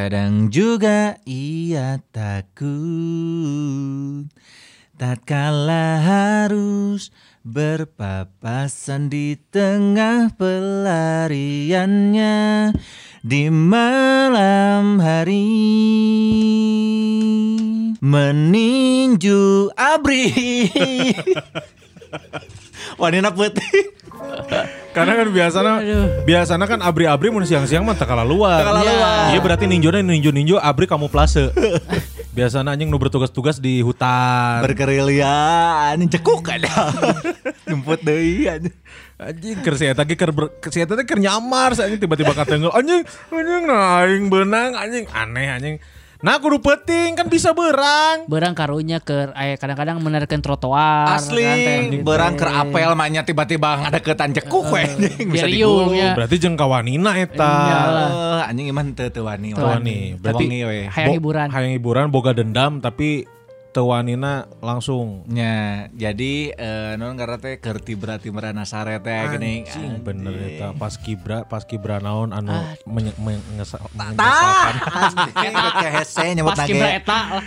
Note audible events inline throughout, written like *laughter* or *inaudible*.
Kadang juga ia takut. Tatkala harus berpapasan di tengah pelariannya Di malam hari Meninju abri *laughs* Wanita putih Karena kan biasanya biasanya kan abri-abri mun siang-siang mah tak kalah luar. Tak kalah luar. Iya berarti ninjona ninjo-ninjo abri kamu plase. biasanya anjing nu bertugas-tugas di hutan. Bergerilya Ini cekuk ada Jemput deui anjing. anjing keur si eta ge ber- si eta teh nyamar anjing tiba-tiba katenggel anjing anjing nah aing beunang anjing aneh anjing. Nah kudu penting kan bisa berang. Berang karunya ke aya kadang-kadang menerken trotoar Asli kan, teh. Berang ke apel maknya tiba-tiba ada ketan cekuk we anjing bisa digulung. ya. Berarti jeung kawanina eta. Eh, anjing iman teu teu wani. Teu wani. Berarti-. Hayang hiburan. Hayang hiburan boga dendam tapi tewanina langsung. Nya, jadi eh, non karena teh keur tibra-tibra nasare teh geuning. Anjing bener eta pas kibra pas kibra naon anu menye- menyesalkan. hese *laughs* nyebut Pas kibra eta. Lah.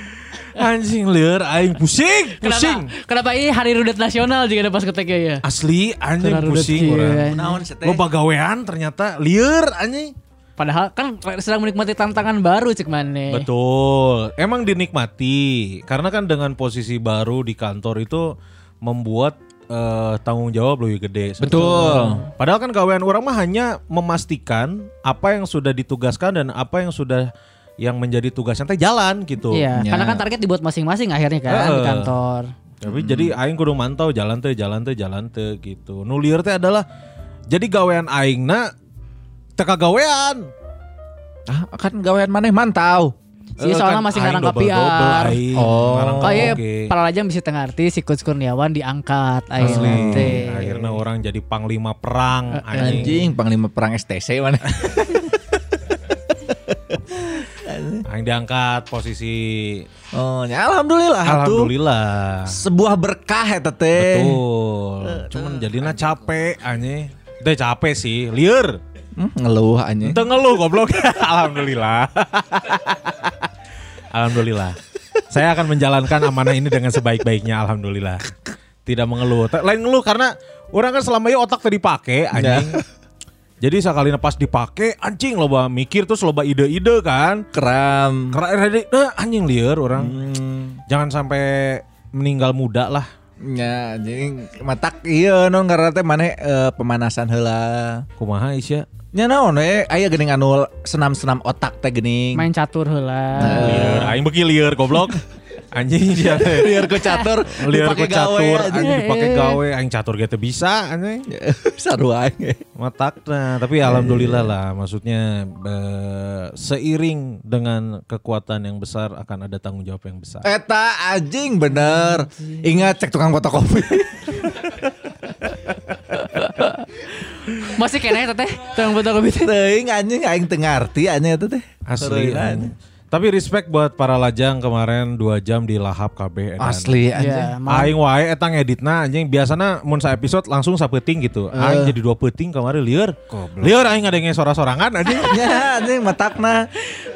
anjing lieur aing pusing pusing. Kenapa, kenapa ini hari rudet nasional juga ada pas ketek ya? asli anjing pusing anjing. Naon lo bagawean ternyata lieur anjing Padahal kan sedang menikmati tantangan baru cek mana. betul emang dinikmati karena kan dengan posisi baru di kantor itu membuat eh, tanggung jawab lebih gede Betul. Padahal kan gawean orang mah hanya memastikan apa yang sudah ditugaskan dan apa yang sudah yang menjadi tugasnya teh jalan gitu. Iya, Ya. karena kan target dibuat masing-masing akhirnya kan di Heeh. kantor. Tapi jadi aing kudu mantau jalan teh jalan teh jalan teh gitu. Nu lieur teh adalah jadi gawean aingna teka gawean. Ah, kan gawean maneh mantau. Si Eh, soalnya kan masih ngarang aing, Oh. Oh iya, para lajang bisa tengah arti si Coach Kurniawan diangkat Asli. teh. Akhirnya orang jadi panglima perang anjing. Anjing panglima perang STC mana? *laughs* Aing diangkat posisi Oh, ya alhamdulillah. alhamdulillah. Sebuah berkah eta teh. Betul. Cuman jadinya capek anjing. Teh capek sih, lieur. Hmm, ngeluh anjing. Ente ngeluh goblok. *laughs* Alhamdulillah. Alhamdulillah. Saya akan menjalankan amanah ini dengan sebaik-baiknya alhamdulillah. Tidak mengeluh. Lain ngeluh karena orang kan selama ini otak tadi dipakai anjing. Jadi sekali pas dipakai anjing loba mikir terus loba ide-ide kan. Kram. Karena nah, anjing liar orang. Hmm. Jangan sampai meninggal muda lah. Ya, anjing matak iya non karena teh maneh eh, pemanasan heula. Kumaha Isya? Nya naon we aya geuning anu senam-senam otak teh geuning. Main catur heula. Liar, aing beki liar goblok. *laughs* Anjing teh. Liar ku catur, *laughs* Liar ku gawe, catur, anjing. anjing dipake gawe, aing catur gitu bisa anjing. *laughs* Sarua aing. Matakna, tapi alhamdulillah lah maksudnya seiring dengan kekuatan yang besar akan ada tanggung jawab yang besar. Eta anjing bener. Ingat cek tukang fotokopi. Masih kena ya teh, tong foto kopi teh. Teuing anjing aing teu ngarti anjing eta teh. Asli. Anjing. Tapi respect buat para lajang kemarin 2 jam di lahap KB. edan. Asli anjing. Ya, ma- Aing wae eta ngeditna anjing biasana mun sa episode langsung sapeting gitu. Aing jadi dua peting kemarin lieur. Lieur aing ngadenge sora-sorangan anjing. *laughs* Ya anjing matakna.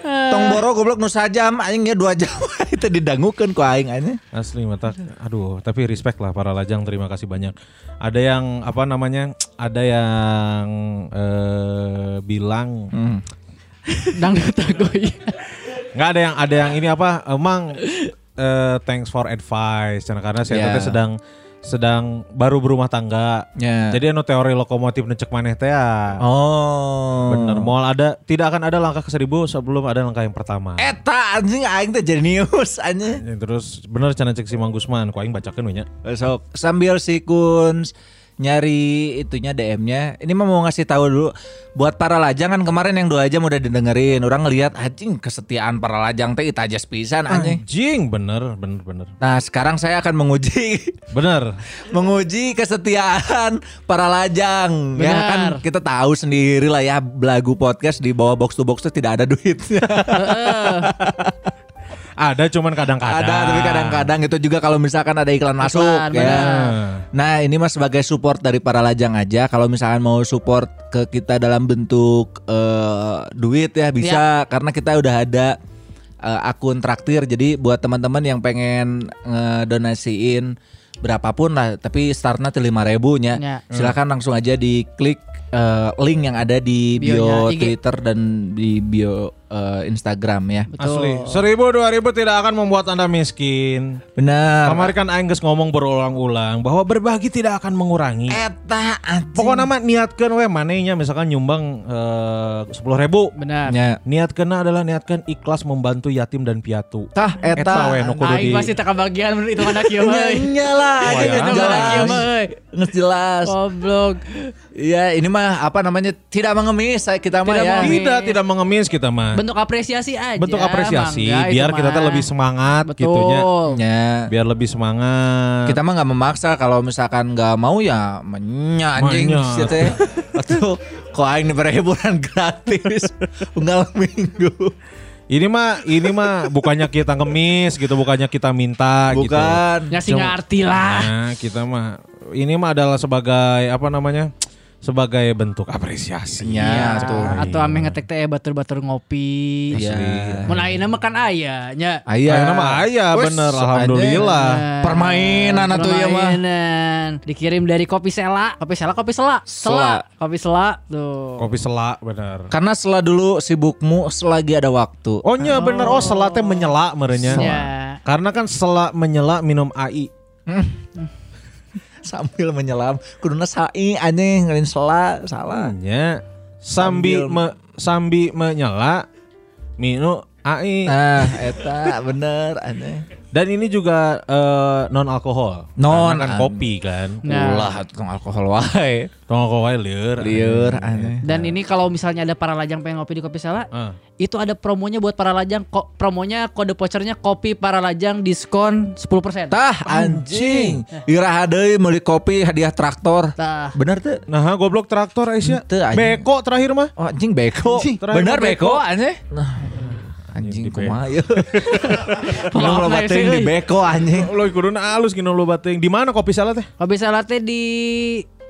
Tong boro goblok nu sajam anjing ya 2 jam *laughs* itu didangukeun ku aing anjing. Asli mata, aduh, tapi respect lah para lajang, terima kasih banyak. Ada yang apa namanya, ada yang eh, bilang Dangdut agoy. *laughs* nggak ada yang ada yang ini apa, emang eh, thanks for advice, karena karena saya Ya. teh sedang sedang baru berumah tangga. Ya. Jadi anu teori lokomotif necek maneh teh ya. Oh. Bener, mau ada tidak akan ada langkah ke seribu sebelum ada langkah yang pertama. Eta anjing aing teh jenius anjing. Yang Terus bener cana cek si Mang Gusman, ku aing bacakeun we nya. Sok sambil si Kuns nyari itunya DM-nya. Ini mah mau ngasih tahu dulu buat para lajang kan kemarin yang dua jam udah didengerin. Orang ngelihat anjing kesetiaan para lajang teh itajas pisan anjing. Anjing bener bener bener. Nah, sekarang saya akan menguji *laughs* Bener. menguji kesetiaan para lajang. Ya Benar. kan kita tahu sendiri lah ya belagu podcast di bawah box to box tuh tidak ada duitnya. *laughs* Ada cuman kadang-kadang. ada tapi kadang-kadang itu juga kalau misalkan ada iklan masuk Iklan, ya. benar. Nah, ini mah sebagai support dari para lajang aja. Kalau misalkan mau support ke kita dalam bentuk eh, duit ya bisa karena kita udah ada eh, akun traktir. Jadi buat teman-teman yang pengen ngedonasiin berapapun lah, tapi startnya tuh lima ribunya. Ya. Silakan langsung aja diklik eh, link yang ada di bio Bionya, IG. Twitter dan di bio eh, Instagram ya. Asli. Seribu dua ribu tidak akan membuat anda miskin. Benar. Kemarin kan Aing geus ngomong berulang-ulang bahwa berbagi tidak akan mengurangi. Eta anjing. Pokoknya mah niatkan we manehnya misalkan nyumbang sepuluh ribu. Benar. Ya. Niatkan adalah niatkan ikhlas membantu yatim dan piatu. Tah Eta eta. we nu kudu Aing di- pasti tak kebagian menurut itu anak kieu mah. Nya lah, Wah, anjing, ya. Itu jelas. anak kieu mah. euy. Nges jelas. Goblok. Iya, ini mah apa namanya? Tidak mengemis saya kita mah Tidak ya. mengemis. Tidak, tidak mengemis kita mah. Bentuk apresiasi aja. Bentuk apresiasi Mangga, itu biar kita mah. lebih semangat Betul. gitunya. Ya. Biar lebih semangat. Kita mah nggak memaksa kalau misalkan nggak mau ya menya anjing gitu ya. *laughs* Atau kok aing nih hiburan gratis unggal minggu. Ini mah ini mah bukannya kita ngemis gitu, bukannya kita minta gitu. Bukan. Ngasih ngerti lah. Nah, kita mah ini mah adalah sebagai apa namanya? Sebagai bentuk apresiasi. Ya, Iya, tuh. Atau ame ngetek teh batur-batur ngopi. Iya. Mun ayeuna mah kan aya nya. Aya. Ayeuna mah aya, bener, alhamdulillah. Nah, Permainan atuh ya mah. permainan. Dikirim dari kopi sela, kopi sela, kopi sela, Sela. sela, kopi sela tuh. Kopi selak bener. Karena setelah dulu sibukmu selagi ada waktu. Oh nya bener, oh selak teh menyela merenya. Ya. Karena kan selak menyela minum AI. Sambil menyelam kuduna sai anjing ngelin sela salah. Nya sambi Sambil- me, sambi menyela minum AI. Nah, eta bener aneh. Dan ini juga eh, non alkohol. Non, kan an- kopi kan. Nah. Ulah tukang alkohol wae. Non alkohol liur. Liur aneh. Dan ini kalau misalnya ada para lajang pengen ngopi di kopi sela, Ah. itu ada promonya buat para lajang. Ko promonya kode vouchernya kopi para lajang diskon 10%. Tah anjing. Iraha deui meuli kopi hadiah traktor. Tah. Bener tuh? Nah, goblok traktor Aisyah. Teu. Beko terakhir mah. Oh anjing beko. Anjing, Bener beko beko. aneh. Nah, anjing Di kumaha ya. Lo nah, bateing sih, di euy. beko anjing. Lo kuduna alus gini lo bating. Di mana kopi salah teh? Kopi sela teh di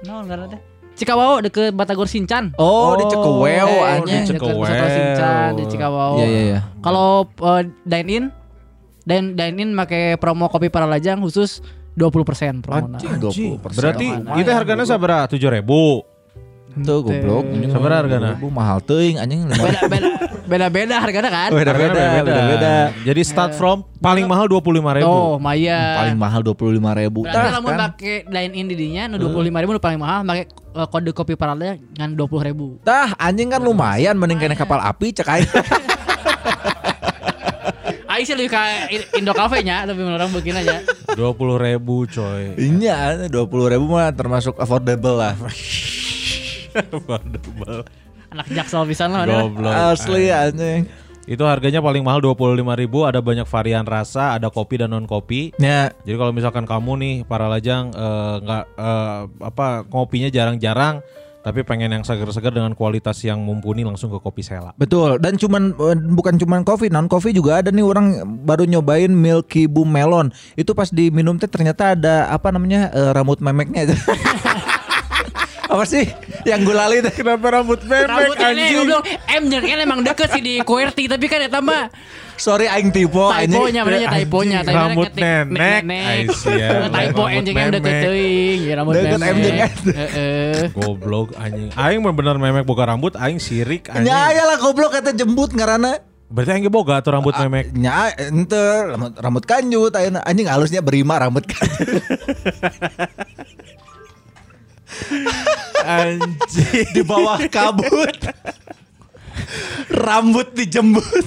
no enggak teh. Cikawao deket Batagor Sincan. Oh, di Cekeweo Eh, anjing. Cekeweo. Batagor Sincan di Cikawao. Iya iya iya. Kalau uh, dine in dan dine in make promo kopi para lajang khusus 20% promo. Anjing 20%. Berarti itu harganya sabaraha? Tujuh ribu. Tuh goblok. Anjing Sabaraha hargana? ribu mahal teuing anjing. Beda beda beda beda harganya kan? Beda-beda, beda-beda. Jadi start from paling mahal dua puluh lima ribu. Oh, Maya. Paling mahal 25 ribu. Berarti lamun make dine in di dinya nu 25 ribu nu paling mahal make uh, kode kopi para lajang ngan 20 ribu. Tah anjing kan lumayan mending kena kapal api cek. *laughs* Aing sih lebih ke Indo Cafe nya tapi menurut orang begini aja. Dua puluh ribu coy. Iya, 20 ribu mah termasuk affordable lah. *laughs* Anak jaksel pisan lah ada. Goblok. Asli anjing. Itu harganya paling mahal dua puluh lima ribu. Ada banyak varian rasa. Ada kopi dan non kopi. Ya, Jadi kalau misalkan kamu nih para lajang eh, nggak eh, apa kopinya jarang-jarang, tapi pengen yang seger-seger dengan kualitas yang mumpuni langsung ke kopi Sela. betul. Dan cuman eh, bukan cuman kopi, non kopi juga ada nih orang baru nyobain Milky Boom Melon. Itu pas diminum teh ternyata ada apa namanya eh, rambut memeknya. *laughs* apa sih yang gulali teh? Kenapa rambut bebek Rambut ini goblok M jeung N emang deket sih di QWERTY tapi kan eta mah Sorry aing tipe anjing. typonya benernya typonya Anjing, rambut nenek. Aisyah, Typo N jeung M deket teuing ya rambut Deket M jeung memek. N. Heeh. Goblok anjing. Aing bener memek boga rambut, aing sirik anjing. Ya ya lah goblok kata jembut ngaranna. Berarti aing ge boga tuh rambut memek. Nya ente rambut, rambut kanjut ayeuna anjing halusnya berima rambut kanjut. *laughs* anjing di bawah kabut. Rambut dijembut.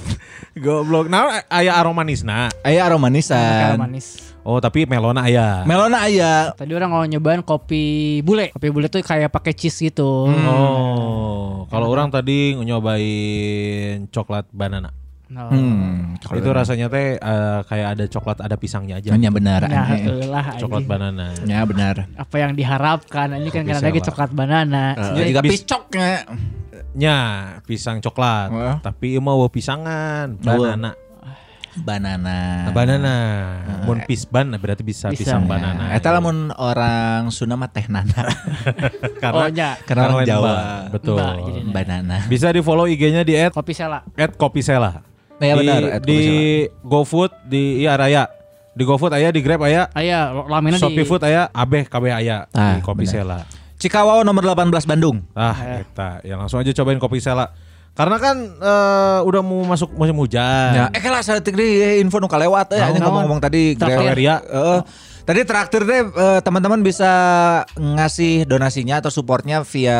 Goblok. Nah, aya aromanisna. Aya Kayak aromanisan. manis. Oh, tapi melona aya. Melona aya. Tadi orang mau nyobain kopi bule. Kopi bule tuh kayak pakai cheese gitu. Oh, kalau orang tadi nyobain coklat banana. No. Hmm. itu rasanya teh eh, kayak ada coklat ada pisangnya aja. Hanya benar. Nah, lah Coklat banana. Ya benar. Apa yang diharapkan ini kan karena lagi coklat banana. Eh, Jadi, juga bis- picoknya. Nya, pisang coklat. Wah. Tapi ieu mah weu pisangan, banana. Banana. Nah, banana. Mun pisban berarti bisa Pisang. pisang banana. Eta lamun orang Sunda mah teh nana. *laughs* Oh, nya. Karena orang lain Jawa. Mbak. Betul. Mbak, jadi. Banana. Bisa di follow IG-nya di at, kopi sela. Ya, di, benar, di GoFood di Iya Raya. Di GoFood aya, di Grab aya, Aya, lamina di Shopee Food aya, Abeh KB aya Ah, di Kopisela. Cikawao nomor 18 Bandung. Ah, eta. Ya langsung aja cobain Kopisela. Karena kan eh, udah mau masuk musim hujan. Ya, eh kalau saya di info nu kalewat eh ngomong-ngomong tadi. Greweria. Heeh. Tadi traktir deh eh, teman-teman bisa ngasih donasinya atau supportnya via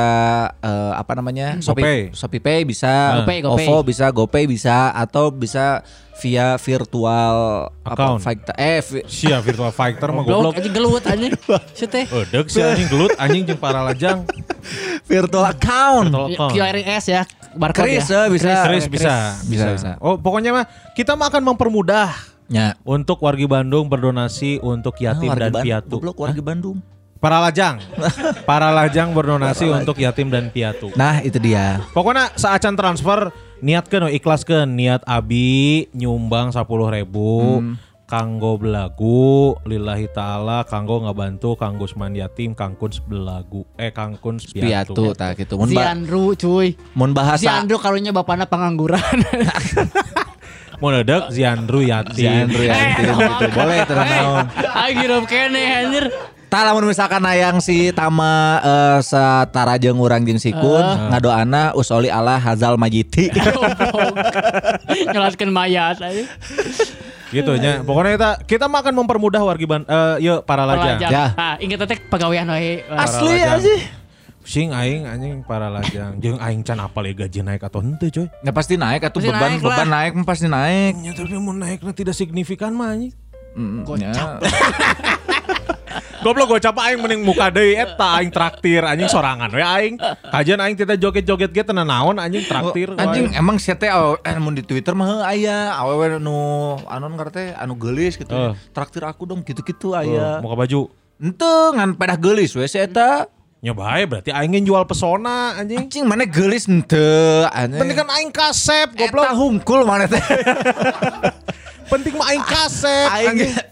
eh, apa namanya? GoPay. Shopee, Shopee Pay bisa, GoPay, GoPay. OVO bisa, GoPay bisa atau bisa via virtual Account. apa fighter eh vi- Sia virtual fighter mah Goblok anjing gelut anjing. *laughs* Sete. Edek sih anjing gelut anjing jeung para lajang. virtual account. Virtual account. QRS ya, barcode Chris ya. eh, bisa. Chris bisa, Bisa, bisa. Oh, pokoknya mah kita mah akan mempermudah Ya. untuk wargi Bandung berdonasi untuk yatim Ah, warga dan Ban- piatu. Goblok warga Bandung. Para lajang. *laughs* para lajang berdonasi untuk yatim dan piatu. Nah, itu dia. Pokoknya saacan transfer niatkeun ikhlaskeun niat abi nyumbang 10.000 ribu kanggo belagu lillahi taala kanggo ngabantu kanggo Usman yatim kangkun belagu eh kangkun piatu. Piatu tah gitu. Mun Ziandru cuy. mun bahasa Ziandru karunya bapakna pengangguran. *laughs* Mau nedek Ziandru yatim. Ziandru ya, Eh, gitu, gitu. Boleh terus naon. Ayo kene anjir. Tah lamun misalkan hayang si Tama eh, satara jeung urang jeung sikun ngadoana usoli Allah hazal majiti. *laughs* Goblok. Nyolatkeun mayat aja. gitu nya. Pokoknya kita kita mah akan mempermudah wargi ban eh yuk para lajang. Ya. Ah, inget teh pegawaian we. Asli aja. Sing aing anjing para lajang. Jeung aing can apal ya gaji naik atau henteu coy. Ya pasti naik atuh Pasti beban naik beban lah. naik mah pasti naik. Ya tapi mau naiknya tidak signifikan mah anjing. Mm, Gocap. ya. *laughs* Goblok gocap aing mending muka deui eta aing traktir anjing sorangan we aing. Kajian aing kita joget-joget ge tenan naon anjing traktir. Oh, anjing emang sia teh eh mun di Twitter mah aya awewe nu anu ngarana teh anu geulis gitu. Eh. Traktir aku dong gitu-gitu aya. muka baju. Henteu ngan pedah geulis we si eta. Nyoba aja berarti aing jual pesona anjing. Anjing mana geulis henteu anjing. Penting kan aing kasep Eta goblok. hungkul mana teh. *laughs* Penting mah aing kasep Aing anjing. *coughs*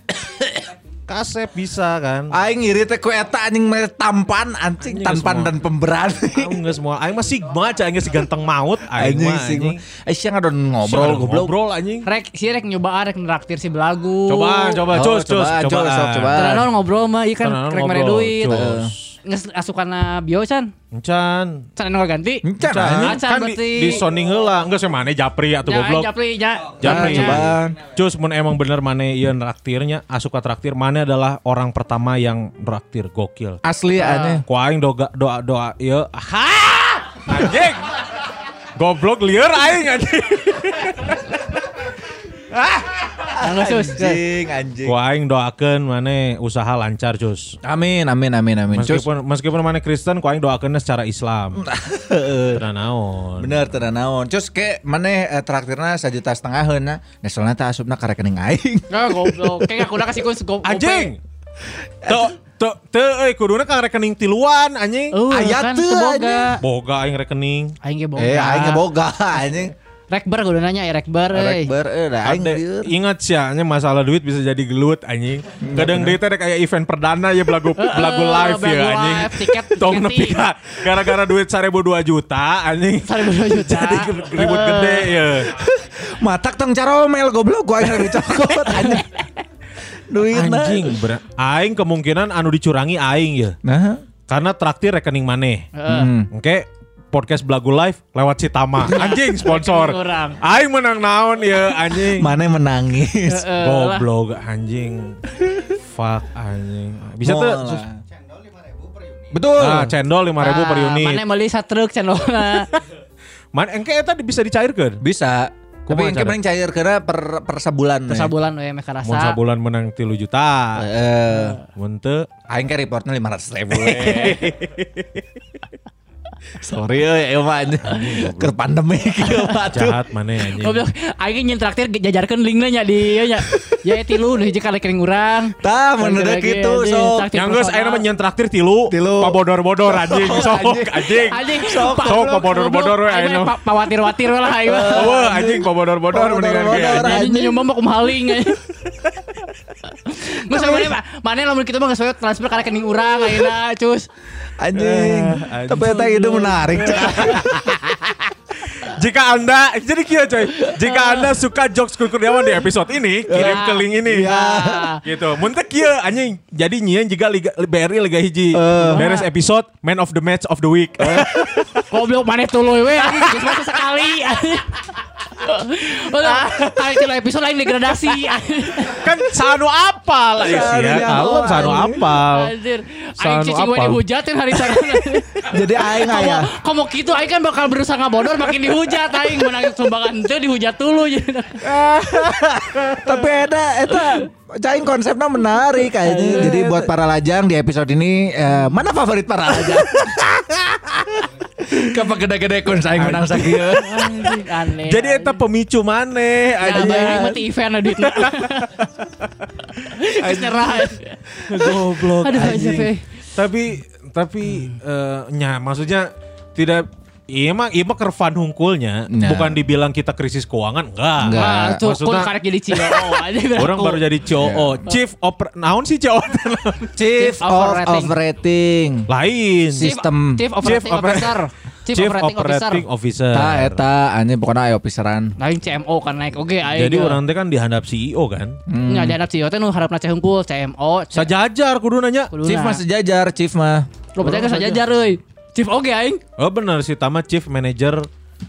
Kasep bisa kan. Aing ngiri teh ku eta anjing mere tampan anjing Anjing tampan semua. dan pemberani. Aing geus semua. Aing mah sigma aja aing geus ganteng maut aing Anjing mah sih. anjing. Eh siang ada ngobrol Ngobrol goblok. ngobrol anjing. Rek, si Rek nyoba rek neraktir si belagu. Coba coba Oh, cus cus coba, coba. cus, sok, coba. Tenan ngobrol mah ieu kan Tenan rek mere duit. cus. Nges asukana bio can. Encan. Can anu ganti. Encan. Acan kan di, berarti. di sounding heula enggak sih mana Japri atau Ya, goblok. Japri, ya. Japri. Nah, coba. Cus mun emang bener mana ieu traktirnya, asuka traktir mana adalah orang pertama yang traktir gokil. Asli. Ku aing doa doa doa ieu. Ha! Anjing. Goblok lieur aing anjing. *laughs* Anu sus. Anjing anjing. Ku aing doakeun mana usaha lancar, Cus. Amin amin amin amin. Cus. Meskipun meskipun mana Kristen, ku aing doakeunnya secara Islam. *laughs* Naon. Bener naon. Cus ke mana eh, traktirna sajuta setengah heuna. Nah soalnya teh asupna ka rekening aing. Nah, goblok. Kayak aku kasih kun go. Anjing. Tuh, tuh, tuh, eh, kuduna kan rekening tiluan, anjing. Oh, Aya kan teu, teu boga. Boga aing rekening. Aing ge boga. Eh aing ge boga anjing. Rekber kudu nanya ya rekber. Rekber eh ingat sih, nya masalah duit bisa jadi gelut anjing. Kadang dia teh kayak event perdana ya belagu *laughs* belagu live ya anjing. tiket- *laughs* Tong nepi gara-gara duit 1000 2 juta anjing. *laughs* Sari dua juta. Jadi ribut gede ya. Matak tong caromel goblok gua aing dicokot anjing. Duitna. Anjing, ber- aing kemungkinan anu dicurangi aing ya. Nah. Karena traktir rekening maneh. Heeh. Hmm. Oke, podcast Belagu Live lewat si Tama. *laughs* Anjing sponsor. Aing menang naon ya anjing. Mana menangis. *laughs* Heeh, lah. Goblok anjing. Fuck anjing. Bisa tuh. Betul. Ah, cendol 5000 per Ah, unit. Mana meuli satruk channelna. Man engke eta bisa dicairkeun. Bisa. Tapi yang cara? paling cair karena per per sebulan. Terus sabulan we meh Mun karasa. sabulan menang 3 juta. Eh, Mun teu aing ke reportnya 500 ribu. *laughs* Sorry ya, ya mah ke pandemi kieu mah tuh. jahat mana anjing. Goblok, aing nyen traktir jajarkeun linkna nya di ieu nya. Ya tilu nu hiji ka rekening urang. Tah, gitu anjing, sok. Yang ayeuna mah nyen traktir tilu. Tilu. Pabodor-bodor anjing. Sok anjing. Anjing, Sok sok pabodor-bodor we Aing pawatir-watir lah aing mah. Eueuh anjing pabodor-bodor mendingan ge Pabodor-bodor, anjing. Anjing nyoba mah kumaling anjing. *laughs* Geus mana mana lamun kitu mah geus we transfer ka rekening urang ayeuna cus. Anjing. anjing. Tapi eta itu menarik. Cak. Jika Anda jadi kia coy. Jika Anda suka jokes Kurniawan di episode ini, kirim Ya. ke link ini. Ya. Gitu. Mun teu kieu anjing. Jadi nyieun juga Liga BRI Liga hiji. Beres episode Man of the Match of the Week. Goblok maneh tuluy we anjing sekali. Udah, kali itu episode lain degradasi. kan sanu apal ya sih ya. Kalem sanu apal. Anjir, aing Sanu cicing gue dihujatin hari sarana. Jadi aing aya. Kamu gitu aing kan bakal berusaha ngabodor makin dihujat aing menang sumbangan itu dihujat dulu jadi. Tapi ada eta Cain konsepnya menarik kayaknya. Jadi buat para lajang di episode ini eh, mana favorit para lajang? *laughs* Kapan gede-gede kun saing menang sakieu. Anjing, aneh. Jadi eta pemicu maneh ya bayangin mati event ada duitnya. *laughs* Geus nyerah. Goblok. Aduh anjing. Tapi tapi eh, nya maksudnya tidak Iya mah, iya mah kervan hungkulnya, Nah. bukan dibilang kita krisis keuangan, enggak. Enggak. Nah, tuh pun Maksudnya- karek jadi CEO *laughs* aja. Orang baru jadi COO, Chief Oper, naon sih COO? Chief of Operating. Operating. Lain. Sistem. Chief Operating Oper- Officer. Chief Operating Officer. Officer. Ta eta anjing pokoknya aya ofiseran. Lain CMO kan naik oke aing. Jadi orang teh kan dihadap CEO kan. nya dihanap CEO teh nu harapna ceh hungkul CMO. C- Sajajar kudu nanya. kuduna. Chief mah sejajar, Chief mah. Lo kan sajajar euy. Chief oge aing. Oh benar sih Tama Chief Manager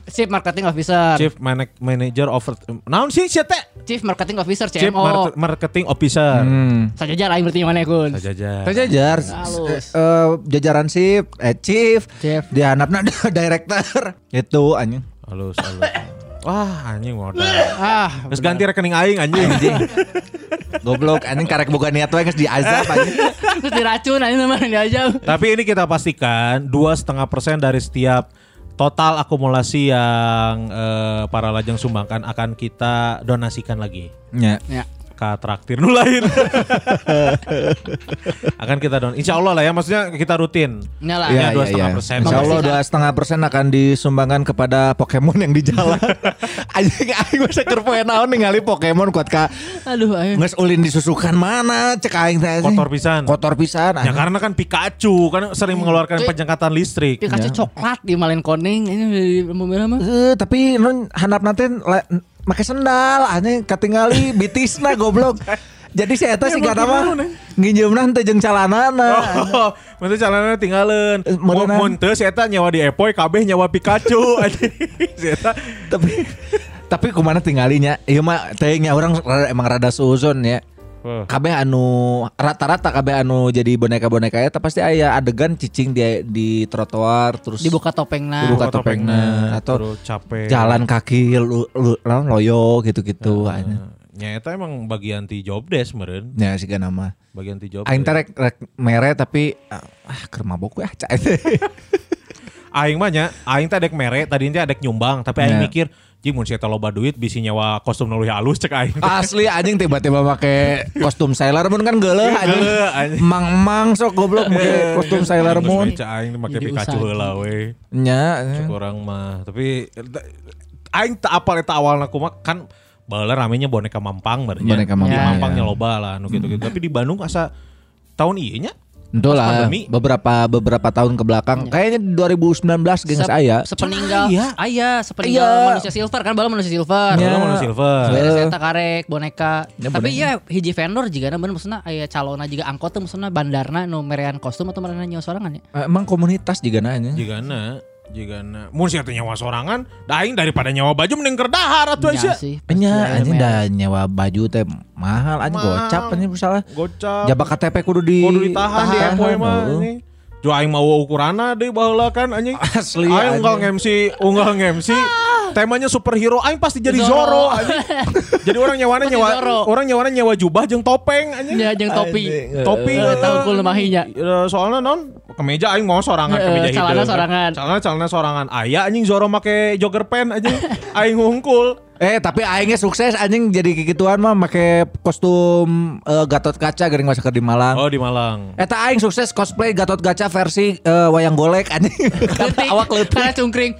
Chief Marketing Officer. Chief Mana- Manager of Naon sih siapa teh? Chief Marketing Officer Chief CMO. Mar- Marketing Officer. Hmm. Sajajar aing berarti mana kun? Sajajar. Sejajar. Halus. Eh, jajaran sip, eh chief, Chief. dihanapna *laughs* director. Itu anjing. Halus, halus. Wah, anjing modal. Ah, Terus ganti rekening aing anjing. Anjing. Goblok anjing karek bukan niat wae geus diazab anjing. terus diracun aja nama diajak. Tapi ini kita pastikan dua setengah persen dari setiap total akumulasi yang eh, para lajang sumbangkan akan kita donasikan lagi Ya. Ya. Ke traktir nu lain. *laughs* akan kita don. Insya Allah lah ya, maksudnya kita rutin. Ini lah. Iya, Ya, dua ya, setengah ya. persen. Insya Allah dua setengah persen akan disumbangkan kepada Pokemon yang di jalan. Anjing aing masa keur poe naon ningali Pokemon kuat ka Aduh, ayo. geus ulin disusukan mana cek aing teh. Kotor pisan. Kotor pisan. Ya karena kan Pikachu kan sering mengeluarkan Cuy. penyekatan listrik. Pikachu coklat di malen koning ini di mobil mah. Eh, tapi non handap nanti make sendal anjing katingali bitisna goblok. Jadi si eta si kana mah nginjeumna teh jeung calanana. Oh, *laughs* Maksudnya jalannya tinggalin. Eh, Mau merenang. muntah si Eta nyawa di Epoy, kabeh nyawa Pikachu. *laughs* si Eta tapi tapi kumana tinggalinya? Ieu mah teh nya urang rada- emang rada suuzon ya. Oh. Kabeh anu rata-rata kabeh anu jadi boneka-boneka eta pasti aya adegan cicing di di trotoar terus Dibuka topengna. Dibuka topengna, atau terus capek. jalan kaki lu, lu, loyo gitu-gitu anjing. Ya Eta emang bagian ti job desk meren. Ya sih nama. Bagian ti job Aing teh rek, mere tapi ah keur mabok we ah cai. *laughs* Aing mah nya, aing teh adek mere, tadi teh adek nyumbang, tapi aing Ya. mikir, jing mun si Eta loba duit bisi nyawa kostum nu halus cek aing. Asli anjing tiba-tiba make kostum Sailor Moon kan geuleuh anjing. Geuleuh, anjing. Mang-mang sok goblok make kostum Sailor Moon. Cek aing make Jadi Pikachu heula we. Nya. Cek orang mah, tapi aing tak apal eta awalna kumaha kan baheula ramenya boneka mampang barunya. Boneka Di mampang, mampangnya ya. loba lah nu gitu-gitu. Tapi di Bandung asa tahun ieu nya Lah pandemi. beberapa beberapa tahun ke belakang. Kayaknya di 2019 gengs Sep- aya. Sepeninggal. Aya. Aya, sepeninggal Iya. manusia silver kan bala manusia silver. Ya. Manusia silver. Beres eta karek boneka. Ya, Tapi ya hiji vendor juga bener maksudnya aya calona juga angkot tuh maksudnya bandarna nu merean kostum atau merean nyawa sorangan ya. Emang komunitas juga nanya. Jigana, jigana. Mun sia nyawa sorangan, da aing daripada nyawa baju mending keur dahar atuh Nya sia. sih. Nya anjing dah nyawa baju teh mahal anjing gocap anjing salah. Gocap. Jabak KTP kudu di Kudu ditahan di Epoy mah. Jo aing mau ukurana deui baheula kan anjing. *laughs* Asli, Aing unggal. MC, unggal MC. *laughs* temanya superhero aing pasti jadi Zoro. Zoro, anjing. *laughs* jadi orang nyawa Zoro. orang nyawana nyawa jubah jeung topeng anjing. Ya jeung topi. Topi Eh, tahu kul mahinya. Eh, Soalnya non kemeja aing mau sorangan kemeja celana hideung. sorangan. Celana celana sorangan. Aya anjing Zoro make jogger pants anjing. *laughs* aing ngungkul. Eh tapi aingnya sukses anjing jadi kikituan mah make kostum eh, Gatot Kaca gering masa di Malang. Oh di Malang. Eta aing sukses cosplay Gatot Kaca versi eh, wayang golek anjing. *laughs* Awak leutik. Karena cungkring.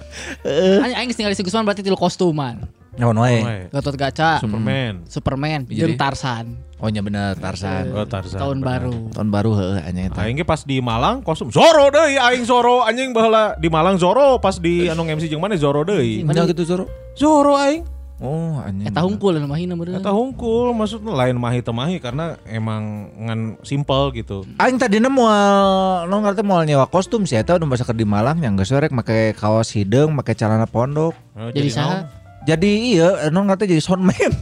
Aing aing tinggal di Gusman berarti tilu kostuman. Naon wae. Oe, Gatot Kaca, Superman. Superman, Jadi- jeung Tarsan. Oh nya bener Tarzan. Oh, Tarzan, Tahun benar. baru. Tahun baru heeh anjing eta. Aing ge pas di Malang kostum Zoro deui aing Zoro anjing baheula di Malang Zoro pas di anu MC jeung mana Zoro deui. Mana gitu Zoro? Zoro aing. Oh anjing. Eta hungkul anu mahina bener. Eta hungkul maksudnya lain mahi teu mahi karena emang ngan simple gitu. Aing tadinya moal no ngerti moal nyewa kostum sih eta udah masa di Malang yang geus rek make kaos hideung, make celana pondok. Oh, Jadi saha? Jadi iya, no ngerti jadi soundman. *laughs*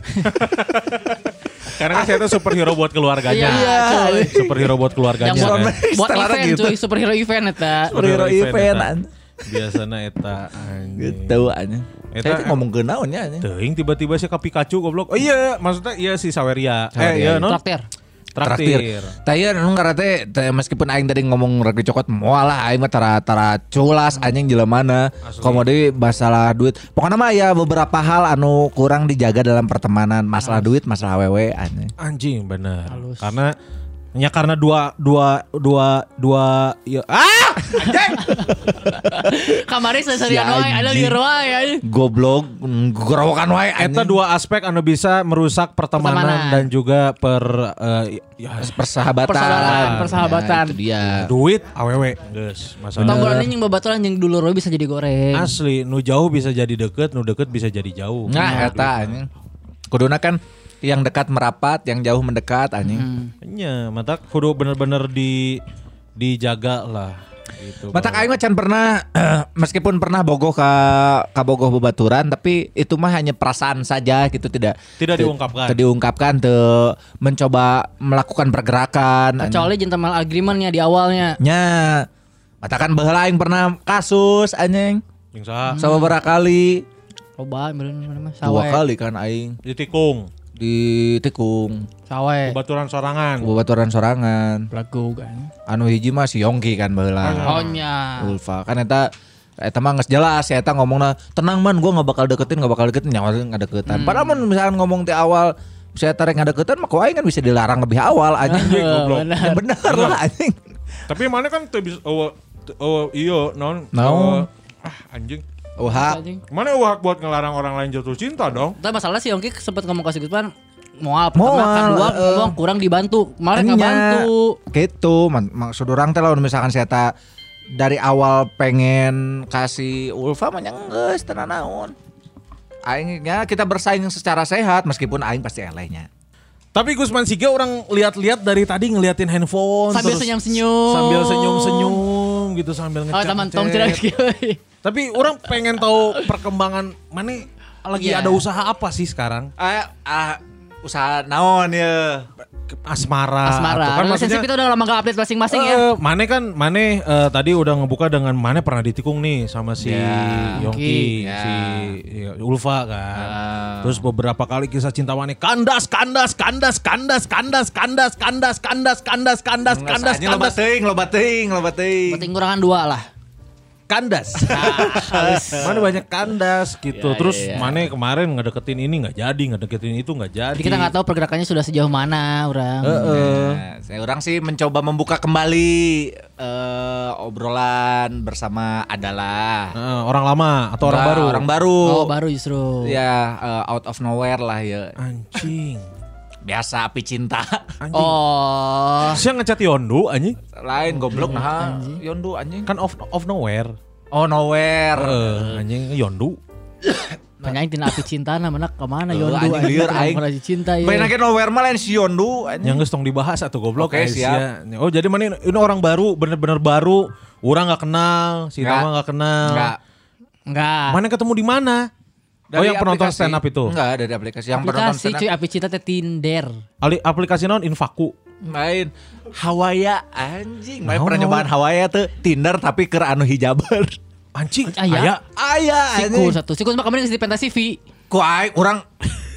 Karena kan saya tuh superhero buat keluarganya. Iya, cuy. Superhero buat keluarganya Yang buat, kan. buat event gitu. cuy, superhero event eta. Superhero event, eta. An. Biasana eta anjing. Gitu anjing. Eta- ngomong ke naonnya anjing. Teuing tiba-tiba sih ke Pikachu goblok. Oh iya, maksudnya iya si Saweria. Eh iya iya. non. Traktir. Traktir. Taya nu ngarate teh, meskipun aing tadi ngomong regi cokot moal lah aing mah tara tara culas anjing jelemana. Asli. Komodi masalah duit. Pokoknya mah ya beberapa hal anu kurang dijaga dalam pertemanan. Masalah duit, masalah wewe anjing. Anjing bener. Karena ya karena dua dua dua dua ya ah anjing. Kamari seserian wae, ada lieur wae anjing. Goblok, gorowokan wae Eta anjing. dua aspek anu bisa merusak pertemanan, Pertemanan. dan juga per eh, ya persahabatan. Persahabatan, persahabatan. Ya, itu dia. duit awewe geus masalah. Tonggolan ini yang babaturan yang dulu Roy bisa jadi goreng. Asli, nu jauh bisa jadi deket, nu deket bisa jadi jauh. Nah, eta anjing. Kuduna kan yang dekat merapat, yang jauh mendekat anjing. Hmm. Nya, mata kudu bener-bener di dijaga lah gitu. Mata aing mah can pernah *clears throat* meskipun pernah bogoh ka ka bogoh bebaturan tapi itu mah hanya perasaan saja gitu tidak Tidak ti- diungkapkan. Tidak diungkapkan tuh mencoba melakukan pergerakan. Kecuali gentleman agreementnya di awalnya. nya mata kan baheula aing pernah kasus anjing. Jeung saha? Kali? Coba bener mah Dua sawe. kali kan aing Ditikung, di tikung Sawe. baturan sorangan. bebaturan sorangan. Lagu kan. Anu hiji mah si Yongki kan baheula. Oh nya. Ulfa kan eta eta mah jelas ya eta ngomongna tenang man gua nggak bakal deketin nggak bakal deketin nyawa nggak deketan. Padahal mun misalkan ngomong di awal saya tarik nggak deketan mah kan bisa dilarang lebih awal *laughs* anjing. goblok. benar. Ya bener lah anjing. Tapi mana kan teu bisa oh, oh iya non. Naon? Oh, ah anjing. Wah, Anjing. Mana hak buat ngelarang orang lain jatuh cinta dong? Tapi masalah sih Yongki sempat ngomong ke Sigutman Moal pertama Moal, kedua eh. ngomong kurang dibantu malah nggak nya. bantu Gitu, man- maksud orang teh lamun misalkan saya ta dari awal pengen kasih Ulfa mah nya geus tenan naon. Aingnya kita bersaing secara sehat meskipun aing pasti elehnya. Tapi Gusman Siga orang lihat-lihat dari tadi ngeliatin handphone Sambil senyum-senyum. Sambil senyum-senyum gitu sambil oh ngechat. teman tong tidak Tapi orang pengen tahu perkembangan mana lagi Iya. ada usaha apa sih sekarang? Ah, ah usaha naon ya? Asmara. asmara Atau Kan maksudnya itu udah lama gak update masing-masing ya Eh, Mane kan Mane eh, tadi udah ngebuka dengan Mane pernah ditikung nih sama si Ya, Yongki, ya. si ya, Ulfa kan. Ah. Terus beberapa kali kisah cinta Mane kandas kandas kandas kandas kandas kandas kandas kandas kandas kandas kandas Kandas, loba kandas teuing, loba teuing, loba teuing. penting kurangan dua lah kandas. *laughs* Mana banyak kandas gitu. Ya, Terus ya, ya. Mane kemarin ngedeketin ini nggak jadi, ngedeketin itu nggak jadi. jadi kita nggak tahu pergerakannya sudah sejauh mana orang Heeh. Nah, saya orang sih mencoba membuka kembali eh, obrolan bersama adalah Heeh, orang lama atau orang baru? Orang baru. oh baru justru Ya eh, out of nowhere lah ya. Anjing. Biasa api cinta. Anjing. oh Siapa ngecat Yondu anjing? Lain goblok nah. Yondu anjing. Kan off of nowhere. Oh nowhere. Eh, anjing Yondu. *coughs* penyanyi tina api cinta nah mana ke mana Eh, Yondu anjing kenapa aing. pernah cinta ya lagi nowhere mah lain si Yondu anjing. Yang geus tong dibahas atau goblok Oke, guys, siap. ya. Oh, jadi mana ini orang baru, bener-bener baru. Orang nggak kenal, si Nggak. Tama nggak kenal. Enggak. enggak Mana ketemu di mana? Oh, yang penonton aplikasi. stand up itu. Enggak, dari aplikasi. Yang penonton aplikasi stand up. cuy api cinta teh Tinder Ali- aplikasi non Infaku. Main Hawaya anjing. Main Naon, pernah naon? nyobaan Hawaya tuh Tinder tapi ke anu hijaber. Anjing, Aya. aya. Aya Sikus satu. Sikus mah kemarin di pentas CV. Ku aing urang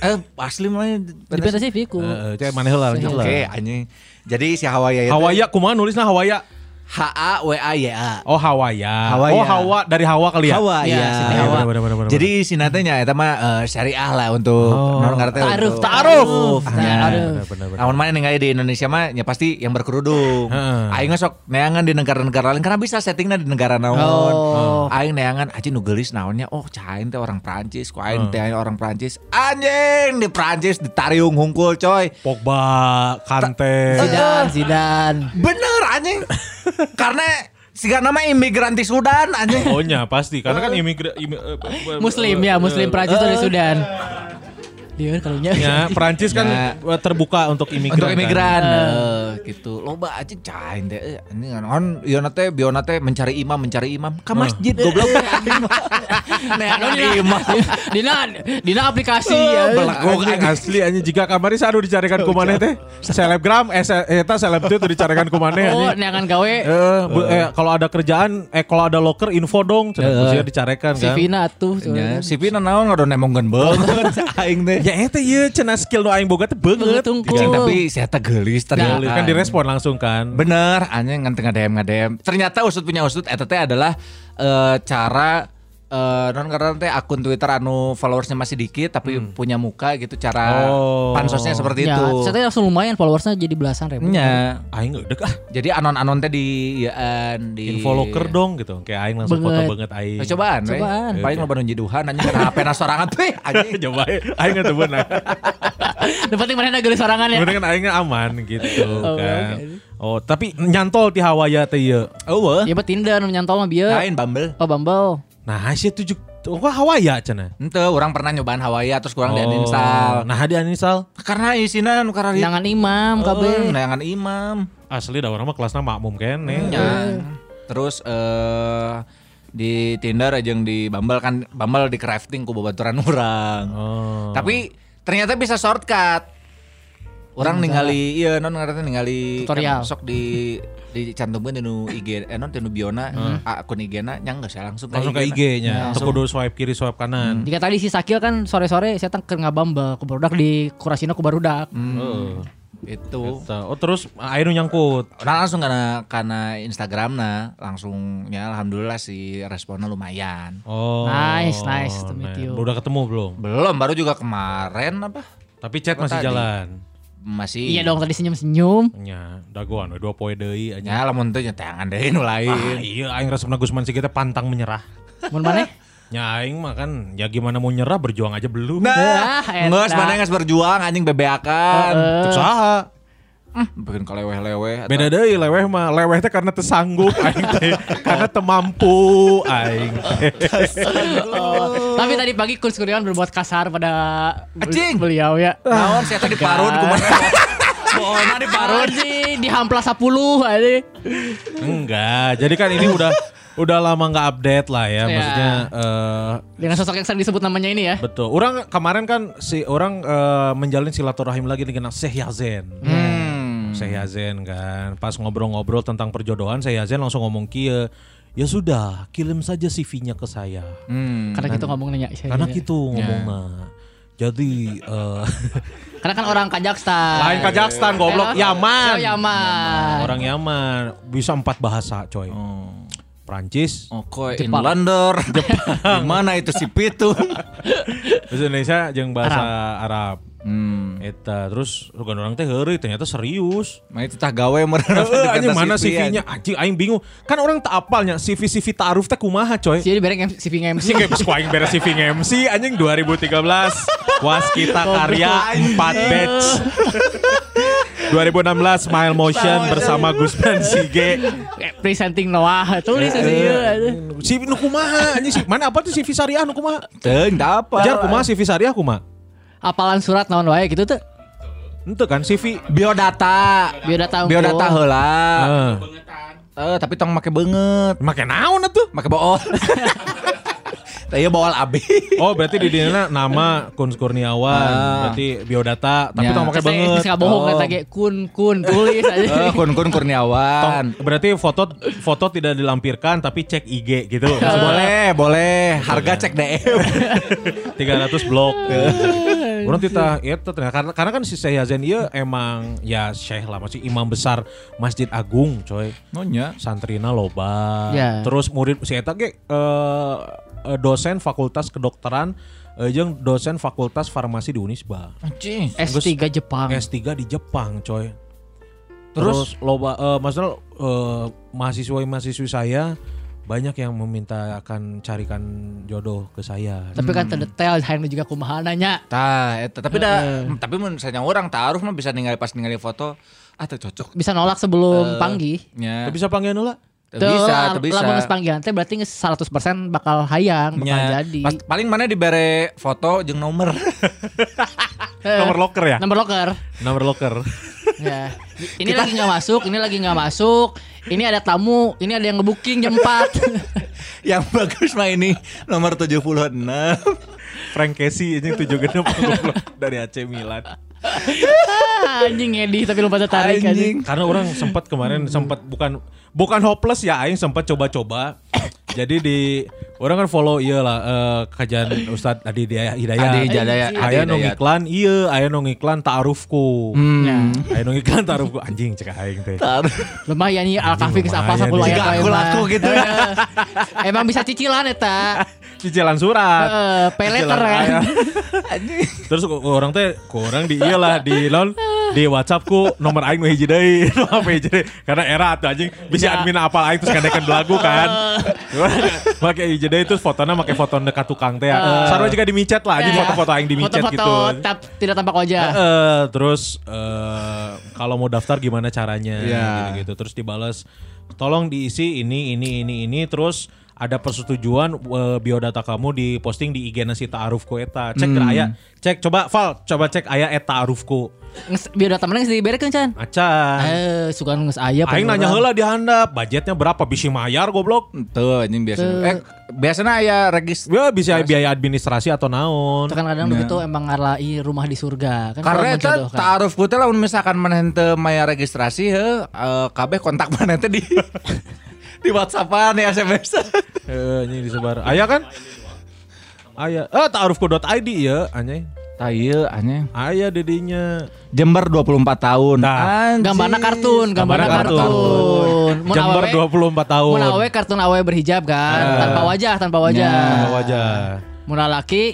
eh asli mah Di pentas CV ku. Heeh, cek mana heula lanjut lah. Oke anjing. Jadi si Hawaya itu Hawaya kumaha nulisna Hawaya? H A W A Y A. Oh Hawaya. Hawaya. Oh Hawa dari Hawa kali ya. Hawa Iya, ya. Siti Iya, Hawa. bener, bener, bener, bener. Jadi si natenya eta mah eh, syariah lah untuk Oh. non Ta'aruf, ta'aruf. Ya. Ta'aruf. Bener, bener, bener. Namun mana ningali di Indonesia mah ya pasti yang berkerudung. Heeh. Aing sok neangan di negara-negara lain karena bisa settingnya di negara naon. Oh. Aing neangan aja nu geulis naonnya oh cain teh orang Prancis, ku aing teh orang Prancis. Anjing di Prancis ditariung hungkul coy. Pogba, Kante. Zidan, Zidan. Bener anjing. *laughs* karena siga nama imigran di Sudan anjing. Oh nya pasti karena kan imigran imi- eh, eh, Muslim eh, ya, eh, Muslim Prancis dari Sudan. Iya kalau nya. Ya, Perancis kan Ya. terbuka untuk imigran. Untuk kan. imigran eh, gitu. Loba aja cain teh. Eh, Ini kan on ieu teh biona teh mencari imam, mencari imam ke masjid goblok. Neangan *laughs* imam. Dina Dina aplikasi ya. Asli anjing jika kamari saru dicarikan ku maneh teh. Selebgram eh eta seleb itu dicarikan ku maneh Oh, anjing. neangan gawe. Eh, kalau ada kerjaan eh kalau ada locker info dong, cenah dicarikan Si kan. Vina tuh. Ya, si Pina naon ngadon emongkeun banget *laughs* aing teh. Ya eta ieu cenah skill nu aing boga teh. Tunggu. Anjing, tapi saya teh geulis ternyata. Gelis, Kan direspon langsung kan. Bener, anjing ngan tengah DM ngadem. Ternyata usut punya usut eta teh adalah eh, cara eh, non karena teh akun Twitter anu followersnya masih dikit tapi punya muka gitu cara Oh. pansosnya seperti Ya, itu. saya langsung lumayan followersnya jadi belasan ribu. Nya. Aing ngedek ah. Jadi anon-anon teh di yaan di Info locker dong gitu. Kayak aing langsung foto Banget. aing. Eh, cobaan. Cobaan. Paling lo bangun jiduhan anjing karena HP na sorangan tuh *laughs* anjing. Coba aing nggak benar. *laughs* Yang penting mana gelis sorangan ya. Kemudian kan aingnya aman gitu *laughs* Oh, kan. oke. Oh, tapi nyantol ti Hawaya teh ieu. Oh, Ya bet Tinder nyantol mah bieu. lain Bumble. Oh Bumble. Nah, sih tujuh Oh, kok Hawaya cenah? Ente orang pernah nyobaan Hawaii terus kurang di Oh, uninstall. Nah, di uninstall. Karena isinya nu karena Nangan imam kabeh. Neangan imam. Asli da orang mah kelasna makmum kene. Ya. Terus eh di Tinder aja yang di Bumble kan Bumble di crafting ku babaturan *laughs* orang. Oh. Tapi ternyata bisa shortcut. Orang ningali iya non ngarana ningali Tutorial. kan sok di dicantumkeun di nu IG eh non di nu biona akun IG-na nya geus langsung langsung ke. IG-nya. Teu Langsung. kudu swipe kiri, swipe kanan. Jika tadi si Sakil kan sore-sore saya tang keur ngabambel ku barudak di kurasina ku barudak. Heeh. Itu. Eta. Oh, terus air nu nyangkut. Nah langsung karena karena Instagram nah langsung ya alhamdulillah si responnya lumayan. Oh. Nice, nice to meet you. Udah ketemu belum? Belum baru juga kemarin apa Tapi chat Apa masih tadi? jalan. Masih Iya dong tadi senyum-senyum. Nya, dagoan we dua poe deui aja. Ya lamun teh nyetangan deh nu Ah, lain. iya aing resepna Gusman sih kita pantang menyerah. Mun maneh? Nya aing mah kan ya gimana mau nyerah berjuang aja belum. Nah, Ah, ngeus eta. mana ngeus berjuang anjing bebeakan. Cek saha? Bikin kaleweh-leweh. Beda deui leweh mah leweh teh karena tesanggup *laughs* aing teh karena temampu aing. Oh, tapi tadi pagi Kun Kurniawan berbuat kasar pada Anjing. beliau ya. Naon saya tadi parun kumaha. Bohongna di parun. Anjing di hamplas 10 anjing. Enggak, jadi kan ini udah udah lama nggak update lah ya, Ya. maksudnya eh, Dengan sosok yang sering disebut namanya ini ya. betul. Orang kemarin kan si orang eh, menjalin silaturahim lagi dengan Syekh Yazen. Hmm. Syekh Yazen kan, pas ngobrol-ngobrol tentang perjodohan, Syekh Yazen langsung ngomong kia, ya sudah, kirim saja CV-nya ke saya. Hmm. Karena kita ngomong nanya. Karena gitu ngomongnya. Jadi eh, *laughs* Karena kan orang Kazakhstan. lain Kazakhstan goblok, Yaman. Oh, Yaman. Orang Yaman bisa empat bahasa, coy. Prancis, Oh, kok Jepang. Inlander. Jepang. *laughs* Gimana itu si Pitu? *laughs* bahasa Indonesia jeung bahasa Arab. Hmm. Eta terus rugan orang teh heureuy ternyata serius. Mah itu tah gawe meureun Heeh, anjing mana CV-nya? Anjing aing bingung. Kan orang tak apalnya CV CV ta'aruf teh kumaha coy. Jadi bereng MC CV MC. Sih kayak aing beres CV MC anjing 2013 Waskita Karya 4 batch 2016 Smile Motion bersama Gusman Sige Eh, Presenting Noah. Tulis anjing. CV nu kumaha anjing si- mana apa tuh CV syariah nu kumaha tah apa? Jar kumaha CV syariah kumaha Apalan surat naon wae gitu tuh. Ente kan CV biodata. Biodata unggul. Biodata heula. Heeh. Eh, tapi tong make banget. Make naon atuh Make bool. Taya bawal AB. Oh berarti di dina nama Kun Kurniawan, Ah. berarti biodata, tapi Ya. tong pakai Saya banget. nggak bohong Oh. kata ge kun kun tulis aja. Eh, kun kun Kurniawan. Tong- berarti foto foto tidak dilampirkan tapi cek IG gitu. boleh, boleh. Harga cek DM. 300 *laughs* blok. Orang tita itu ternyata karena, karena kan si Syekh Yazan iya emang ya Syekh lah masih imam besar Masjid Agung coy. Nonya. Santrina loba. Ya. Terus murid si eta ge eh, eh, dosen fakultas kedokteran eh, jeung dosen fakultas farmasi di Unisba. Anjing. S3 Jepang. S3 di Jepang coy. Terus? Terus, loba eh maksudnya eh, mahasiswa-mahasiswi saya banyak yang meminta akan carikan jodoh ke saya. Tapi kan terdetail hayang juga kumaha nanya. Tah, eta tapi dah tapi mun misalnya orang taruh mah bisa ningali pas ningali foto ah cocok. Bisa nolak sebelum panggih. Nya. Tapi bisa panggil. Teu bisa, teu bisa. Lamun panggilan teh berarti geus 100% bakal hayang, bakal Nya. jadi. Pas- paling mana dibere foto jeung nomor. *laughs* Eh, Nomor locker ya? Nomor locker. Nomor locker. ya. *laughs* Ini lagi nggak masuk, ini lagi nggak masuk. Ini ada tamu, ini ada yang ngebooking jam 4. *laughs* yang bagus mah ini nomor 76. Frank Casey ini tujuh genep dari AC Milan. Ah, anjing Edi tapi lupa tertarik anjing. Karena orang sempat kemarin sempat bukan bukan hopeless ya aing sempat coba-coba. Jadi di orang kan follow iya lah eh, kajian Ustadz Adi Hidayat. Adi Hidayat. Adi Aya nu Hidayat. ngiklan iya, aya nu ngiklan ta'arufku. Ya. Aya nu ngiklan ta'arufku anjing cek aing teh. Lumayan nih al kafi geus apa lumayan. 10 ayat Jika wae aku mah. laku gitu ya. Emang bisa cicilan eta. *laughs* Cicilan surat. Heeh, pay letter Cicilan kan. aya. *laughs* Terus ku- orang teh ku orang di iya lah di non di WhatsAppku nomor aing nu hiji deui, *laughs* nu apa hiji deui. Karena era atuh anjing bisa Ya. admin apal aing terus kadekan lagu kan. Pakai hiji deui terus fotonya pakai foto dekat tukang teh. ya. Sarua juga di micet lah anjing Ya. foto-foto aing di micet Foto-foto gitu. tap- tidak tampak wajah. Eh, terus eh, kalau mau daftar gimana caranya Ya. gitu, Terus dibales tolong diisi ini ini ini ini terus ada persetujuan eh, biodata kamu diposting di IG nasi ta'arufku eta. Cek hmm. aya. Cek coba Val, coba cek aya eta ta'arufku. Nges- Biodata mana geus diberekeun Chan? Acan. Eh, suka geus aya Aing nanya heula di handap, budgetnya berapa? Bisi mayar goblok. Tuh anjing biasa. Eh biasanya aya regis Ya bisa biaya administrasi atau naon. Itu kan kadang begitu emang ngarlai rumah di surga kan Karena kalau eta menjodohkan. taaruf teh lamun misalkan maneh teu maya registrasi heuh eh, kabeh kontak maneh teh di *laughs* di WhatsAppan ya SMS. Eh, ini disebar. Aya kan? Aya. Eh, ta'arufku.id ya, anjing. Tah ieu aneh. Aya dedinya. Jember 24 tahun. Nah. Anjing. Gambarna kartun, gambarna Gambarna kartun. kartun. Mun Jember awewe- 24 tahun. Mun awewe kartun awewe berhijab kan, tanpa wajah, tanpa wajah. Sama wajah. Mun laki,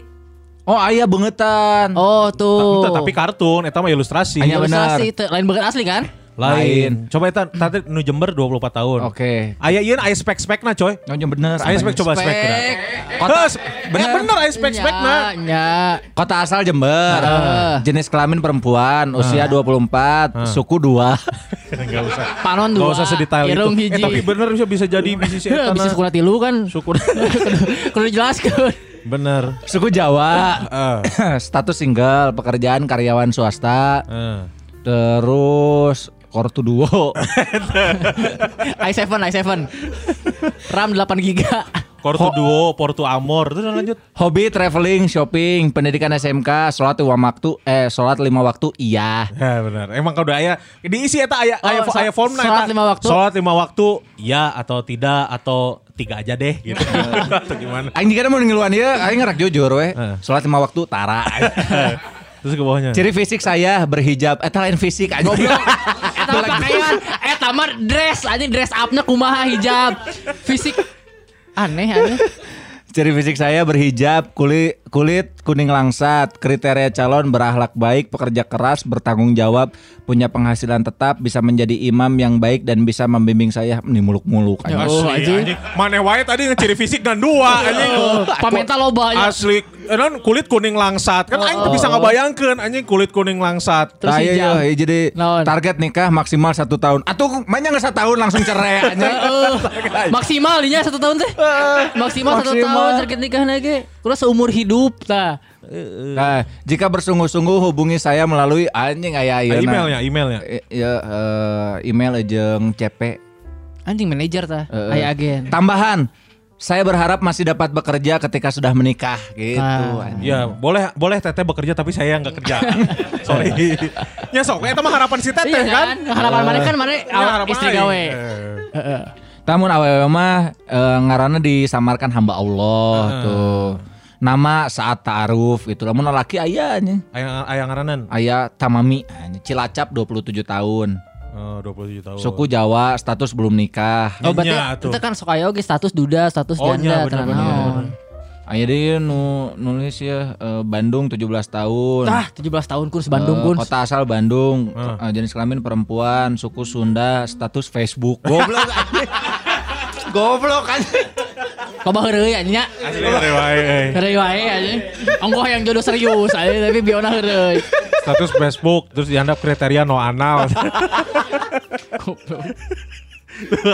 Oh aya bangetan. oh tuh. Tapi kartun, eta mah ilustrasi. Hanya benar. Ilustrasi, lain banget asli kan? Lain. Coba eta tadi nu Jember 24 tahun. Oke. Aya ieu aya spek-spekna coy. Oh, bener. Aya spek coba spek. Kota, bener bener aya spek-spekna. Nya, nya. kota asal Jember. Jenis kelamin perempuan, usia 24, suku 2. Enggak *laughs* usah. Panon Enggak dua. usah sedetail itu. hiji. Eh tapi bener bisa bisa jadi *laughs* bisa si eta. bisa sekolah tilu kan. Syukur. *laughs* Kudu- jelaskeun. Bener. Suku Jawa. Eh. *coughs* Status single, pekerjaan karyawan swasta. eh. Terus Kortu Duo. *laughs* i7, i7. RAM 8 giga. Porto Duo, Porto Amor, terus lanjut. Hobi traveling, shopping, pendidikan SMK, sholat lima waktu, eh sholat lima waktu, iya. Ya benar. Emang kalau udah aya diisi eta aya Oh, aya so- aya formna sholat lima waktu? Sholat lima waktu, ya atau tidak atau tiga aja deh gitu. *laughs* atau gimana? Aing juga mau ngiluan ya, aing ngerak jujur weh. Eh. Sholat lima waktu, tara. *laughs* Terus ke bawahnya. Ciri fisik saya berhijab, eta lain fisik aja. Eta mah pakaian, eta mah dress aja dress up-nya kumaha hijab. Fisik aneh aneh. Ciri fisik saya berhijab, kulit kulit kuning langsat, kriteria calon berakhlak baik, pekerja keras, bertanggung jawab, punya penghasilan tetap, bisa menjadi imam yang baik dan bisa membimbing saya Ini muluk-muluk Ya. Oh, Asli, anjing. anjing. Maneh wae tadi ngeciri fisik dan dua *laughs* anjing. Pamenta loba nya. Asli, eh, non kulit kuning langsat. Kan aing tuh bisa ngabayangkeun anjing kulit kuning langsat. Terus Nah, iya, iya, jadi Naon? target nikah maksimal satu tahun. Atuh, mainnya nggak satu tahun langsung cerai aja. *laughs* Heeh. *laughs* maksimal dinya satu tahun teh. Maksimal satu Maksimal. tahun terkait nikah lagi. Terus seumur hidup tah. Nah, jika bersungguh-sungguh hubungi saya melalui anjing aya Ah, ayeuna. emailnya, emailnya. Eh, Ya, eh, email jeung CP. Anjing manajer tah. Eh, Aya agen. Tambahan Saya berharap masih dapat bekerja ketika sudah menikah gitu. Ah. anjing. Ya boleh boleh teteh bekerja tapi saya nggak kerja. *laughs* Sorry. ya sok, itu mah harapan si teteh Iya kan. kan? Harapan mana kan mana Ya, harapan istri gawe. Eh. Heeh. Namun awewe mah eh, ngaranna disamarkan hamba Allah tuh. Nama saat ta'aruf itu. Namun laki aya nya. Ayang ayang ngaranan. Aya Tamami anjing. Cilacap 27 tahun. Oh, 27 tahun. Suku Jawa, status belum nikah. Oh berarti tuh. itu kan sok aya oge status duda, status Oh, janda, bener, tenan naon. Aya dia nu nulis ya eh, Bandung 17 tahun. Tah, 17 tahun kurs Bandung Eh, kun. Kota asal Bandung, Hmm. Eh, jenis kelamin perempuan, suku Sunda, status Facebook. Goblok anjing. *laughs* Goblok anjing. Coba heureuy nya. nya. Asli dari wae. eh. Heureuy wae anjing. Onggoh yang jodoh serius anjing tapi biona heureuy. Status Facebook terus dianggap kriteria no anal. *laughs*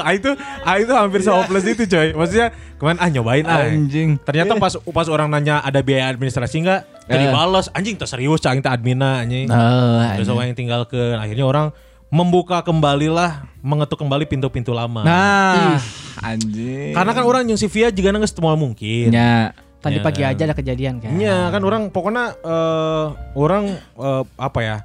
ah itu ah itu hampir se-hopeless itu coy. Maksudnya kemarin ah nyobain ah. Anjing. Ternyata pas pas orang nanya ada biaya administrasi enggak? Tadi Eh. balas anjing tuh serius cang teh adminna anjing. Nah, Terus orang yang tinggal ke akhirnya orang membuka kembali lah mengetuk kembali pintu-pintu lama. Nah, anjing. Karena kan orang yang si Via juga nggak setemal mungkin. nya Tadi Ya. pagi aja ada kejadian kan. Iya kan orang pokoknya eh, orang eh, apa ya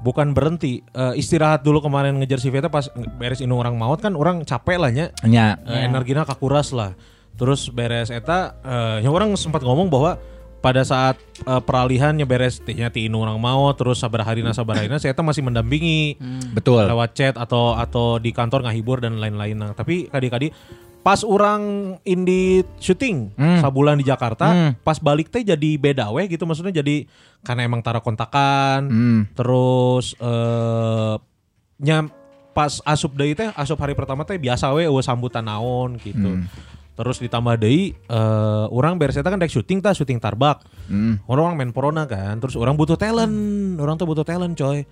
bukan berhenti eh, istirahat dulu kemarin ngejar si pas beres ini orang maut kan orang capek lah nya nya Eh, energina kakuras lah terus beres eta eh, ya orang sempat ngomong bahwa pada saat eh, peralihannya beres tehnya ti inu orang mau terus sabar harina sabar harina saya masih mendampingi betul. lewat chat atau atau di kantor ngahibur dan lain-lain nah tapi kadi-kadi pas orang indi syuting Hmm. sabulan di Jakarta Hmm. pas balik teh jadi beda weh gitu maksudnya jadi karena emang tara kontakan Hmm. terus eh nya pas asup deui teh asup hari pertama teh biasa we eueuh sambutan naon gitu Hmm. Terus ditambah deui eh orang beres eta kan dek syuting tah syuting tarbak. Hmm. orang main corona kan terus orang butuh talent orang tuh butuh talent coy.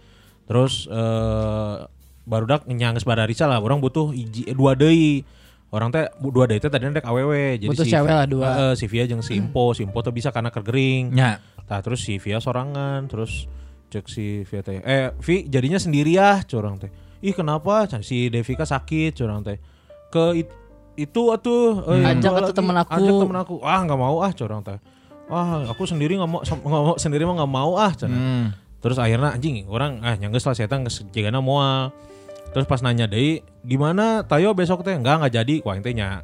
Terus eh barudak nyangges badarisa lah orang butuh iji, eh, dua deui. Orang teh dua deui teh tadinya dek awewe jadi Butuh cewek lah, dua. Heeh, si Via jeung si Impo si Impo tuh bisa karena kergering. Nya. Nah terus si Via sorangan terus cek si Via teh eh Vi jadinya sendiri ya curang teh. Ih kenapa? Si Devika sakit curang teh. Ke it- itu atuh eh, Ajak dua atuh lagi. temen aku. ajak temen aku. Ah nggak mau ah curang teh. Ah aku sendiri nggak mau nggak mau sendiri mah nggak mau ah cenah. Hmm. terus akhirnya anjing orang ah nyangges lah saya geus jigana moal terus pas nanya deh gimana tayo besok teh? Enggak nggak jadi kuaing teh nya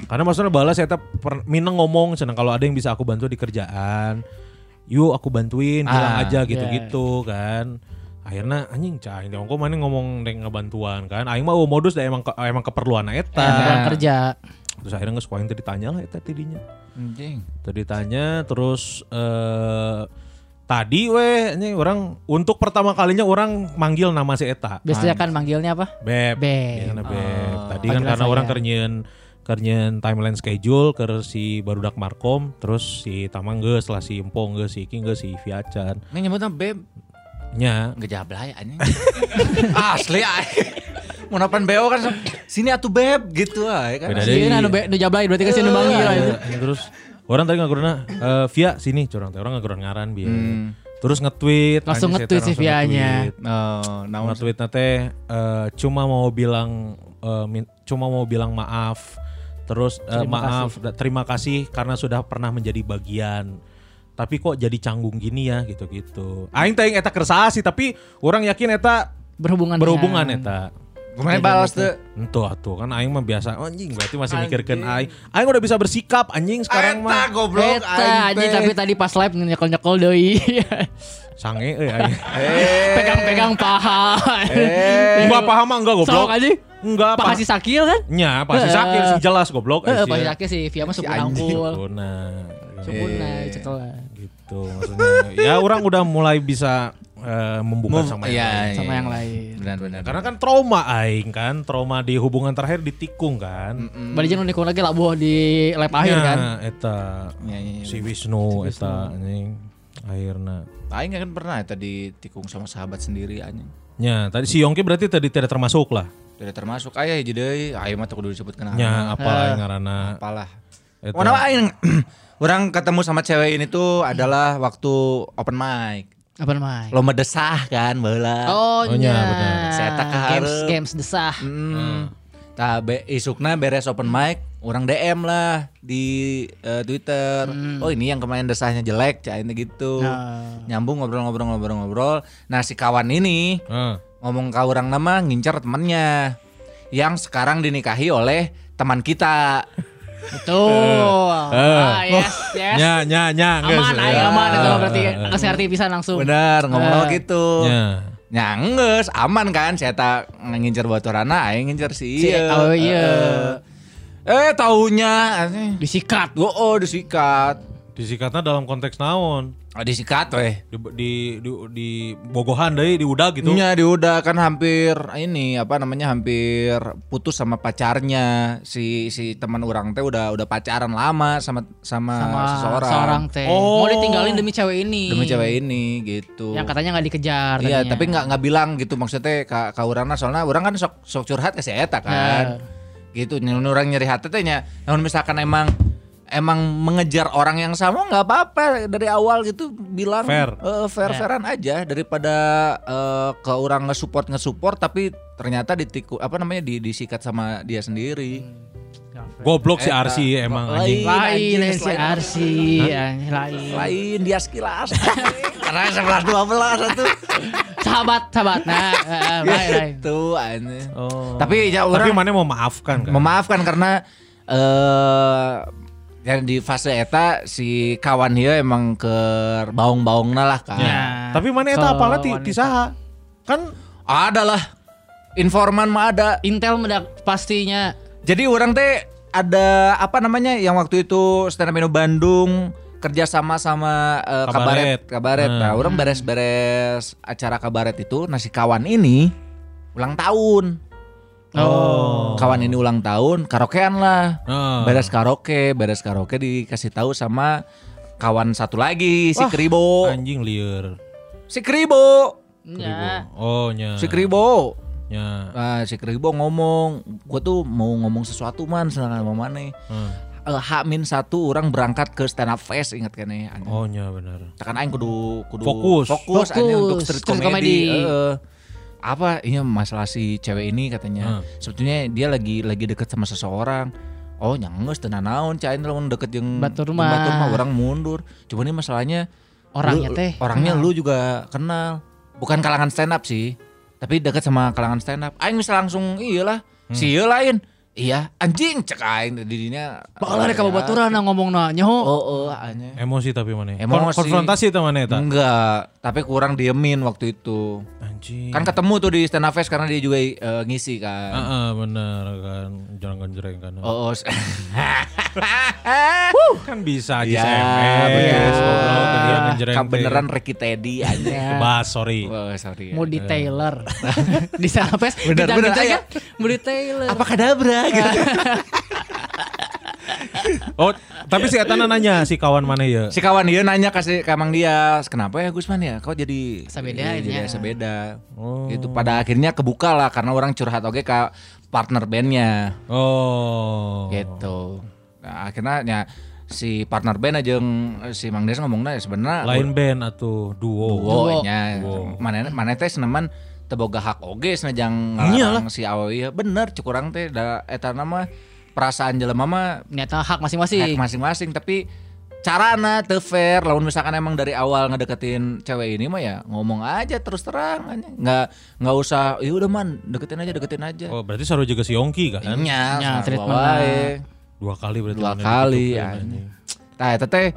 karena maksudnya balas saya teh per- mineng ngomong senang kalau ada yang bisa aku bantu di kerjaan yuk aku bantuin bilang Ah, aja gitu-gitu kan akhirnya anjing cah ini ongko mana ngomong deng ngebantuan kan aing mah modus da emang ke- emang keperluan eta Orang kerja. terus akhirnya geus kuaing teh ditanya lah eta tidinya Anjing. Tadi ditanya terus eh tadi weh ini orang untuk pertama kalinya orang manggil nama si Eta. Biasanya kan manggilnya apa? Beb. Beb. Biasanya Beb. Oh. Tadi kan karena saya. orang kerjaan kerjaan timeline schedule ke si Barudak Markom terus si Tamang geus lah si Empong geus si King geus si Viacan. Ini nyebutnya beb Nya Gejablay anjing. *laughs* Asli anjing. Mau napan beo kan sini atuh beb gitu aja kan. Beda Sini anu be jablay berarti kan sini manggil lah itu. Eh, terus orang tadi ngagurna eh Via sini curang orang ngaguran ngaran biar. Hmm. Terus nge-tweet Langsung nge-tweet si langsung Via-nya. nge-tweet. Oh, naon Nama tweetnya teh eh, cuma mau bilang eh, min- cuma mau bilang maaf. Terus eh, Terima maaf da- terima kasih karena sudah pernah menjadi bagian. Tapi kok jadi canggung gini ya gitu-gitu. Aing teh eta kersah sih tapi orang yakin eta Berhubungan berhubungan dengan- eta. Kemarin balas tuh. Entuh atuh kan aing mah biasa anjing berarti masih mikirkan aing. Aing udah bisa bersikap anjing sekarang mah. goblok Eta aja tapi tadi pas live nyekel-nyekel deui. *laughs* Sange euy aing. Pegang-pegang paha. Enggak paham mah enggak goblok. Sok aja. Enggak si Sakil kan? Nya pasti Eh, sakit sih jelas goblok. Heeh, eh, sia. si Sakil si Via mah anjing. angkul. Nah, Sepuna cekelan. Gitu maksudnya. ya orang udah mulai bisa eh, membuka Move, sama yang iya, lain. iya. Sama yang lain. Benar-benar. Karena kan trauma aing kan, trauma di hubungan terakhir ditikung kan. Bari jeung nikung lagi labuh di lab akhir Ya, kan. eta Iya, iya, iya. si Wisnu eta anjing akhirnya. Aing kan pernah tadi tikung sama sahabat sendiri anjing. Ya, tadi si Yongki berarti tadi tidak termasuk lah. Tidak termasuk aya hiji deui, aya mah teu kudu disebutkeun Ya, nama. apa aing ngaranna. Apalah. Eta. Mana aing *clears throat* orang ketemu sama cewek ini tuh adalah waktu open mic. Apa namanya? Lomba desah kan baheula. Oh, Oh, iya, benar. Saya tak Games games desah. Hmm. Tah be, isukna beres open mic orang DM lah di eh, Twitter. Oh ini yang kemarin desahnya jelek, cain gitu. Nah. Nyambung ngobrol-ngobrol-ngobrol-ngobrol. Nah si kawan ini Heeh. ngomong ke orang nama ngincer temennya yang sekarang dinikahi oleh teman kita. Betul. Ah, yes, yes. Nya nya nya geus. Aman, ayo Ya. aman itu Ah. berarti ngasih arti bisa langsung. Bener ngomong Eh. gitu. Nya. Ya nges, aman kan saya tak ngincer baturana aing ngincer si Si- iya. oh iya. Eh taunya. Disikat. Oh, oh disikat. Disikatnya dalam konteks naon? Oh, disikat weh. Di di di, di bogohan deui di udah gitu. Nya dia udah kan hampir ini apa namanya hampir putus sama pacarnya si si teman orang teh udah udah pacaran lama sama sama, sama seseorang seorang teh. Oh. Mau ditinggalin demi cewek ini. demi cewek ini gitu. Yang katanya nggak dikejar. Iya, tadinya. tapi nggak nggak bilang gitu maksudnya ka, ka urangna soalnya orang kan sok sok curhat ke si eta kan. Gitu nyun orang nyeri hati teh nya. Namun misalkan emang emang mengejar orang yang sama nggak apa-apa dari awal gitu bilang Fair. eh, fair fairan aja daripada eh, ke orang nge-support nge-support tapi ternyata ditiku apa namanya di, disikat sama dia sendiri. Goblok si. Arsi emang Lain. anjing. Lain Anjing, lain si Arsi, ya, lain. Lain dia sekilas. *laughs* Karena 11 12 satu. Sahabat, sahabat. Nah, eh, lain, lain. Gitu aneh. Oh. Tapi ya Tapi orang mana mau maafkan kan? memaafkan karena eh yang di fase eta si kawan dia emang ke baung-baungna lah kan. Ya. Tapi mana eta Ke apalah ti, ti saha? Kan Ada lah. Informan mah ada. Intel medak pastinya. Jadi orang teh ada apa namanya yang waktu itu stand up Indo Bandung kerja sama sama eh, Kabaret. kabaret kabaret. Hmm. Nah, orang beres-beres acara kabaret itu nasi kawan ini ulang tahun. Oh. Kawan ini ulang tahun, karaokean lah. Heeh. Beres karaoke, beres karaoke dikasih tahu sama kawan satu lagi si Kribo. anjing liar. Si Kribo. Ya. Oh nya. Si Kribo. Nya. Nah, si Kribo ngomong, gue tuh mau ngomong sesuatu man, sedangkan mau mana? Hmm. Eh, H-1 orang berangkat ke stand up fest ingat kan ya. Oh nya benar. Tekan aing kudu kudu Fokus. fokus, Fokus, aja untuk street, street comedy. comedy. Apa ini masalah si cewek ini katanya. Hmm. Sebetulnya dia lagi lagi deket sama seseorang. Oh nyangges tenan naon cain lamun deket yang Batur yang mah. batur mah orang mundur. Cuma ini masalahnya Orangnya lu- teh Orangnya kenal. lu juga kenal. Bukan kalangan stand up sih. Tapi deket sama kalangan stand up. Aing bisa langsung iyalah. Si ieu lain. Iya, anjing cek aing didinya. Bakal ada kabar baturan ngomong nanya. Oh, oh, aneh. Emosi tapi mana? Kon- Emosi. konfrontasi itu mana eta? Enggak, tapi kurang diemin waktu itu. Anjing. Kan ketemu tuh di stand up fest karena dia juga eh, ngisi kan. Heeh, bener kan. Jangan genjreng kan. Oh, oh. kan bisa aja Iya, SMS. bener. goblok, kan dia genjreng Kan teh. beneran Ricky Teddy *laughs* aja. Kebas, sorry. Oh, sorry. Mau *laughs* di Taylor. di sana pes. Bener, bener, ayo. Mau di Taylor. Apa kadabra gitu. *laughs* Oh, tapi si Eta nanya si kawan mana ya? si kawan dia nanya kasih ke emang dia, kenapa ya Gusman ya? Kok jadi ininya. jadi sebeda. Oh. Itu pada akhirnya kebuka lah karena orang curhat oke ke partner bandnya. Oh. gitu nah, akhirnya ya, si partner band aja yang si Mang Des ngomongnya ya sebenarnya Lain band atau duo. duo nya mana mana teh seneman teboga hak oge senajang Iyalah. ngalarang si Aoi ya bener cukurang teh da eta nama perasaan jelema mah Nyata hak hak masing-masing. masing-masing tapi carana teu fair lamun misalkan emang dari awal ngedeketin cewek ini mah ya ngomong aja terus terang aja. nggak nggak usah ya udah man deketin aja deketin aja Oh, berarti saru juga si Yongki kan? nya Nya, sarua treatment. Dua kali berarti. dua kali ya. Nah, eta teh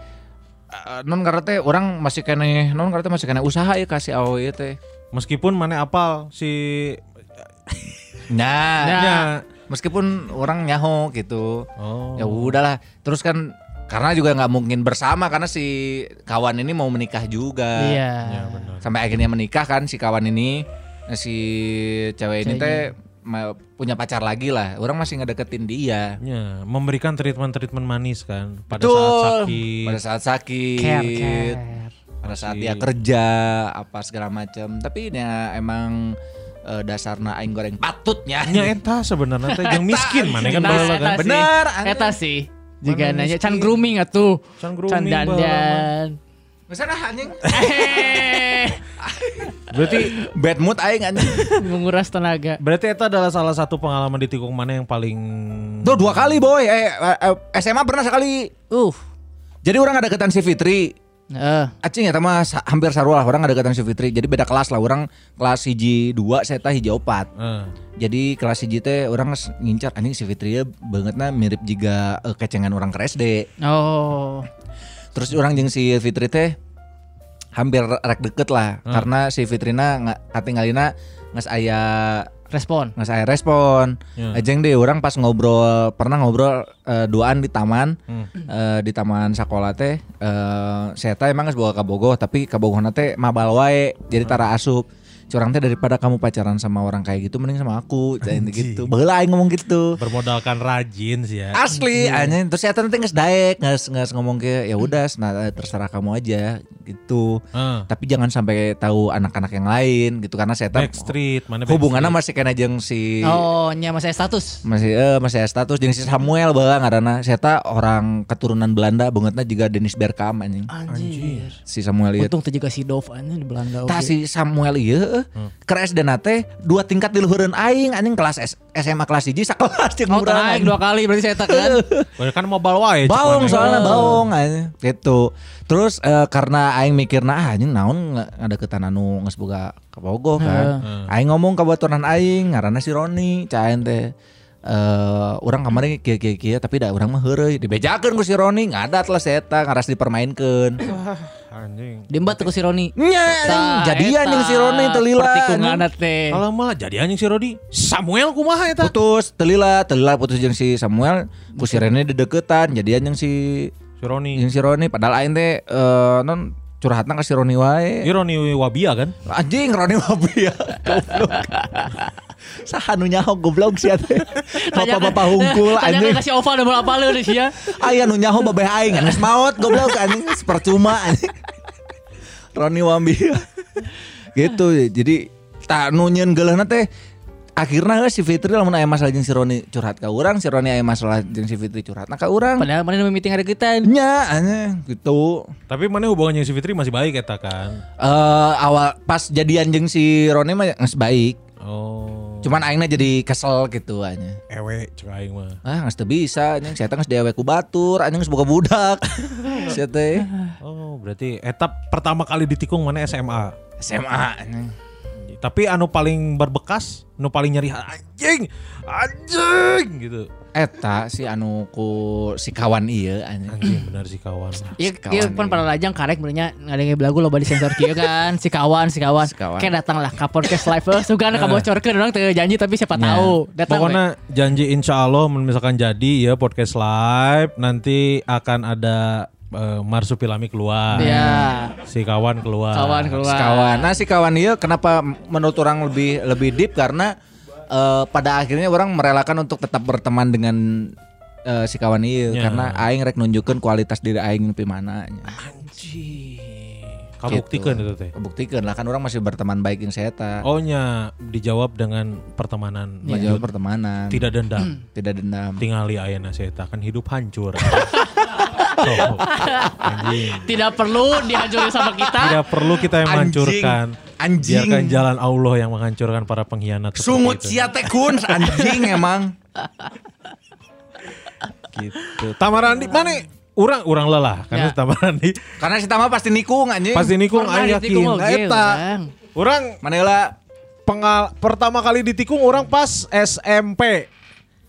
eh, non karena teh orang masih kene non karena teh masih kene usaha ya kasih AOI teh. Meskipun mana apal si Nah, Nah. nya. meskipun orang nyaho gitu. Oh. Ya udahlah. Terus kan karena juga nggak mungkin bersama karena si kawan ini mau menikah juga. Iya. Ya benar. Sampai akhirnya menikah kan si kawan ini Nah, si cewek ini teh punya pacar lagi lah. Orang masih ngedeketin dia. Ya, memberikan treatment-treatment manis kan pada Betul. saat sakit. Pada saat sakit. Care, care. Pada saat dia kerja apa segala macam tapi ya emang eh, dasarna aing goreng patutnya Nya eta sebenarnya teh *laughs* yang miskin mana kan baheula kan. sih. Bener. Eta sih. Jika nanya miskin. can grooming atuh. Can grooming Can dandan. Misalnya anjing *laughs* *laughs* Berarti bad mood aing anjing. menguras tenaga. berarti itu adalah salah satu pengalaman di tikung mana yang paling Tuh dua kali boy. Eh, eh, eh, SMA pernah sekali. Uh. Jadi orang ada ketan si Fitri. Eh, Acing ya mah sa- hampir sarua lah orang ada ketan si Fitri. Jadi beda kelas lah orang kelas hiji dua saya hiji opat. Eh, Jadi kelas hiji teh orang ngincar anjing si Fitri ya bangetna mirip juga eh, kecengan orang ke SD. oh. Terus orang jeung si Fitri teh hampir rek deket lah karena si Fitrina nggak katingalina nges aya Respon. nggak saya respon. Ya. Ajeng deh orang pas ngobrol pernah ngobrol eh, duaan di taman Hmm. eh, di taman sekolah teh eh saya teh emang geus bawa ka Bogoh tapi ka teh mabal wae jadi tara asup. Curang teh daripada kamu pacaran sama orang kayak gitu mending sama aku. Jadi gitu. Aing ngomong gitu. bermodalkan rajin sih ya. Asli anjing terus saya nanti nges daek nges nges ngomong ke ya udah nah, terserah kamu aja gitu. Eh, Tapi jangan sampai tahu anak-anak yang lain gitu karena saya tahu Backstreet, mana hubungannya masih kena jeung si Oh, nya masih status. masih eh masih status jeung si Samuel bae ngaranna saya teh orang keturunan Belanda bangetnya juga Dennis Bergkamp anjing Anjir. si Samuel ieu Untung tuh juga si Dov anjing di Belanda. tah oke. si Samuel ieu ke SD na teh dua tingkat di luhureun aing anjing kelas S- SMA kelas 1 sakelas jeung Oh, urang, anjing. dua kali berarti saya tekan. Oh, kan *laughs* mobile wae. Baung mana. soalnya baung anjing. gitu. Terus eh, karena aing mikirna ah anjing naon nge- ngadeukeutan anu geus boga kabogoh kan. Aing ngomong ka baturan aing ngaranna si Roni, caen teh eh orang kemarin kieu kieu kieu tapi da urang mah heureuy dibejakeun ku si Roni ngadat lah saya eta ngaras dipermainkeun. *laughs* Anjing. Dimbat tuh si Roni. Nya jadian jeung si Roni teu lila. Pertikungan teh. Kalau malah jadi anjing si Rodi. Samuel kumaha eta? Putus, teu lila, teu lila putus jeung si Samuel, ku si Rene dedeketan jadian jeung si Si Roni. jeung si Roni padahal aing teh eh non curhatna ka si Roni wae. Ini Roni Wabia kan? Anjing Roni Mabia *laughs* Goblok. Saha nu nyaho goblok sia teh. *laughs* Bapak-bapak hungkul *laughs* Tanya anjing. kasih oval udah berapa lu nih ya. Aya nu nyaho babeh aing geus maot goblok anjing. Percuma anjing. Roni Mabia Gitu jadi tak nu nyeun geuleuhna teh akhirnya geus si Fitri lamun aya masalah jeung si Roni curhat ka urang si Roni aya masalah jeung si Fitri curhat ka urang Padahal mana meeting hari kita. nya anjing gitu Tapi mana hubungannya si Fitri masih baik eta kan? eh awal pas jadian jeung si Roni mah geus baik Oh. Cuman aingnya jadi kesel gitu aja. Ewe cek aing mah. Ah nggak bisa, anjing saya nggak dewe ku batur, anjing geus boga budak. *laughs* Sia teh Oh, berarti etap pertama kali ditikung mana SMA. SMA anjing. Tapi anu paling berbekas, anu paling nyeri anjing, anjing gitu. Eta si anu ku si kawan iya anjing. Anjing benar sih kawan. Iya, Si iya kawan pan ini. para lajang karek benernya ngadenge belagu loba di sensor kieu kan. Si kawan, si kawan. Si kawan. Kayak datang lah ke podcast live. Eh, Sugana kabocorkeun orang teu janji tapi siapa Nah. tahu. Datang. we. Pokoknya janji insya Allah misalkan jadi ya podcast live nanti akan ada eh, Marsupilami keluar. Iya. Si kawan keluar. Kawan keluar. Si kawan. Nah si kawan iya kenapa menurut orang lebih lebih deep karena eh, pada akhirnya orang merelakan untuk tetap berteman dengan eh, si kawan iya Ya. karena aing rek nunjukeun kualitas diri aing nepi mana nya. Anjing. Kabuktikan Gitu. itu teh. Buktikan lah kan orang masih berteman baik yang saya ta. Oh nya dijawab dengan pertemanan Menjawab pertemanan. tidak dendam. Tidak dendam. Tingali ayana saya kan hidup hancur. *laughs* Oh, anjing. Tidak perlu dihancurin sama kita. Tidak perlu kita yang Anjing. menghancurkan. Anjing. Biarkan jalan Allah yang menghancurkan para pengkhianat. Sungut itu. sia teh kun anjing emang. gitu. Tamarandi mana? Urang urang lelah karena Ya. Tamarandi Karena si Tama pasti nikung anjing. pasti nikung ditikung yakin. Eta. Urang Mana heula pengal pertama kali ditikung orang pas SMP.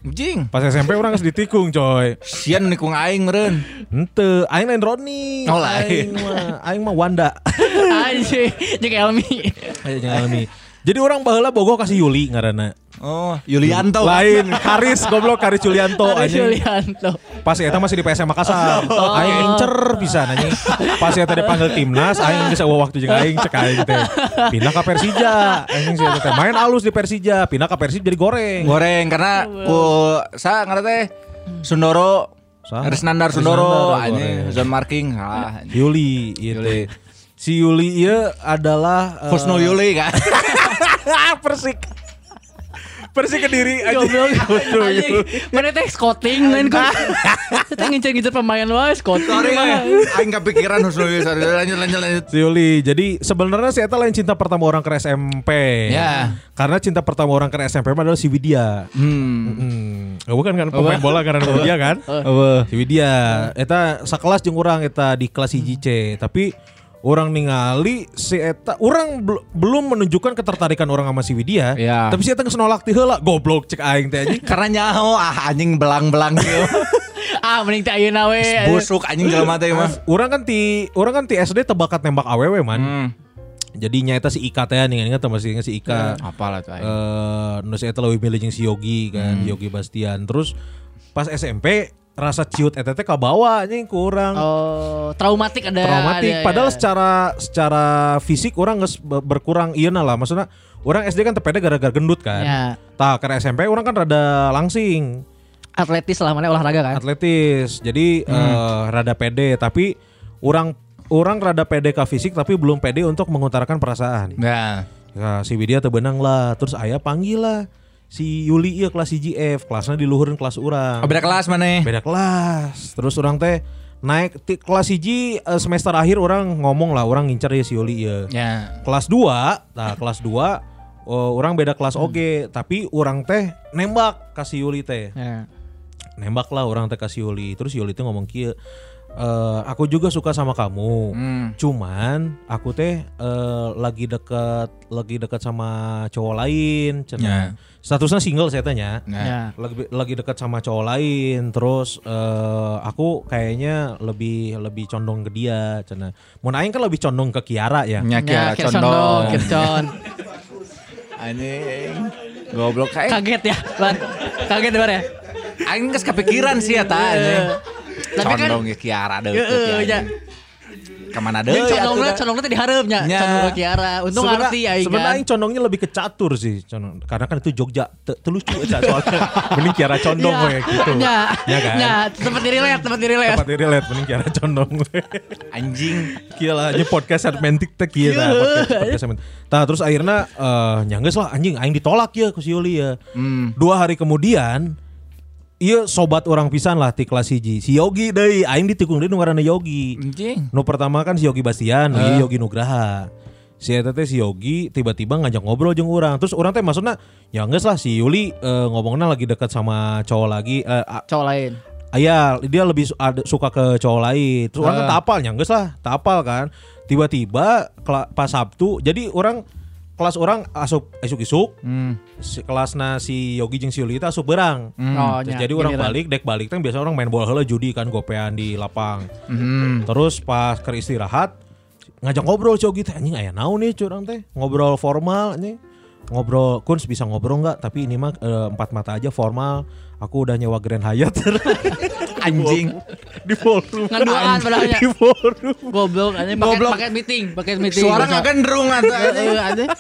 Anjing. Pas SMP orang harus ditikung coy. Sian nikung aing meureun. Ente, aing lain Roni. Oh, lain. Aing mah, aing mah Wanda. *laughs* Anjing, jeung Elmi. Ayo jangan alami. Jadi orang baheula bogoh kasih Yuli ngaranna. Oh, Yulianto. Lain, Karis goblok Karis Yulianto Ada anjing. Julianto. Pas eta masih di PSM Makassar. Aing incer bisa nanya. Pas eta dipanggil timnas, aing geus eueuh waktu jeung aing cek aing teh. Pindah ke Persija. Anjing sih teh main alus di Persija, pindah ke Persib jadi goreng. Goreng karena ku sa ngaran teh Sundoro? Resnandar Sundoro anjing zone marking anjing. Yuli itu. Yuli. Si Yuli ieu adalah eh, Husnul Yuli kan. *laughs* Persik. Persi ke diri *laughs* aja. Goblok. *laughs* Anjing, mana teh scouting lain kok. *laughs* Kita ngincer-ngincer pemain wae scouting. Sorry, eh. aing kepikiran Husnul. Sorry, lanjut lanjut lanjut. Si Yuli, jadi sebenarnya si Eta lain cinta pertama orang ke SMP. Ya. Karena cinta pertama orang ke SMP mah adalah si Widya. Hmm. Hmm. Oh, bukan kan pemain bola karena Widya kan? Si Widya, eta sakelas jeung urang eta di kelas 1C, tapi orang ningali si eta orang bel- belum menunjukkan ketertarikan orang sama si Widya. Ya. Tapi si eta geus nolak ti heula, goblok cek aing teh anjing. *laughs* Karena nyaho ah anjing belang-belang gitu. *laughs* Ah, mending teh ayeuna we. Busuk anjing jelema teh mah. *laughs* Orang kan ti orang kan ti SD tebakat nembak awewe man. Hmm. Jadi nyata si Ika teh nih ingat masih ingat si Ika. Apalah tuh. Eh, nu si eta leuwih milih jeung si Yogi kan, Yogi Bastian. Terus pas SMP rasa ciut eta teh kabawa anjing ku urang. Oh, traumatik ada. traumatik ada, padahal ya. secara secara fisik orang be- berkurang iya lah maksudnya orang SD kan tepede gara-gara gendut kan Ya. tah karena SMP orang kan rada langsing atletis lah mana olahraga kan. atletis jadi eh, rada pede tapi orang orang rada pede ke fisik tapi belum pede untuk mengutarakan perasaan Nah. ya, si Widya teu benang lah terus ayah panggil lah si Yuli iya kelas IGF kelasnya di luhureun kelas orang Oh, beda kelas mana? beda kelas terus orang teh naik ti, kelas hiji eh, semester akhir orang ngomong lah orang ngincar ya si Yuli ya Ya. kelas 2 nah kelas 2 oh, orang beda kelas oge tapi orang teh nembak kasih Yuli teh Ya. nembak lah orang teh kasih Yuli terus Yuli teh ngomong kia "Eh, aku juga suka sama kamu Hmm. cuman aku teh eh, lagi deket lagi deket sama cowok lain cenah. Ya. Statusnya single saya tanya Nah. Ya. lagi lagi dekat sama cowok lain terus eh, aku kayaknya lebih lebih condong ke dia cina mun aing kan lebih condong ke Kiara ya Nya Ya, kira Kircon condong. dong, Kircon. *laughs* Anjing. Goblok kayak Kaget ya, Bar. Kaget ya, Bar ya. aing geus kepikiran sih eta anjing. Tapi kan Condong ge Kiara deukeut ya. Ya. Ke mana Ini deui condongnya, condongnya tadi harapnya, condong ke Kiara. Untung Sebenarnya- ngerti aing sebenarnya kan. condongnya lebih ke catur sih condong. karena kan itu Jogja te- telucu aja soalnya mending Kiara condong we gitu Ya, ya kan ya, tempat diri lihat, tempat diri lihat. tempat diri lihat mending Kiara condong. Anjing. Kira lah aja podcast romantic teh tah podcast podcast romantic. Tah terus akhirnya eh nyanggeus lah anjing aing ditolak ya ku si Yuli ya. Hmm. Dua hari kemudian Iya sobat orang pisan lah ti kelas hiji Si Yogi deui aing ditikung nu ngaranna Yogi. Anjing. Nu pertama kan si Yogi Bastian, ieu Yogi Nugraha. Si eta teh si Yogi tiba-tiba ngajak ngobrol jeung urang. Terus urang teh maksudna ya geus lah si Yuli eh, ngomongna lagi dekat sama cowok lagi a- Cowok lain. Aya, dia lebih ada, suka ke cowok lain. Terus orang kan tak apal, nyangges lah, tak apal kan. Tiba-tiba pas Sabtu, jadi orang kelas orang asup isuk-isuk, Hmm. si, kelasna si Yogi jeung si Yuli itu asup berang. Oh, Terus nya, jadi orang giliran. balik, dek balik kan biasa orang main bola heula judi kan gopean di lapang. Hmm. Terus pas ke istirahat ngajak ngobrol si Yogi teh anjing aya naon nih curang teh ngobrol formal anjing. Ngobrol Kuns bisa ngobrol nggak tapi ini mah eh, empat mata aja formal. Aku udah nyewa Grand Hyatt *laughs* Anjing. di forum. Ngaduaan padahalnya. di forum. Goblok anjing pakai meeting, pakai meeting. Suara nggak gendrung atuh anjing.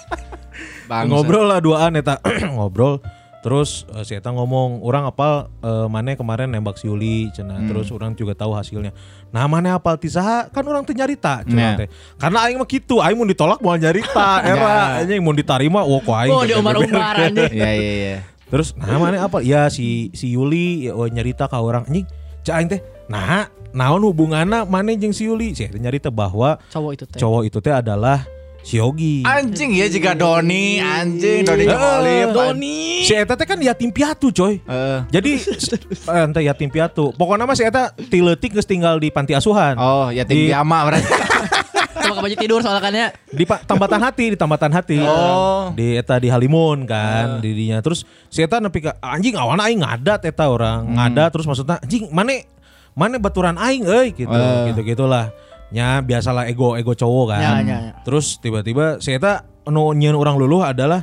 Bangsa. Ngobrol lah duaan eta *clears throat* ngobrol. Terus eh, si Eta ngomong, orang apal eh, mana kemarin nembak si Yuli cenah. Terus orang juga tahu hasilnya. Nah, mana apal ti saha? Kan orang teu nyarita cenah Nah. teh. Karena aing mah kitu, aing mau ditolak mau nyarita *laughs* era. Anjing mau ditarima oh kok aing. Oh, diumbar-umbar beber. anjing. Iya iya iya. Terus nah mana apa? Ya si si Yuli ya, oh, nyarita ka orang anjing. Cak aing teh. Nah, naon hubunganna mana jeung si Yuli? Si Eta nyarita bahwa Cowok itu teh. cowok itu teh adalah si Yogi. Anjing ya jika Doni, anjing Doni Olive. Doni. Si Eta teh kan yatim piatu coy. Eh. Jadi eh, ente yatim piatu. Pokoknya mah si Eta tiletik geus tinggal di panti asuhan. Oh, ya Di- tinggi ama berarti. *laughs* Cuma baju tidur soalnya kan ya. Di tambatan hati, di tambatan hati. Oh. Di Eta di Halimun kan, didinya. Terus si Eta nepi ka anjing awana aing ngadat Eta orang. Ngadat terus maksudnya anjing mana mana baturan aing euy gitu. Eh. Gitu-gitulah. Ya biasalah ego ego cowok kan. Ya, ya, ya. Terus tiba-tiba si Eta nu nyieun orang luluh adalah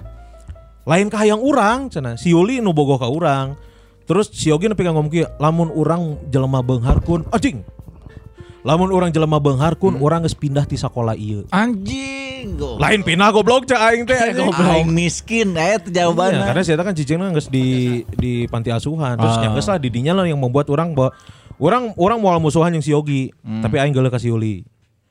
lain kahayang urang cenah. Si Yuli nu bogoh ka urang. Terus si Yogi nepi ka ngomong kieu, lamun urang jelema beungharkeun, anjing. Lamun urang jelema beungharkeun, urang geus pindah ti sakola ieu. Anjing. Go. Lain pindah goblok cak aing teh anjing. Aing miskin, eh itu Iya, jawabannya. karena saya kan cicingna geus di di panti asuhan. Terus Ah. nyanggeus lah didinya lah yang membuat orang bahwa orang orang mau musuhan yang si Yogi, tapi aing geuleuh ka si Yuli.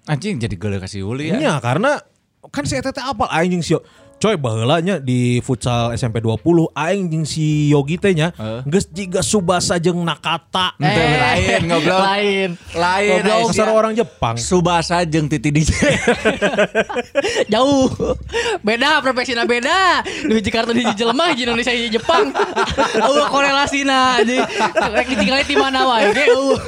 Anjing jadi gele kasih Uli ya. Iya, karena kan si eta teh apal aing jeung si Yo- Coy baheulanya di futsal SMP 20 aing jeung si Yogi teh nya Heeh. geus jiga Subasa jeung Nakata. Ente lain ngobrol. Lain. Lain. Kasar orang Jepang. Subasa jeung Titi DJ. *laughs* Jauh. Beda profesional beda. Di Jakarta di jelema di Indonesia di Jepang. *laughs* Eueuh korelasina anjing. Rek ditinggalin di mana wae ge eueuh.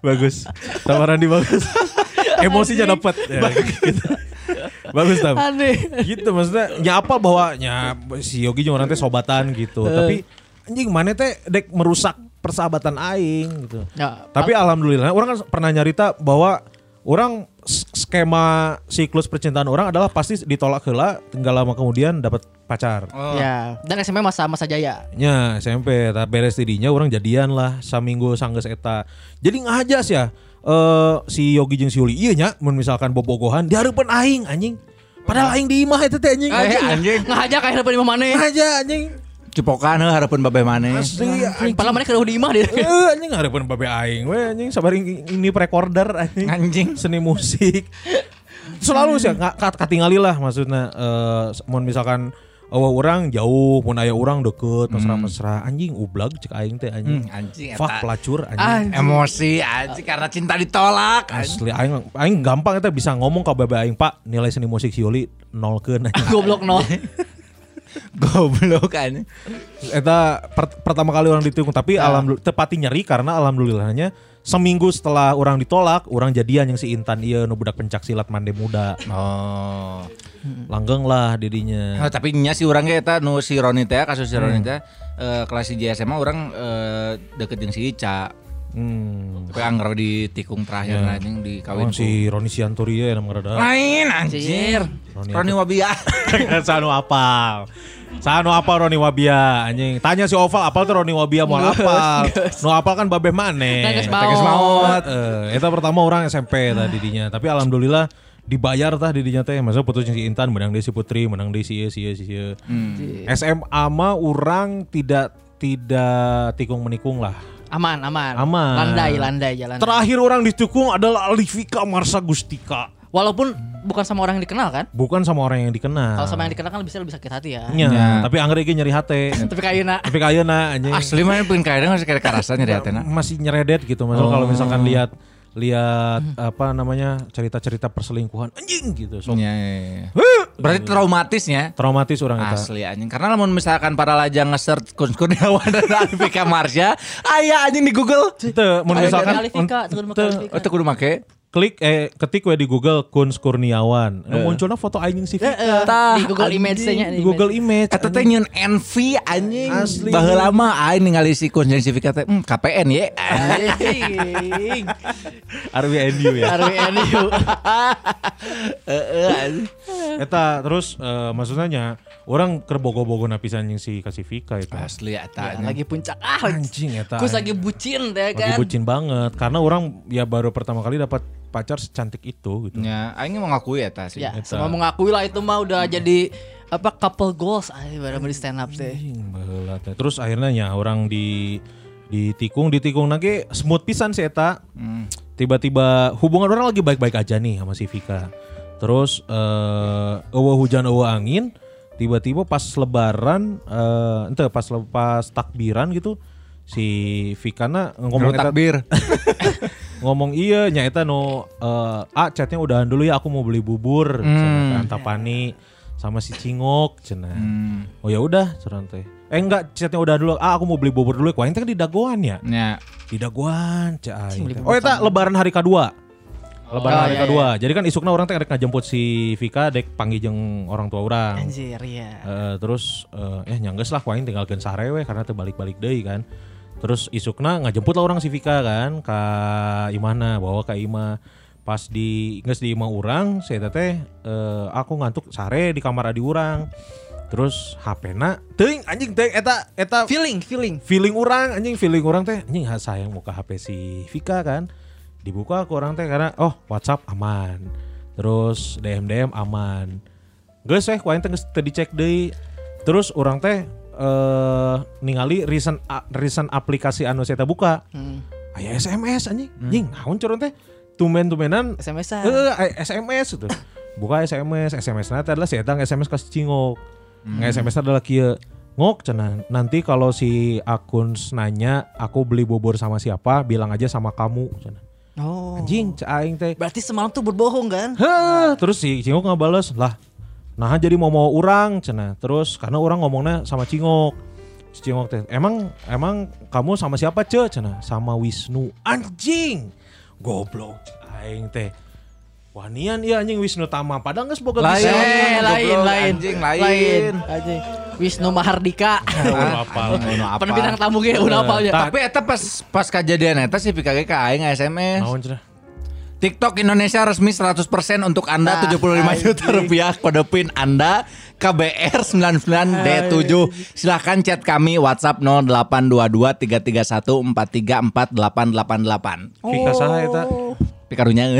bagus. Tawaran di bagus. *laughs* Emosinya dapat. Ya, gitu. *laughs* Bagus tam. Aneh. Gitu maksudnya nyapa bahwa nya si Yogi jeung orang teh sobatan gitu. Tapi anjing mana teh dek merusak persahabatan aing gitu. Ya, Tapi alhamdulillah orang kan pernah nyarita bahwa orang skema siklus percintaan orang adalah pasti ditolak heula tinggal lama kemudian dapat pacar. Ya, dan SMP masa masa jaya. Nya SMP beres tidinya orang jadian lah saminggu sanggeus eta. Jadi ngajas ya eh si Yogi jeung si Yuli iya nya mun misalkan bobogohan dihareupeun aing anjing. Padahal aing di imah eta teh anjing. Eh, anjing. Ngajak kayak harapan di mana? Aja anjing. Cipokan heuh harapan babe maneh. Asli anjing. Padahal mana keur di imah dia. Eh anjing hareupeun babe aing we anjing sabar ini recorder anjing. Anjing. Seni musik. Selalu sih katingali lah maksudnya eh mun misalkan Oh, orang jauh, mun aya orang deket, mesra-mesra, anjing ublag cek aing teh anjing. Hmm, anjing. Fuck pelacur anjing. Emosi anjing karena cinta ditolak. anjing. Asli aing aing gampang eta bisa ngomong ke babe aing, Pak, nilai seni musik si Yuli nolkeun anjing. *laughs* Goblok no. *laughs* Goblok anjing. Eta per- pertama kali orang ditikung tapi alhamdulillah tepati nyeri karena alhamdulillahnya seminggu setelah orang ditolak, orang jadian yang si Intan iya nu budak pencak silat mande muda. Oh. Langgeng lah didinya. Oh, tapi nya si urang ge eta nu si Roni teh kasus si Roni teh eh, kelas di SMA orang eh, deket jeung si Ica. Hmm. Tapi anggar di tikung terakhir anjing di Kawan kawin si Roni Sianturi ya nama rada. Lain anjir. Roni Roni Wabia. *laughs* Sanu apal. Sanu apa Roni Wabia anjing. Tanya si Oval apal tuh Roni Wabia mau apal. Nu apal kan babeh maneh. Maot. maot. Eh, eta pertama orang SMP tadi didinya. Tapi alhamdulillah dibayar tah didinya teh. Maksudnya putus jeung si Intan menang deui si Putri, menang deui si si si ieu. SMA mah orang tidak tidak tikung menikung lah. Aman, aman. Aman. Landai, landai jalan. Terakhir orang ditikung adalah Alifika Marsa Gustika. Walaupun bukan sama orang yang dikenal kan? Bukan sama orang yang dikenal. Kalau sama yang dikenal kan bisa lebih sakit hati ya. Nya, Ya. tapi anggar iki nyeri hate. *laughs* Tapi kayak nak tapi kayaknya anjing. Asli mah pengen kaya masih kayak karasanya di hatena. masih nyeredet gitu maksudnya kalau Oh. misalkan lihat lihat apa namanya cerita-cerita perselingkuhan anjing gitu so Iya, iya, iya. Berarti traumatisnya. traumatis orang itu Asli anjing Karena lamun misalkan para lajang nge-search Kun Kurniawan *laughs* dan Alifika Marsha Aya anjing di Google itu misalkan. Itu kudu make klik eh ketik we di Google Kuns Kurniawan uh. munculnya foto anjing si Vika Eh, di Google anjing. Image-nya di Google Image Eta teh nyun envy anjing Asli. Baheula mah aing ningali si Kun jeung si Vika teh hmm, KPN ye Anjing. RWNU ya RWNU. *laughs* Heeh anjing. eta terus eh, maksudnya orang kerbogo-bogo napisan yang si kasih Vika itu Asli eta Ya, lagi puncak ah. anjing eta Kus lagi bucin deh lagi kan. bucin banget karena orang ya baru pertama kali dapat pacar secantik itu gitu Ya, aing mau ngakui eta sih Ya, semua mengakui lah itu mah udah jadi apa couple goals ah baru di stand up teh. Terus akhirnya ya orang di di tikung di tikung lagi smooth pisan sih eta. Hmm. Tiba-tiba hubungan orang lagi baik-baik aja nih sama si Vika. Terus eh eueuh hujan eueuh angin, tiba-tiba pas lebaran eh ente pas pas takbiran gitu si Vikana ngomong takbir *laughs* ngomong iya nya eta no eh ah chatnya udahan dulu ya aku mau beli bubur Hmm. cenah kan Tapani sama si Cingok cenah. Hmm. Oh ya udah cenah teh. Eh enggak chatnya udah dulu. Ah aku mau beli bubur dulu. Kuaing teh kan di dagoan ya. Ya Di dagoan bubur Oh eta lebaran hari kedua. Lebaran Oh, hari iya, kedua. Jadi kan isukna orang teh rek ngajemput si Vika dek panggil jeung orang tua orang. Anjir ya. Eh, terus eh eh nyangges lah kuaing tinggalkeun sare we karena teh balik-balik deui kan. Terus isukna ngajemput lah orang si Vika kan ka Imana bawa ke Ima. Pas di geus di Ima urang saya teh eh, aku ngantuk sare di kamar adi urang. Terus HP-na teuing anjing teh eta eta Feeling, feeling. feeling orang anjing feeling orang teh anjing sayang muka HP si Vika kan dibuka ke orang teh karena oh WhatsApp aman terus DM DM aman geus eh kuaing teh dicek deui terus orang teh eh ningali recent a- recent aplikasi anu saya buka Hmm. aya SMS anjing anjing naon curang teh tumen-tumenan SMS-an. Eh, eh, SMS gitu. buka SMS SMS nanti adalah si Eta SMS kasih cingok nggak SMS adalah kia ngok cenah nanti kalau si akun nanya aku beli bubur sama siapa bilang aja sama kamu cenah Oh. anjing cek aing teh Berarti semalam tuh berbohong kan? Hah, terus si Cingok nggak bales lah. Nah jadi mau mau orang cina. Terus karena orang ngomongnya sama Cingok. Cingok teh, emang emang kamu sama siapa ce cina? Sama Wisnu. Anjing. Goblok aing teh. Wanian iya anjing Wisnu Tama padahal nggak boga Lain. bisa. Lain, goblok, lain, anjing, lain. anjing. Wisnu Mahardika. *laughs* Udah apa? Pen bintang tamu ge udah apa aja. Tapi eta pas pas kejadian eta sih PKG ke aing SMS. Naon cenah? TikTok Indonesia resmi 100% untuk Anda 75 juta rupiah kode PIN Anda KBR 99D7. Silahkan chat kami WhatsApp 0822 331 4348888. Pika saha eta? Pikarunya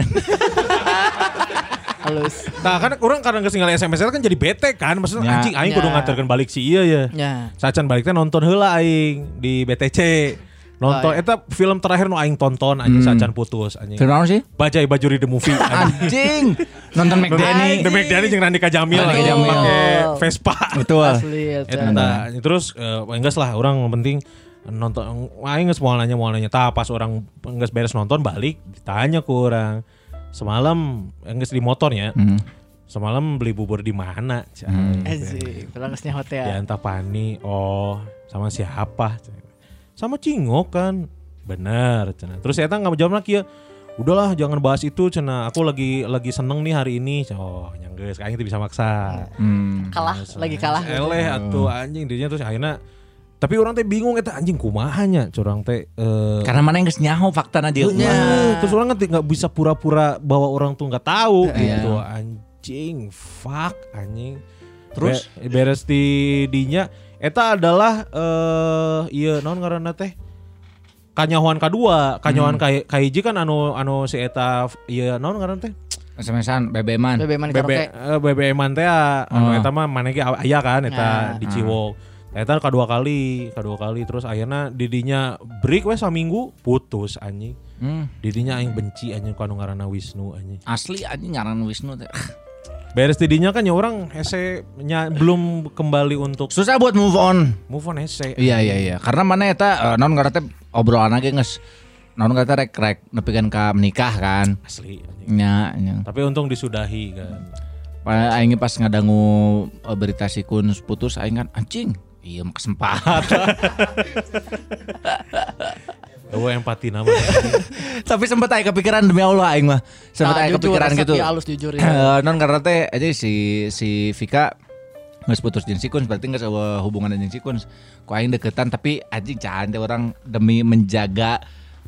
Halus. Nah kan orang kadang ketinggalan SMS kan jadi bete kan. Maksudnya Ya. anjing aing kudu Ya. nganterkeun balik si iya ya. Ya. Sacan balik teh nonton heula aing di BTC. Nonton Oh, iya. eta film terakhir nu aing tonton anjing sacan putus anjing. Film apa sih? Bajai Bajuri the movie anjing. Nonton McDanny. The McDanny jeung Randika Jamil Randika Jamil. pakai Vespa. Betul. Asli eta. Eta terus eh, enggak lah orang yang penting nonton aing geus moal nanya moal nanya tah pas orang geus beres nonton balik ditanya ke orang semalam geus di motornya Hmm. semalam beli bubur di mana. Asik. Geus nyaho teh. di ya. Antapani oh sama siapa sama Cingok kan. Bener cina. Terus saya nggak jawab lagi ya udahlah jangan bahas itu cina. Aku lagi lagi seneng nih hari ini. Oh nyangges kayaknya itu bisa maksa. Hmm. Kalah, lagi kalah. eleh atuh anjing dirinya terus akhirnya tapi orang teh bingung eta anjing kumahanya? Curang teh eh, Karena mana yang geus nyaho fakta dia. Eh, terus orang nggak nggak bisa pura-pura bahwa orang tuh nggak tahu Iya. gitu. Anjing fuck anjing. Terus? Be- beres di dinya eta adalah eh iya non ngaranna teh kanyahoan kedua kanyahoan kai kaiji kan anu anu si eta iya non ngaranna teh SMS-an BBM-an. BBM man BB karaoke. eh, teh anu Oh. eta mah maneh ge aya kan eta Ya. di Ciwok Eta kedua kali, kedua kali terus akhirnya didinya break weh saminggu putus anjing. Hmm. Didinya aing benci anjing ku anu ngaranna Wisnu anjing. Asli anjing ngaran Wisnu teh. Beres didinya kan ya orang hese nya, belum kembali untuk Susah buat move on. move on hese. Iya iya iya. Karena mana eta eh, non ngaran teh obrolan ge geus non teh rek rek nepikeun ka menikah kan. Asli. Nya nya. Tapi untung disudahi kan. Aing pas ngadangu eh, berita si Kun putus aing kan anjing. Iya kesempatan. *laughs* Gue empati nama. *laughs* Tapi sempet aing kepikiran demi Allah aing mah. Sempet Nah, jujur, kepikiran gitu. ya, halus jujur ya. Eh, non karena teh aja si si Vika nggak putus jeung si Kun berarti nggak sewa hubungan dengan si Kun. Ku aing deketan tapi anjing cahan teh orang demi menjaga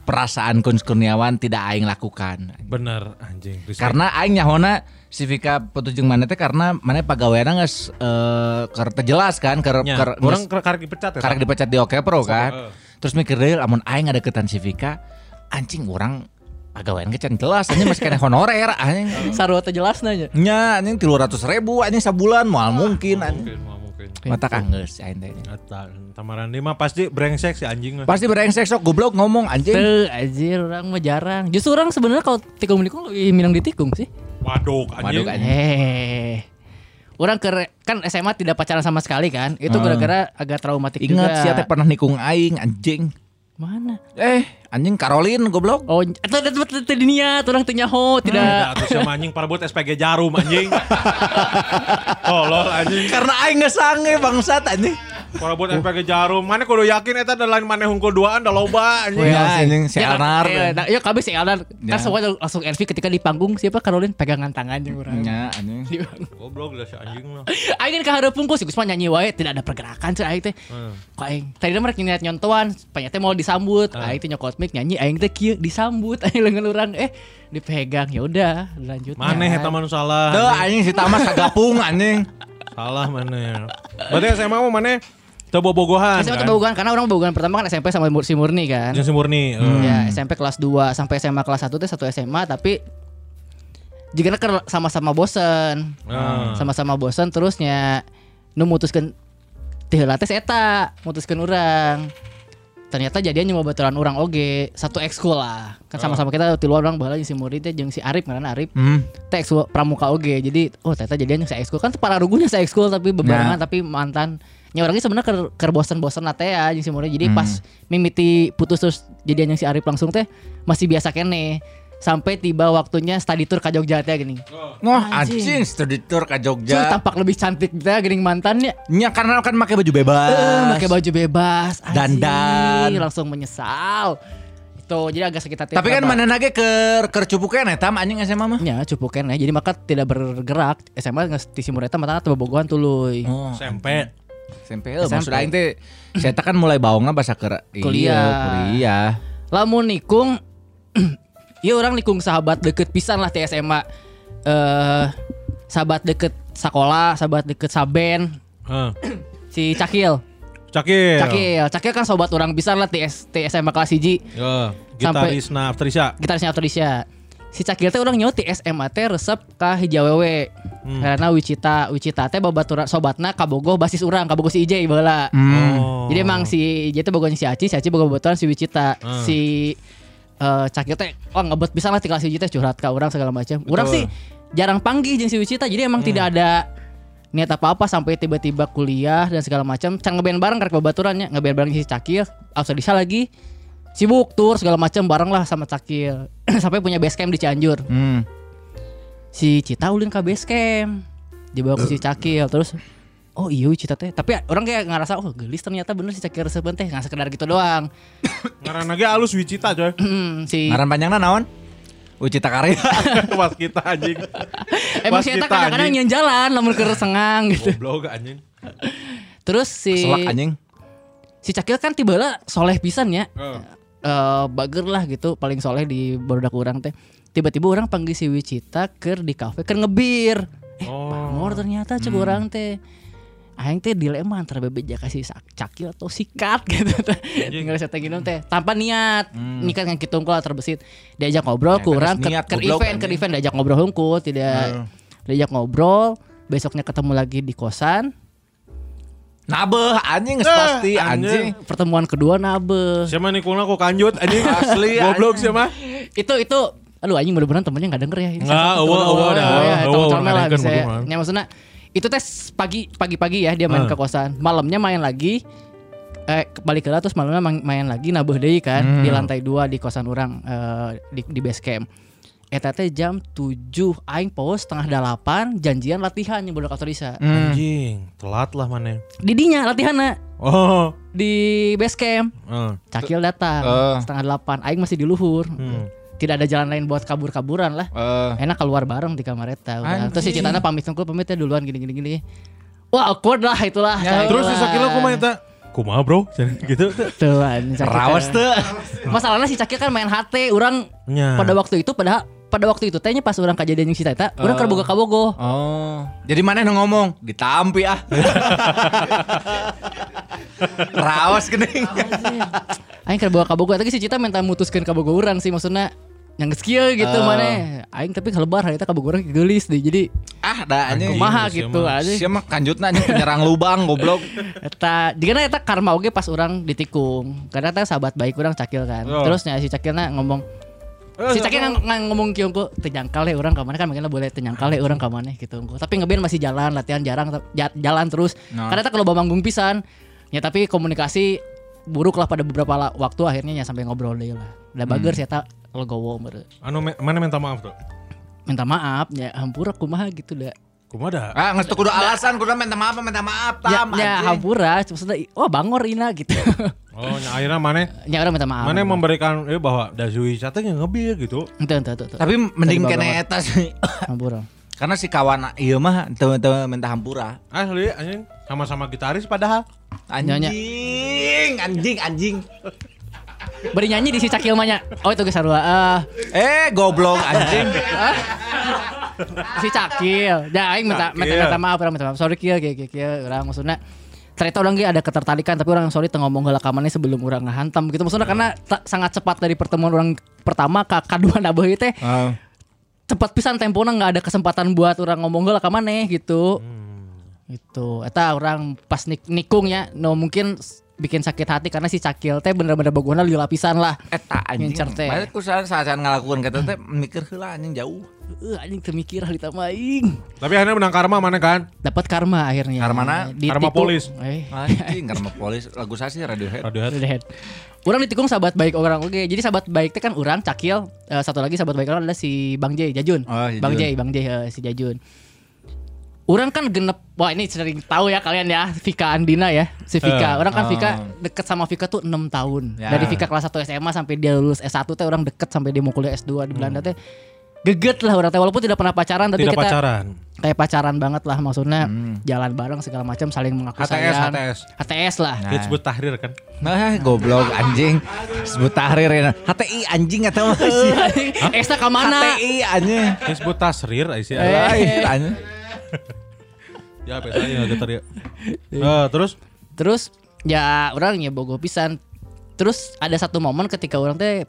perasaan Kun Kurniawan tidak aing lakukan. Bener anjing. Karena aing nyahona si Vika putus jeung mana teh karena mana pagaweana geus eh keur teu jelas kan Nya, keur orang karek dipecat ya. karek dipecat di Oke Pro kan. Heeh. Terus mikir deui lamun aing ngadeketan si Vika anjing orang pagawean can jelas anjing masih kena honorer anjing. *laughs* Sarua teh jelas nanya. Nya anjing 300 ribu anjing sebulan moal mungkin anjing. Mungkin, mah mungkin. Mata kanggeus aing teh. Eta, Tamarandi mah pasti brengsek si anjing mah. Pasti brengsek sok goblok ngomong anjing. Tuh, anjir orang mah jarang. Justru orang sebenarnya kalau tikung tikung lebih minang ditikung sih. Waduk anjing. Waduk, anjing. Eh. Orang ke kan SMA tidak pacaran sama sekali kan. Itu Ah. gara-gara agak traumatik juga. Ingat siapa pernah nikung aing anjing. Mana? Eh, anjing Caroline goblok. Oh, itu itu itu itu niat orang teu nyaho, Tidak. tidak. Tuh sama anjing para buat SPG Jarum anjing. *laughs* Tolol anjing. Karena aing ngesange bangsat anjing. Para buat SPG Jarum. Mana kudu yakin eta ada lain mana hungkul duaan da loba anjing. Ya anjing si Ya, Anar. iya, nah, iya kami si Elnar Ya. kan semua langsung envy ketika di panggung siapa Caroline pegangan tangan jeung urang. Nya anjing. Di panggung. Goblok lah si anjing mah. Aing kan kahareup pungkus geus mah nyanyi wae tidak ada pergerakan ceu aing teh. Hmm. Kok aing tadi mah rek niat nyontoan, ternyata mau disambut. Aing teh nyokot mic nyanyi aing teh kieu disambut *laughs* aing leungeun urang eh dipegang ya udah lanjut. Maneh eta mah salah. Tuh anjing si Tamas kagapung anjing. Salah maneh. Berarti SMA mah maneh teu bobogohan. SMA kan? tuh bobogan karena orang bobogan pertama kan SMP sama si Murni kan. Si Murni. Hmm. eh. Ya SMP kelas 2 sampai SMA kelas 1 teh satu SMA tapi jika sama-sama bosen. Ah. Sama-sama bosen terusnya nu mutuskeun teh heula teh si eta mutuskeun urang. ternyata jadinya nyoba baturan orang oge satu ekskul lah kan sama-sama kita di luar orang baheula si murid teh jeung si Arif karena Arif Hmm. teh ekskul pramuka oge jadi oh ternyata jadinya saya ekskul kan para rugunya saya ekskul tapi bebarengan tapi mantan nya orangnya sebenarnya ker, ker bosen-bosen teh ya si murid jadi pas mimiti putus terus jadian yang si Arif langsung teh masih biasa kene sampai tiba waktunya study tour ke Jogja teh gini. Wah Anjing. anjing studi tour ke Jogja. tampak lebih cantik teh gini mantannya. Nya karena kan pakai baju bebas. Eh, pakai baju bebas, anjing. Dandan. langsung menyesal. Itu jadi agak sakit hati. Tapi kan mana nage ke ke cupukan eta mah anjing SMA mah. Ya cupukan ya Jadi maka tidak bergerak SMA nggak di simureta mata teu bobogohan tuluy Oh, SMP. SMP. SMP. maksud aing teh saya kan mulai baungna bahasa kera. Kuliah. Iya, kuliah. Lamun nikung *clears throat* Iya orang nikung sahabat deket pisan lah di SMA eh Sahabat deket sekolah Sahabat deket saben Heeh. *clears throat* Si Cakil Cakil. Cakil Cakil kan sobat orang pisan lah di, SMA kelas 1 Ya, Sampai- gitaris na Afterisha. Gitarisnya Autorisya Si Cakil teh orang nyawa di SMA teh resep ka Hijawewe Hmm. Karena Wicita Wicita teh babaturan sobatna kabogoh basis urang Kabogoh si Ije baheula Oh. Jadi emang si Ije teh bogohnya si Aci, si Aci bogoh baturan si Wicita. Hmm. Si eh Cakil teh oh ngebet bisa lah tinggal si Ije teh curhat ke orang segala macam. Orang sih jarang panggil jeung si Wicita. Jadi emang tidak ada niat apa-apa sampai tiba-tiba kuliah dan segala macam. Can ngeband bareng karek babaturannya, ngeband bareng si Cakil. Bisa lagi sibuk tour segala macam bareng lah sama Cakil. *clears throat* sampai punya base camp di Cianjur. Hmm. Si Cita ulin ke base camp. Dibawa ke si *clears throat* Cakil terus Oh iya Cita teh Tapi orang kayak ngerasa Oh gelis ternyata bener si Cakil resep teh Nggak sekedar gitu doang *clears throat* Ngaran lagi alus Wicita coy. Hmm, si Ngaran panjangna naon? Ucita Karya. *laughs* Pas kita anjing. *laughs* emang Pas si Eta kita, kadang-kadang nyen jalan lamun keur sengang gitu. Goblok anjing. Terus si Selak anjing. si Cakil kan tiba soleh pisan ya. Heeh. Eh bager lah gitu paling soleh di barudak orang teh. Tiba-tiba orang panggil si Wicita keur di kafe keur ngebir. Eh, Oh. bangor ternyata cek orang teh. Aing teh dilema antara bebe jaka si Cakil atau sikat *laughs* gitu teh. Ngerasa teh teh tanpa niat. Niat kan kitu lah terbesit. Diajak ngobrol Ya, ku urang kan ke, niat, ke goblok, event, ke event diajak ngobrol hungkul, tidak diajak ngobrol. Besoknya ketemu lagi di kosan. Nabeh anjing geus pasti anjing. anjing. Pertemuan kedua nabe. Siapa nih kuna kok kanjut anjing? *laughs* Asli, Goblok siapa? itu itu aduh anjing mudah-mudahan temennya nggak denger ya ini Nggak, salah satu eueuh, temen eueuh awal. dah, eueuh, temen eueuh, comel lah bisa ya maksudnya itu tes pagi pagi-pagi ya dia main Ah. ke kosan malamnya main lagi eh balik ke terus malamnya main, main lagi nabuh deui kan Hmm. di lantai dua di kosan orang eh, di di base camp Eta teh jam 7 aing pos setengah delapan janjian latihan yang budak Autorisa. Hmm. Anjing, telat lah mana. Didinya latihannya Oh. di base camp. Heeh. Cakil datang Eh. setengah delapan aing masih di luhur. Hmm. Tidak ada jalan lain buat kabur-kaburan lah. Eh, enak keluar bareng di kamar eta terus si Citana pamit ngkul pamitnya duluan gini gini gini wah awkward lah itulah Ya, Terus si Sakila kumaha eta? Kumaha bro? *laughs* gitu. tuh Cakil rawas teu. masalahnya si Cakil kan main HT orang Nya. pada waktu itu pada pada waktu itu tehnya pas orang kejadian yang si Teta orang Eh. kerboga kabogo Oh. Jadi mana nu ngomong? Ditampi ah. *laughs* Rawas geuning. aing kerboga kabogo tapi si Cita minta mutuskan kabogo orang sih maksudnya yang skill gitu Eh. mana aing tapi kelebar hari itu kabogo orang gelis deh jadi Ah, dah anjing. kumaha Anjing, gitu siapa? aja Siapa kanjutna anjing penyerang lubang goblok. Eta, dikena eta karma oge pas orang ditikung. Karena eta sahabat baik orang Cakil kan. Oh. Terus nya si Cakilna ngomong si Cakil ngang, ngang ngomong kieu ku tenyangkal ya orang kamane kan mungkin boleh tenyangkal ya orang kamane gitu engko. Tapi ngeband masih jalan, latihan jarang ja- jalan terus. Nah. Karena kalau manggung pisan. Ya tapi komunikasi buruk lah pada beberapa waktu akhirnya ya sampai ngobrol deui lah. Udah bager sih eta legowo. Anu me- mana minta maaf tuh? Minta maaf ya hampura kumaha gitu dah. Kumaha dah? Ah, geus teu kudu alasan, kudu minta maaf, minta maaf, Ya, tam. ya anjing. hampura maksudnya wah bangor ina gitu. Oh, nya akhirnya mana? ya orang minta maaf. Mana memberikan eh bahwa Dazui Sate ngebir gitu. Ente ente ente. ente. Tapi mending Tadi kene bawa- eta sih. *coughs* Hampura. Karena si kawan ieu mah teu minta hampura. Asli anjing sama-sama gitaris padahal. Anjing, anjing, anjing. Beri nyanyi di si Cakil manya. Oh itu geus sarua. Ah, Eh, goblok anjing. *laughs* si Cakil. Ya aing minta minta, minta maaf, orang minta maaf. Sorry kieu kieu kieu kieu urang maksudnya ternyata orang ge ada ketertarikan tapi orang sorry teu ngomong maneh sebelum orang ngahantam gitu maksudnya karena sangat cepat dari pertemuan orang pertama ke kedua nabuh ieu teh Ah. cepat pisan tempona nggak ada kesempatan buat orang ngomong ka maneh gitu. Itu eta orang pas nik nikung ya no mungkin bikin sakit hati karena si cakil teh bener-bener bogona di lapisan lah. Eta anjing. Ngincer teh. Baik ku saat saat ngelakuin kata teh mikir heula anjing jauh. Eh anjing teu mikir ditamaing. Tapi akhirnya menang karma mana kan? Dapat karma akhirnya. Karmana? Ditipu. Karma polis. Eh. Anjing karena polis lagu sasi Radiohead. Radiohead. Redhead. Orang ditikung sahabat baik orang oke. Jadi sahabat baik teh kan orang Cakil, eh, satu lagi sahabat baik orang adalah si Bang J, Jajun. Oh, si Bang. J, Bang J eh, si Jajun. Orang kan genep, wah ini sering tahu ya kalian ya, Vika Andina ya, si Vika. Eh, orang kan oh. Vika deket sama Vika tuh 6 tahun. Ya. Dari Vika kelas 1 SMA sampai dia lulus S1 teh orang deket sampai dia mau kuliah S2 di Belanda teh. Geget lah orang teh walaupun tidak pernah pacaran tapi Tidak kita pacaran. kayak pacaran banget lah maksudnya Hmm. jalan bareng segala macam saling mengaku HTS, sayang. HTS. HTS lah. Nah. Hits buat tahrir kan. Nah, goblok anjing. Sebut tahrir ya. HTI anjing atau masih. Esta *laughs* ke mana? HTI anjing. Hits buat tasrir Aisyah. Eh. Lain anjing. Ya biasanya getar ya. Eh, terus Terus ya orang ya bogo pisan. Terus ada satu momen ketika orang teh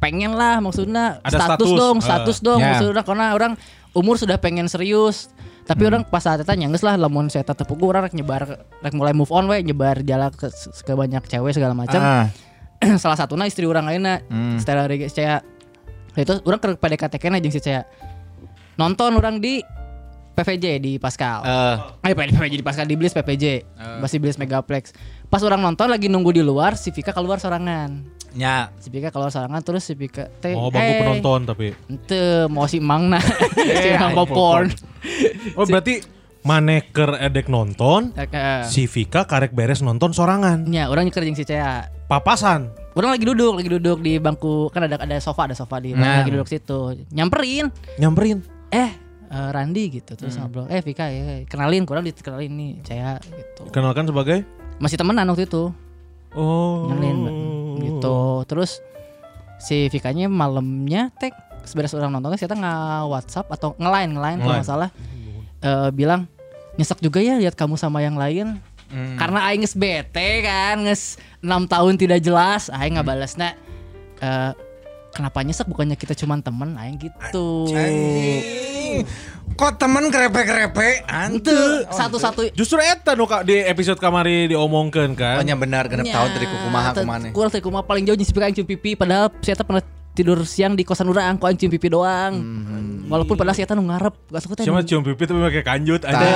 pengen lah maksudnya Ada status, status. dong, Eh. status dong Ya. maksudnya karena orang umur sudah pengen serius. Tapi orang pas saat itu nyangges lah lamun saya tetep pugu orang nyebar rek mulai move on we nyebar jala ke, ke banyak cewek segala macam. Ah. *clears throat* Salah satunya istri orang lainnya Hmm. Stella Regis saya itu orang ke PDKT kena jeung si saya nonton orang di PVJ di Pascal. Eh, Eh PVJ di Pascal di Bliss PPJ Masih Bliss Megaplex Pas orang nonton lagi nunggu di luar Si Vika keluar sorangan nya. Si Vika keluar sorangan Terus si Vika teh mau bangku "Eh, penonton tapi. Ente mau si Mang nah *laughs* Si Mang popcorn Oh berarti maneker edek nonton, Eh, si Vika karek beres nonton sorangan. Ya orang nyeker jeung si Cea Papasan. Orang lagi duduk Lagi duduk di bangku Kan ada ada sofa Ada sofa di Nah. Lagi duduk situ Nyamperin Nyamperin. Eh eh, Randi gitu Terus Hmm. ngobrol Eh Vika ya Kenalin Kurang dikenalin nih Cea gitu Kenalkan sebagai Masih temenan waktu itu. Oh. nyalin gitu. Terus si Vikanya malamnya tag seberes orang nontonnya saya nggak WhatsApp atau ngelain ngelain kalau nggak salah. Eh, bilang nyesek juga ya lihat kamu sama yang lain. Hmm. karena aing bete kan nges 6 tahun tidak jelas aing nggak balasnya eh kenapa nyesek bukannya kita cuma temen aing gitu Anjing. Kok temen grepe-grepe? itu satu-satu Justru eta nu Kak, di episode kamari diomongkeun kan. Oh nya benar genep tahun dari kumaha kumane. Kurang dari kumaha paling jauh nyisip aing cium pipi padahal saya pernah tidur siang di kosan urang kok aing cium pipi doang. Walaupun padahal saya nu ngarep gak suka teh. Cuma cium pipi tapi pakai kanjut aja.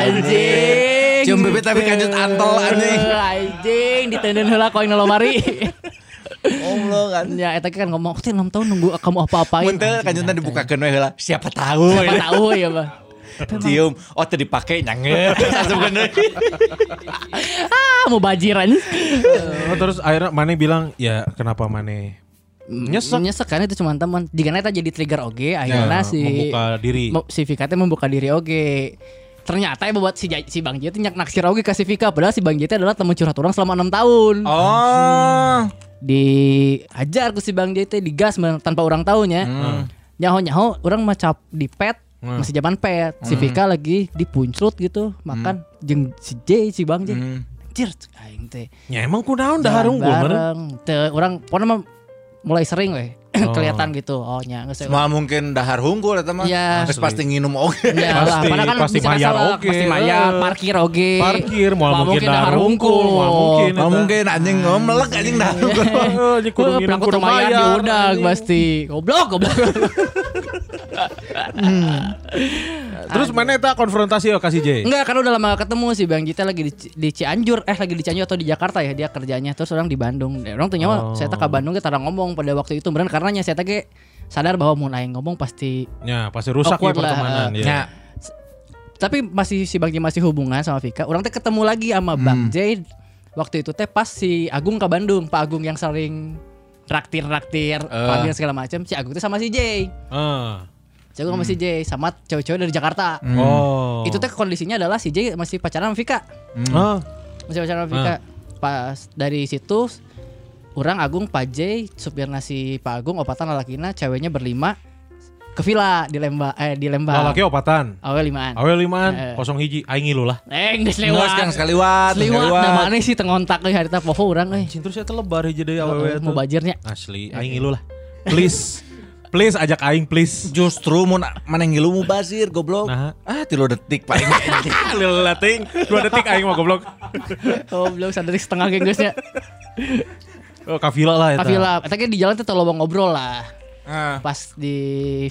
anjing. Cium pipi tapi kanjut antol, anjing. Anjing diteundeun heula koin lomari. *laughs* Goblok kan. ya eta kan ngomong teh 6 tahun nunggu kamu apa-apain. Mun teu kanjutna dibukakeun we heula. Siapa tahu. Siapa tahu ya, Bang. *laughs* Cium. Oh nyangeut. Asupkeun deui. Ah, mau bajiran. Oh, terus akhirnya Mane bilang, ya kenapa Mane nyesek? Nyesek kan itu cuma teman. Jika eta jadi trigger oge akhirnya Ya, si membuka diri. Si Vika teh membuka diri oge. Ternyata ya buat si, si Bang J teh nyak naksir oge ke si Vika padahal si Bang J teh adalah teman curhat orang selama 6 tahun. Oh. Diajar ke si Bang J teh digas tanpa orang tahunya. Nyaho nyaho orang macap di pet Hmm. masih zaman pet. Si Vika lagi dipuncrut gitu makan jeung si J si Bang J. Hmm. Anjir aing teh. Ya emang kunaon dah harung bareng. Teu orang pokoknya mah mulai sering weh Oh. kelihatan gitu. Oh nya Semua mungkin dahar hungkul eta mah. Iya. Geus pasti nginum oge. Ya lah, Pasti- padahal kan pasti mayar salah, oge. pasti mayar, Eh. parkir oge. Parkir, moal Moal mungkin dahar hungkul, moal mungkin. Oh, mungkin anjing oh, melek anjing dahar hungkul. Ini *laughs* kudu Wah, minum pelangkut kudu mayar. diudag pasti. Goblok, goblok. *laughs* Terus mana eta konfrontasi ya kasih J? Enggak, karena udah lama ketemu sih Bang Jita lagi di, Ci- di Cianjur, eh lagi di Cianjur atau di Jakarta ya dia kerjanya. Terus orang di Bandung. Orang tuh nyawa, Oh. saya tak ke Bandung kita ngomong pada waktu itu beneran karena saya ge sadar bahwa mau aing ngomong pasti Ya pasti rusak ya Awkward lah, pertemanan ya. Tapi masih si Bang J masih hubungan sama Vika. Orang teh ketemu lagi sama Bang J waktu itu teh pas si Agung ke Bandung, Pak Agung yang sering raktir-raktir, Eh. panggilan segala macam. Si Agung teh sama si J. Ah. Si Agung sama si J sama cewek-cewek dari Jakarta. Oh. Itu teh kondisinya adalah si J masih pacaran sama Vika. Ah. Masih pacaran sama Vika. Pas dari situ orang Agung Pak J, supir nasi Pak Agung opatan lalakina, ceweknya berlima ke villa di Lembang eh di Lembang. Lalaki opatan. Awal limaan. Awe limaan, Eh. kosong hiji, aing ngilu lah. Eh, geus lewat. kang sekaliwat, Seliwat, sekaliwat. nah mana sih tengontak euy harita poho urang euy. Cintu saya telebar hiji deui awewe Mau tuh. bajirnya. Asli, aing ngilu lah. Please. *laughs* please ajak aing please. Justru mau mana ngilu mu basir goblok. Nah. Ah, tilu detik paling. Lila ting, dua detik aing mah goblok. *laughs* Belum sadar setengah genggesnya. *laughs* Oh, ka villa lah eta. Ka villa, eta di jalan teh lobong ngobrol lah. Ah. Pas di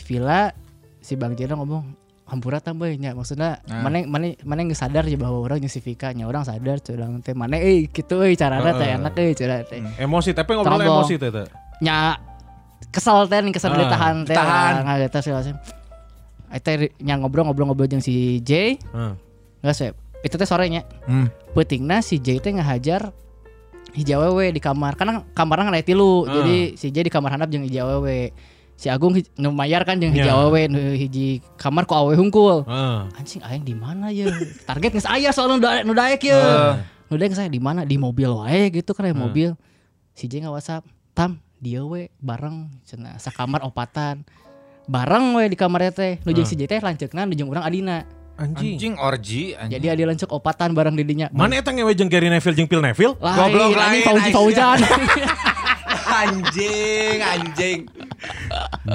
villa si Bang Jena ngomong hampura tambah nya maksudnya mana mana mana geus sadar ya bahwa orang si Vika nya orang sadar curang teh mana eh kitu euy carana teh enak euy curang teh Emosi, tapi ngobrol emosi teh teh. nya kesel teh nih kesel Ah, ditahan teh tahan. nggak gitu macam Eta nya ngobrol-ngobrol-ngobrol jeung si J Heeh. nggak sih itu teh sorenya Hmm. pentingna si J teh ngahajar hiji awewe di kamar. Karena kamarnya aya tilu Ah. jadi si J di kamar handap jeung hiji awewe si Agung hij- nu mayar kan jeung hiji Ya. awewe nu hiji kamar ku awewe hungkul. Heeh. anjing aing di mana ya? Target geus aya soalnya nu daek nu daek ya. Nu daek saya di mana? Di mobil wae gitu kan aya mobil. Si J nggak WhatsApp tam dia we bareng cenah sakamar opatan. Bareng we di kamarnya teh. Nu jeung si J teh lanceukna nu jeung urang adina Anjing. Anjing orji anjing. jadi adi lancuk opatan bareng di dinya Mana eta ngewe jeung Gary Neville jeung Phil Neville? lain Goblok anjing lain, Fauzi anjing. Fauzan anjing, anjing.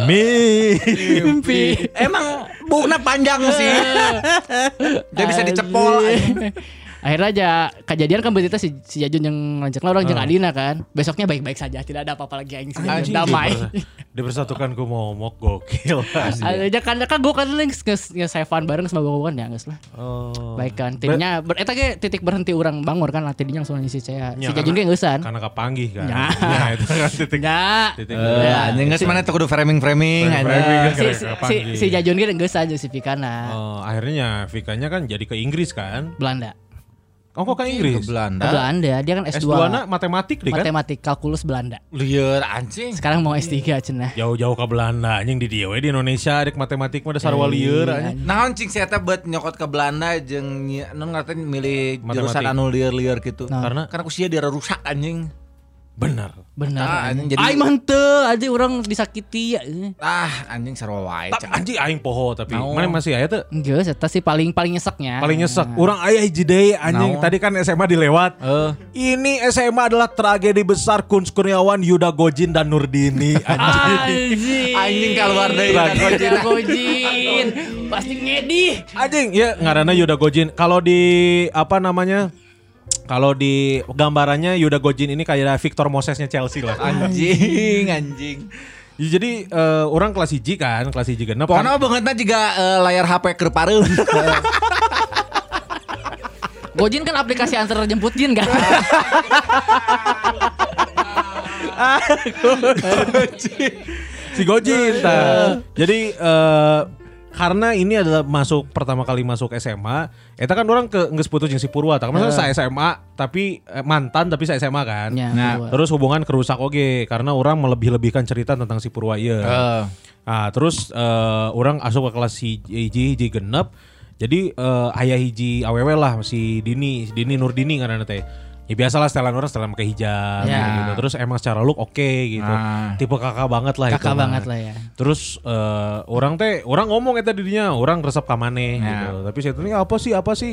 Mimpi. Emang bukna panjang sih. *laughs* Dia bisa dicepol. *laughs* Akhirnya aja kejadian kan berita si, si Jajun yang lanjut orang jeung Adina kan. Besoknya baik-baik saja, tidak ada apa-apa lagi aing si Jajun. Damai. diper- Dipersatukan ku momok gokil. *laughs* Aja kan kan gue kan geus geus have fun bareng sama gue kan ya geus lah. Oh. Baik kan. Tidinya ber, eta ge titik berhenti orang bangor kan tidinya langsung si saya. Si Ya, Jajun ge geusan. Karena kapanggih kan. Ya. *laughs* Ya, itu kan titik. Ya. titik. Eh, anjing geus mana tuh kudu framing-framing anjing. Si, Jajun ge geusan jeung si Fikana. Oh, akhirnya Vikanya kan jadi ke Inggris kan? Belanda. Oh kok ke Ke Inggris? Belanda. Ke Belanda, dia kan S2. S2 na matematik deh kan? Matematik kalkulus Belanda. Lieur anjing. Sekarang mau S3 cenah. Jauh-jauh ke Belanda anjing di dia di Indonesia adek matematik mah dasar walieur anjing. Naon cing saya teh buat nyokot ke Belanda jeung non ngatain milih jurusan anu lieur-lieur gitu. Nah. Karena Karena kusia dia rusak anjing. Benar. Benar. Ah, anjing jadi- Ai manteu, aja orang disakiti ya. Ah, anjing sarua wae. Anjing aing poho tapi Naon? mana masih aya teh? Enggak, eta sih paling paling nyeseknya. Paling nyesek. Urang aya hiji deui anjing. Naon? Tadi kan SMA dilewat. Eh, Ini SMA adalah tragedi besar Kun Kurniawan, Yuda Gojin dan Nurdini anjing. *laughs* Anjing. Anjing keluar deui Yuda Gojin. Gojin. Pasti ngedih. Anjing, ya ngaranna Yuda Gojin. Kalau di apa namanya? Kalau di gambarannya Yuda Gojin ini kayak Victor Mosesnya Chelsea lah. anjing, anjing. Ya, Jadi eh, orang kelas hiji kan, kelas hiji genep Pokoknya kan. bangetna juga eh, layar HP keur pareun. *laughs* Gojin kan aplikasi antar jemput jin kan. *laughs* si Gojin. Jadi eh, karena ini adalah masuk pertama kali masuk SMA, eta kan orang ke geus putus jeung si Purwa tah. Maksudnya saya SMA tapi eh, mantan tapi saya SMA kan. Ya, Nah, Purwa. Terus hubungan kerusak oge karena orang melebih-lebihkan cerita tentang si Purwa ieu. Eh, Nah, terus eh, orang asup ke kelas hiji hiji genep. Jadi eh, ayah hiji awewe lah si Dini, si Dini Nurdini karena teh. Ya biasalah setelan orang setelan pakai hijab Ya. gitu. Terus emang secara look oke gitu. Ah. Tipe kakak banget lah itu Kakak mah. banget lah ya. Terus eh, orang teh orang ngomong eta dirinya, orang resep ka maneh Ya. gitu. Tapi saya tuh apa sih apa sih?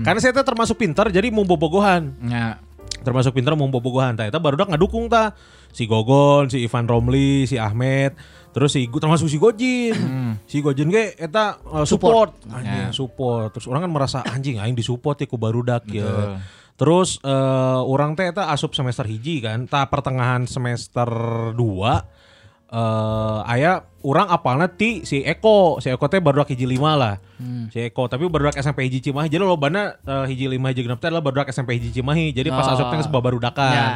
Karena saya teh termasuk pintar jadi mau bobogohan nya. termasuk pinter mau bobogohan tah eta barudak ngadukung tah si Gogon si Ivan Romli si Ahmed terus si termasuk si Gojin si Gojin ge eta uh, support, anjing support terus orang kan merasa anjing aing disupport ya ku barudak ya terus eh, orang teh eta asup semester hiji kan ta pertengahan semester 2 eh aya orang apalna ti si Eko. Si Eko teh barudak hiji lima lah. Si Eko tapi barudak SMP hiji Cimahi. Jadi lobana uh, hiji lima hiji genep teh adalah barudak SMP hiji Cimahi. Jadi pas Oh. asup teh geus babarudakan Ya.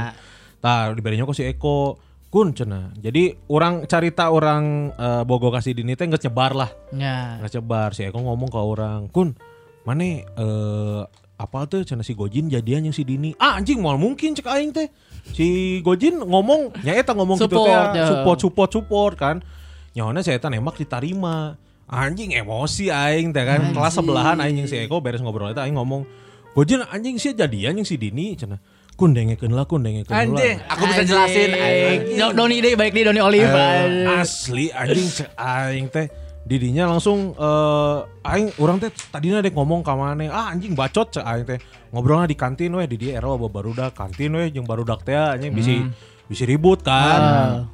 tah diberi nyoko si Eko. Kun cenah. Jadi orang carita orang eh, bogo kasih dini teh geus nyebar lah. Ya. geus nyebar. Si Eko ngomong ke orang kun mana eh apa tuh cenah si Gojin jadian yang si Dini? Ah anjing mal mungkin cek aing teh. Si Gojin ngomong nya eta ngomong gitu teh Support, ya. support support support kan. Nyawana saya eta nembak ditarima. Anjing emosi aing teh kan. Kelas sebelahan aing yang si Eko beres ngobrol eta aing ngomong Gojin anjing sih jadian yang si Dini? Cenah kun dengekeun lah kun dengekeun lah. Anjing, aku bisa jelasin. Anjing. Do- Doni deh baik di Doni Olive. Eh, asli anjing cek aing teh didinya langsung eh aing orang teh tadinya dek ngomong ka maneh ah anjing bacot cek aing teh. Ngobrolnya di kantin weh di dia era loba barudak. Kantin weh jeung barudak teh anjing bisi bisi ribut kan.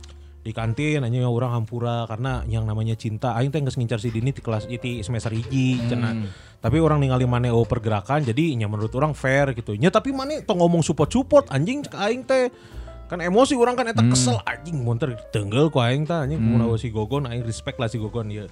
Di kantin anjing orang hampura karena yang namanya cinta aing teh geus ngincar si Dini di kelas di semester hiji cenah. Tapi orang ningali maneh oh pergerakan jadi nya menurut orang fair gitu. Nya tapi maneh tong ngomong support-support anjing cek aing teh kan emosi orang kan eta kesel anjing munter tenggel ku aing teh anjing kumaha si Gogon aing respect lah si Gogon ya.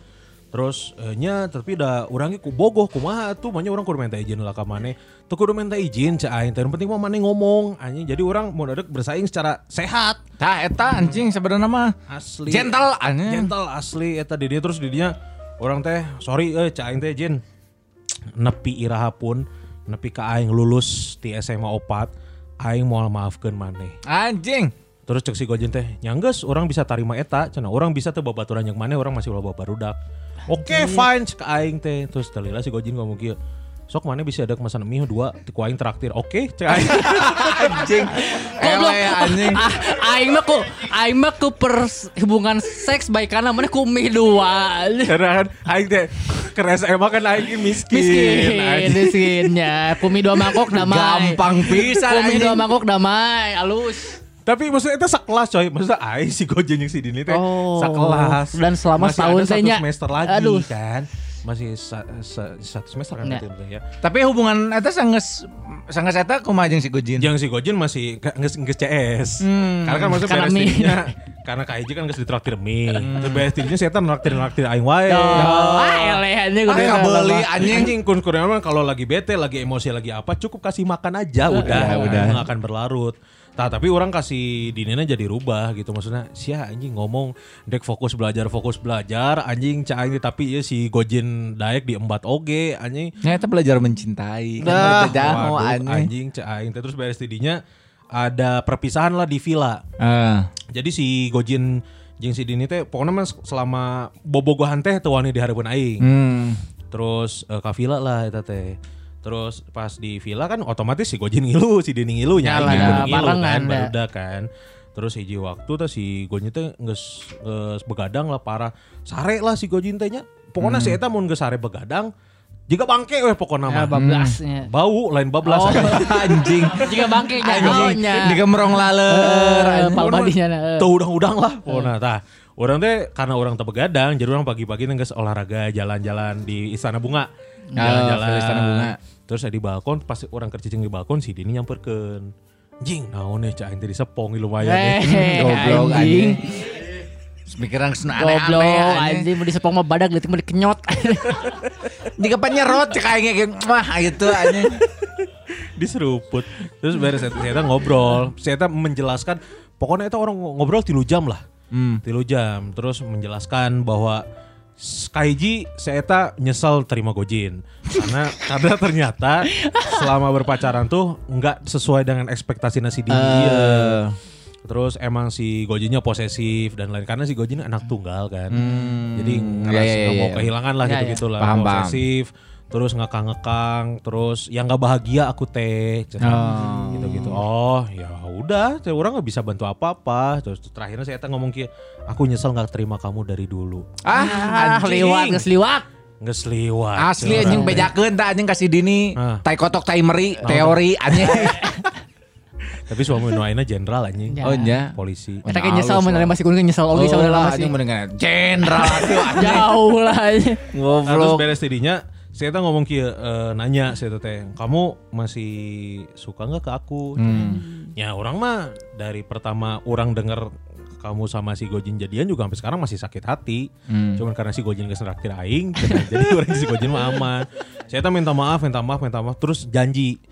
Terus eh, nya tapi da urangnya ku bogoh kumaha tuh makanya orang kudu minta izin lah ka maneh. Tuh kudu minta izin cek aing teh. Penting mah maneh ngomong anjing. Jadi orang mau dadek bersaing secara sehat. Tah eta anjing sebenarnya mah Asli. gentle anjing. Gentle asli eta di dia terus di dia orang teh sorry eh cak aing teh Jin. Nepi iraha pun nepi ka aing lulus di SMA 4 aing mau maafkeun maneh. Anjing. Terus cek si Gojen teh, nyangges orang bisa tarima eta, cenah orang bisa teh babaturan yang mana orang masih loba barudak. Oke fine cek aing teh. Terus telila si Gojen ngomong kieu. Sok mana bisa ada kemasan mie dua, tiku aing traktir. Oke, cek aing. *laughs* Anjing. Goblok. Ele anjing. Ah, aing mah ku aing mah ku hubungan seks baik karena mana ku mie dua. Karena kan aing teh ke SMA kan aing miskin. Miskin, miskinnya. Kumi dua mangkok damai. Gampang pisan Kumi anjing. dua mangkok damai, alus. Tapi maksudnya itu sekelas coy. Maksudnya aing si Gojen yang si Dini teh Oh. sekelas. Dan selama Masih setahun ada satu tehnya. semester lagi Aduh. kan. Masih sa- sa- satu semester kan Nah. berarti ya. Tapi hubungan eta sanges sanges eta kumaha jeung si Gojin. Yang si Gojen masih nges nges CS. Hmm. Karena kan maksudnya Karena beres dirinya karena KIJ kan nges ditraktir mie. Terus beres dirinya kan naktir naktir aing wae. Ah, elehannya Ah, udah kabeli lama. anjing. Anjing kun kalau lagi bete, lagi emosi, lagi apa cukup kasih makan aja udah, ya udah. nggak akan berlarut. Nah, tapi orang kasih dinena jadi rubah gitu maksudnya sia anjing ngomong dek fokus belajar fokus belajar anjing cah anjing tapi ya si Gojin daek di embat oge anjing Ya eta belajar mencintai. Kan eta jaho waduh, anjing. anjing cah teh terus beres tidinya ada perpisahan lah di villa Ah. jadi si Gojin jeung si Dini teh pokoknya mah selama bobogohan teh teu wani dihareupeun aing Hmm. terus ka villa lah eta teh terus pas di villa kan otomatis si Gojin ngilu si Dini ngilu nya Yalah, aing ada kudu ngilu kan da. barudak kan terus hiji waktu tuh si Gojin teh geus begadang lah parah sare lah si Gojin teh nya pokoknya si eta mun geus sare begadang jika bangke weh pokoknya Ya, mah bablasnya. bau lain bablas Oh. *laughs* anjing. Jika bangke Anjing. nyahonya. Digemrong laler. Eh, palbadinya na, eh. Tuh udang-udang lah. Pokoknya tah. Orang teh karena orang teh begadang, jadi orang pagi-pagi geus olahraga jalan-jalan di Istana Bunga. Jalan-jalan. ke Istana Bunga. Terus di balkon pas orang kercicing di balkon si Dini nyamperkeun. Jing, naon nih cak teh disepong lumayan Eh, *laughs* nih. Goblok anjing. Mikiran ke sana Goblok, aneh-aneh anjing mau disepong mah badak litik mau dikenyot. Jika *laughs* penyerot cek aingnya kayak wah gitu anjing. Diseruput. Terus beres saya saya ngobrol. Saya menjelaskan pokoknya itu orang ngobrol tilu jam lah. Hmm. tilu jam terus menjelaskan bahwa Kaiji saya nyesel terima Gojin karena karena ternyata selama berpacaran tuh nggak sesuai dengan ekspektasi nasi dia. Eh. Terus emang si Gojinnya posesif dan lain karena si Gojin anak tunggal kan. Hmm. Jadi Iya, ngerasa iya, nggak mau iya. kehilangan lah Iya, gitu-gitu lah. Paham, paham. Terus ngekang-ngekang, terus yang nggak bahagia aku teh. Oh. Gitu-gitu. Oh, ya udah, teh orang nggak bisa bantu apa-apa. Terus terakhirnya saya teh ngomong kayak aku nyesel nggak terima kamu dari dulu. Ah, anjing. liwat, geus liwat. Nggak seliwat. Asli anjing bejakeun tah anjing kasih dini. Ah. Tai kotok tai meri teori anjing. *laughs* Tapi suami nu ayeuna jenderal anjing. Oh nya. Polisi. Kita kayak nyesal menerima si kuning nyesal oge saudara lama sih. anjing mendengar jenderal *laughs* anjing. Jauh lah. Nah, terus beres tidinya saya tuh ngomong kia eh, nanya saya tuh teh kamu masih suka nggak ke aku? Hmm. ya orang mah dari pertama orang denger kamu sama si Gojin jadian juga sampai sekarang masih sakit hati. Hmm. cuman karena si Gojin gak traktir aing *laughs* jadi orang si Gojin mah aman. Saya tuh minta maaf minta maaf minta maaf. Terus janji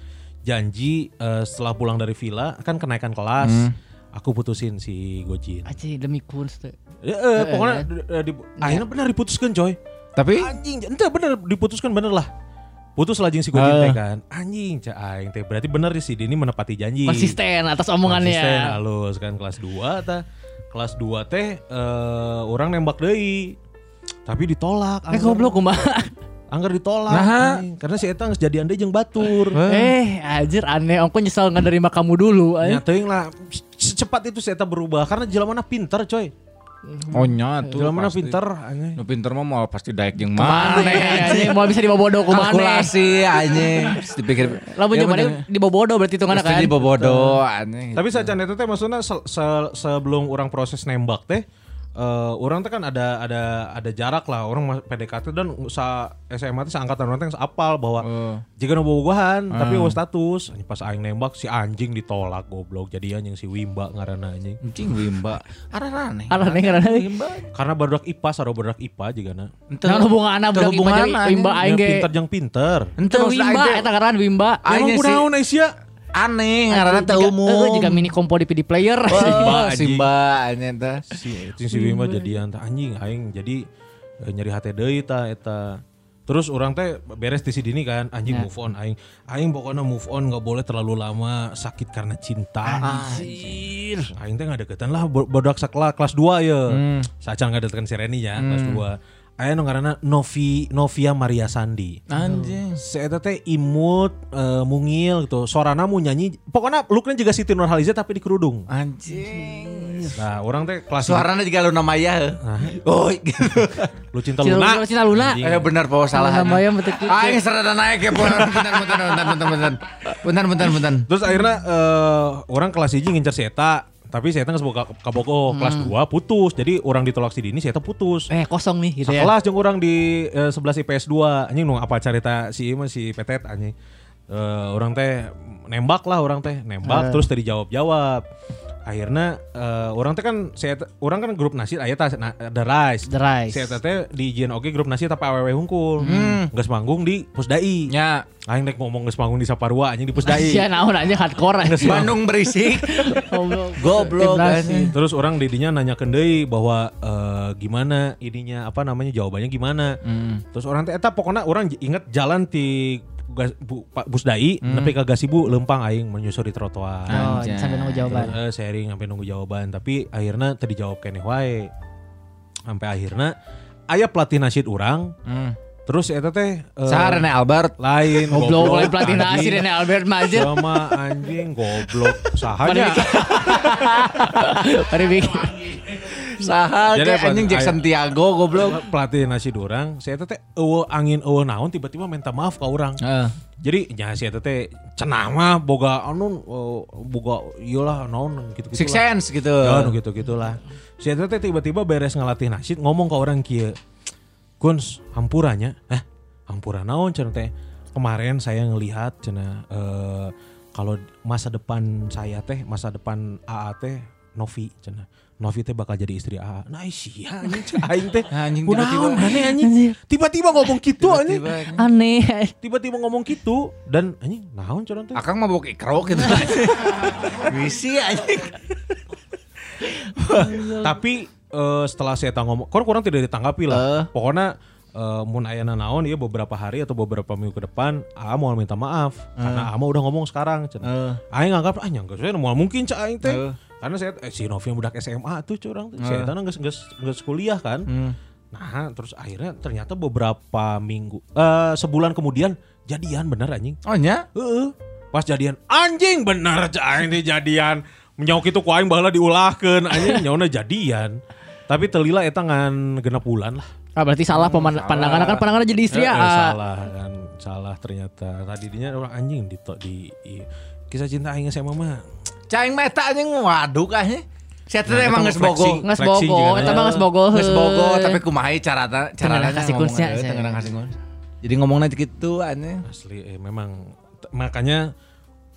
janji eh, setelah pulang dari villa kan kenaikan kelas. Hmm. aku putusin si Gojin. Aci demi kunst. Eh, pokoknya eh, di- akhirnya benar diputuskan coy Tapi anjing ente bener diputuskan bener lah putus lah jeung si teh kan anjing cak aing teh berarti bener si Dini menepati janji Konsisten atas omongannya. Konsisten, halus kan kelas 2 tah kelas 2 teh eh, orang nembak deui tapi ditolak Eh goblok kumaha. anggar ditolak Nah. anjing. karena si eta geus jadian deui jeung batur Eh, anjir aneh. Aku nyesal nggak nerima kamu dulu. eh. nya teuing lah secepat itu si eta berubah karena jelamana pinter coy Oh nya tuh. Jelema pasti. pinter anjing. Nu pinter mah mau pasti daek jeung Mana mana. anjing mau bisa dibobodo ku mana? Kalkulasi anjing. Dipikir. Lah mun Ya, zaman bener. di bobodo berarti hitunganna Pasti kan. di bobodo anjing. Tapi saja itu teh maksudnya se- se- sebelum orang proses nembak teh eh orang teh kan ada ada ada jarak lah orang PDKT dan sa SMA teh seangkatan orang teh geus apal bahwa Oh. jika nu bobogohan tapi eueuh status Anjing pas aing nembak si anjing ditolak goblok jadian yang si Wimba ngaranna anjing Anjing Wimba. Ararane. Alah nih karena Wimba. karena barudak IPA saro barudak IPA juga na Nah hubungan anak budak hubungan Wimba aing ge. pinter jeung pinter Ente Wimba eta ngaran Wimba. Aing kunaon Aisyah aneh ngaranna teu Jika- umum. Jika mini kompo di PD player. Oh, anjing. Simba anjing teh. si itu si Wimba jadian tah anjing aing jadi eh, nyari hati deui tah eta terus orang teh beres di sini kan anjing Ya. move on aing aing pokoknya move on nggak boleh terlalu lama sakit karena cinta Anjir. aing teh nggak deketan lah bo- bodak sakla kelas 2 ya Hmm. saca nggak deketan si Reni ya kelas 2 Aya nu ngaranna Novi Novia Maria Sandi. Anjing. Si eta teh imut, eh, mungil gitu. Suarana mau nyanyi, pokoknya looknya juga Siti Nurhaliza tapi di kerudung. Anjing. Nah, orang teh kelas Suaranya juga Luna Maya. Oh, gitu. lu cinta Cinta Luna. Luna, Cinta Luna. Eh benar bahwa salah. Luna Maya betul gitu. Aing serada naik ya, punten, punten, punten, punten, punten. Punten, punten, punten. Terus akhirnya eh, orang kelas 1 ngincer si Eta, tapi Eta nggak sebuah kabogo Hmm. kelas 2 putus. Jadi orang ditolak si Dini, Eta putus. Eh kosong nih gitu ya. Sekelas jeung orang di eh, 11 IPS 2 anjing nu apa cerita si Ima si Petet anjing. Eh, orang teh nembak lah orang teh nembak Eh. terus tadi jawab jawab akhirnya eh, orang teh kan saya orang kan grup nasi aya tah na- The Rise The Rise. saya teh di izin oke grup nasi tapi awewe hungkul geus manggung di Pusdai Nya, aing rek ngomong geus manggung di Saparua anjing di Pusdai Iya naon aja hardcore aja. Bandung berisik. *laughs* Goblok. Anjing. Terus orang didinya nanya ke deui bahwa eh, gimana ininya apa namanya jawabannya gimana. Hmm. Terus orang teh eta pokoknya orang inget jalan di gas, bu, Pak Busdai nepi ka Gasibu lempang aing menyusuri trotoar. Oh, Anjay. sampai nunggu jawaban. Terus, eh, sharing sampai nunggu jawaban tapi akhirnya tadi jawab keneh wae. Sampai akhirnya aya pelatih nasyid orang Hmm. terus eta teh eh, Saha Rene Albert. lain Goblok oleh pelatih anjing. nasi Rene Albert Majid. sama anjing goblok sahanya Mari bikin. Saha Jadi kayak apa? anjing Jackson Tiago goblok. pelatih nasi dorang saya teh eueuh angin eueuh naon tiba-tiba minta maaf ke orang Heeh. jadi nya si eta teh cenah mah boga anu eh, boga iyalah naon gitu gitu Six Sense gitu. ya anu gitu gitulah si eta teh tiba-tiba beres ngelatih nasid ngomong ke orang kieu Guns hampurannya eh hampura naon cenah teh kemarin saya ngelihat cenah eh, kalau masa depan saya teh masa depan AA teh Novi cenah Novi teh bakal jadi istri AA. Nah sia anjing cek *laughs* aing teh. Anjing, tiba-tiba. aneh anjing. Tiba-tiba ngomong gitu anjing. Tiba-tiba. Aneh. Tiba-tiba ngomong gitu dan anjing naon cenah teh. Akang mabok ikro gitu. *laughs* Wisi anjing. Tapi eh, setelah saya ngomong, kan kurang tidak ditanggapi lah. Eh. Pokoknya eh, mun ayana naon ya beberapa hari atau beberapa minggu ke depan A mau minta maaf karena A mah udah ngomong sekarang cenah. Aing nganggap ah nyangka saya mau mungkin cak aing teh. Eh. Karena saya eh, si Novi yang budak SMA tuh curang tuh. Saya tanah geus geus geus kuliah kan. Nah, terus akhirnya ternyata beberapa minggu eh sebulan kemudian jadian bener anjing. Oh nya? Heeh. Pas jadian anjing bener cak aing teh jadian. Menyauk itu ku aing baheula diulahkeun anjing *laughs* nyauna jadian. Tapi telila eta ngan genep bulan lah. Ah berarti salah peman- pandangan kan pandangan jadi istri Eh, ya. eh, ah. salah kan, salah ternyata. Tadi dinya orang anjing di di, i- kisah cinta aing sama mah. Caing meta anjing waduh kayaknya. Saya tuh Nah, emang mah bogo. Nges bogo, eta mah nges bogo. Geus bogo tapi kumaha carana carana kasih kunsnya, eh, ngeurang kasih kuns. Jadi ngomongnya gitu anjing. Asli eh, memang makanya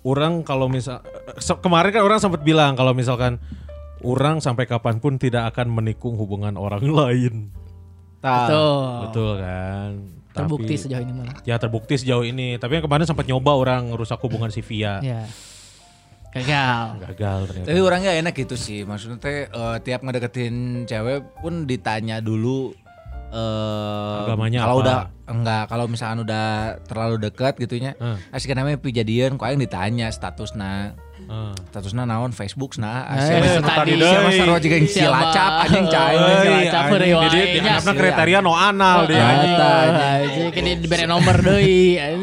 orang kalau misal eh, kemarin kan orang sempat bilang kalau misalkan orang sampai kapan pun tidak akan menikung hubungan orang *laughs* lain. Betul. Betul kan? Terbukti Tapi- sejauh ini malah. Ya terbukti sejauh ini. Tapi yang kemarin sempat nyoba orang ngerusak hubungan si Via. Ya. Gagal. Gagal ternyata. Tapi orang gak enak gitu sih. Maksudnya teh eh, tiap ngedeketin cewek pun ditanya dulu eh Agamanya kalau apa? udah enggak kalau misalkan udah terlalu dekat gitunya Hmm. asik namanya pijadian kok aing ditanya statusna Heeh. statusna naon Facebook nah Eh, asik tadi. siapa sarua juga yang silacap anjing cai Cilacap anjing. heureuy Jadi wae. diharapna Nya. kriteria no anal dia anjing. Anjing kini diberi nomor anjing.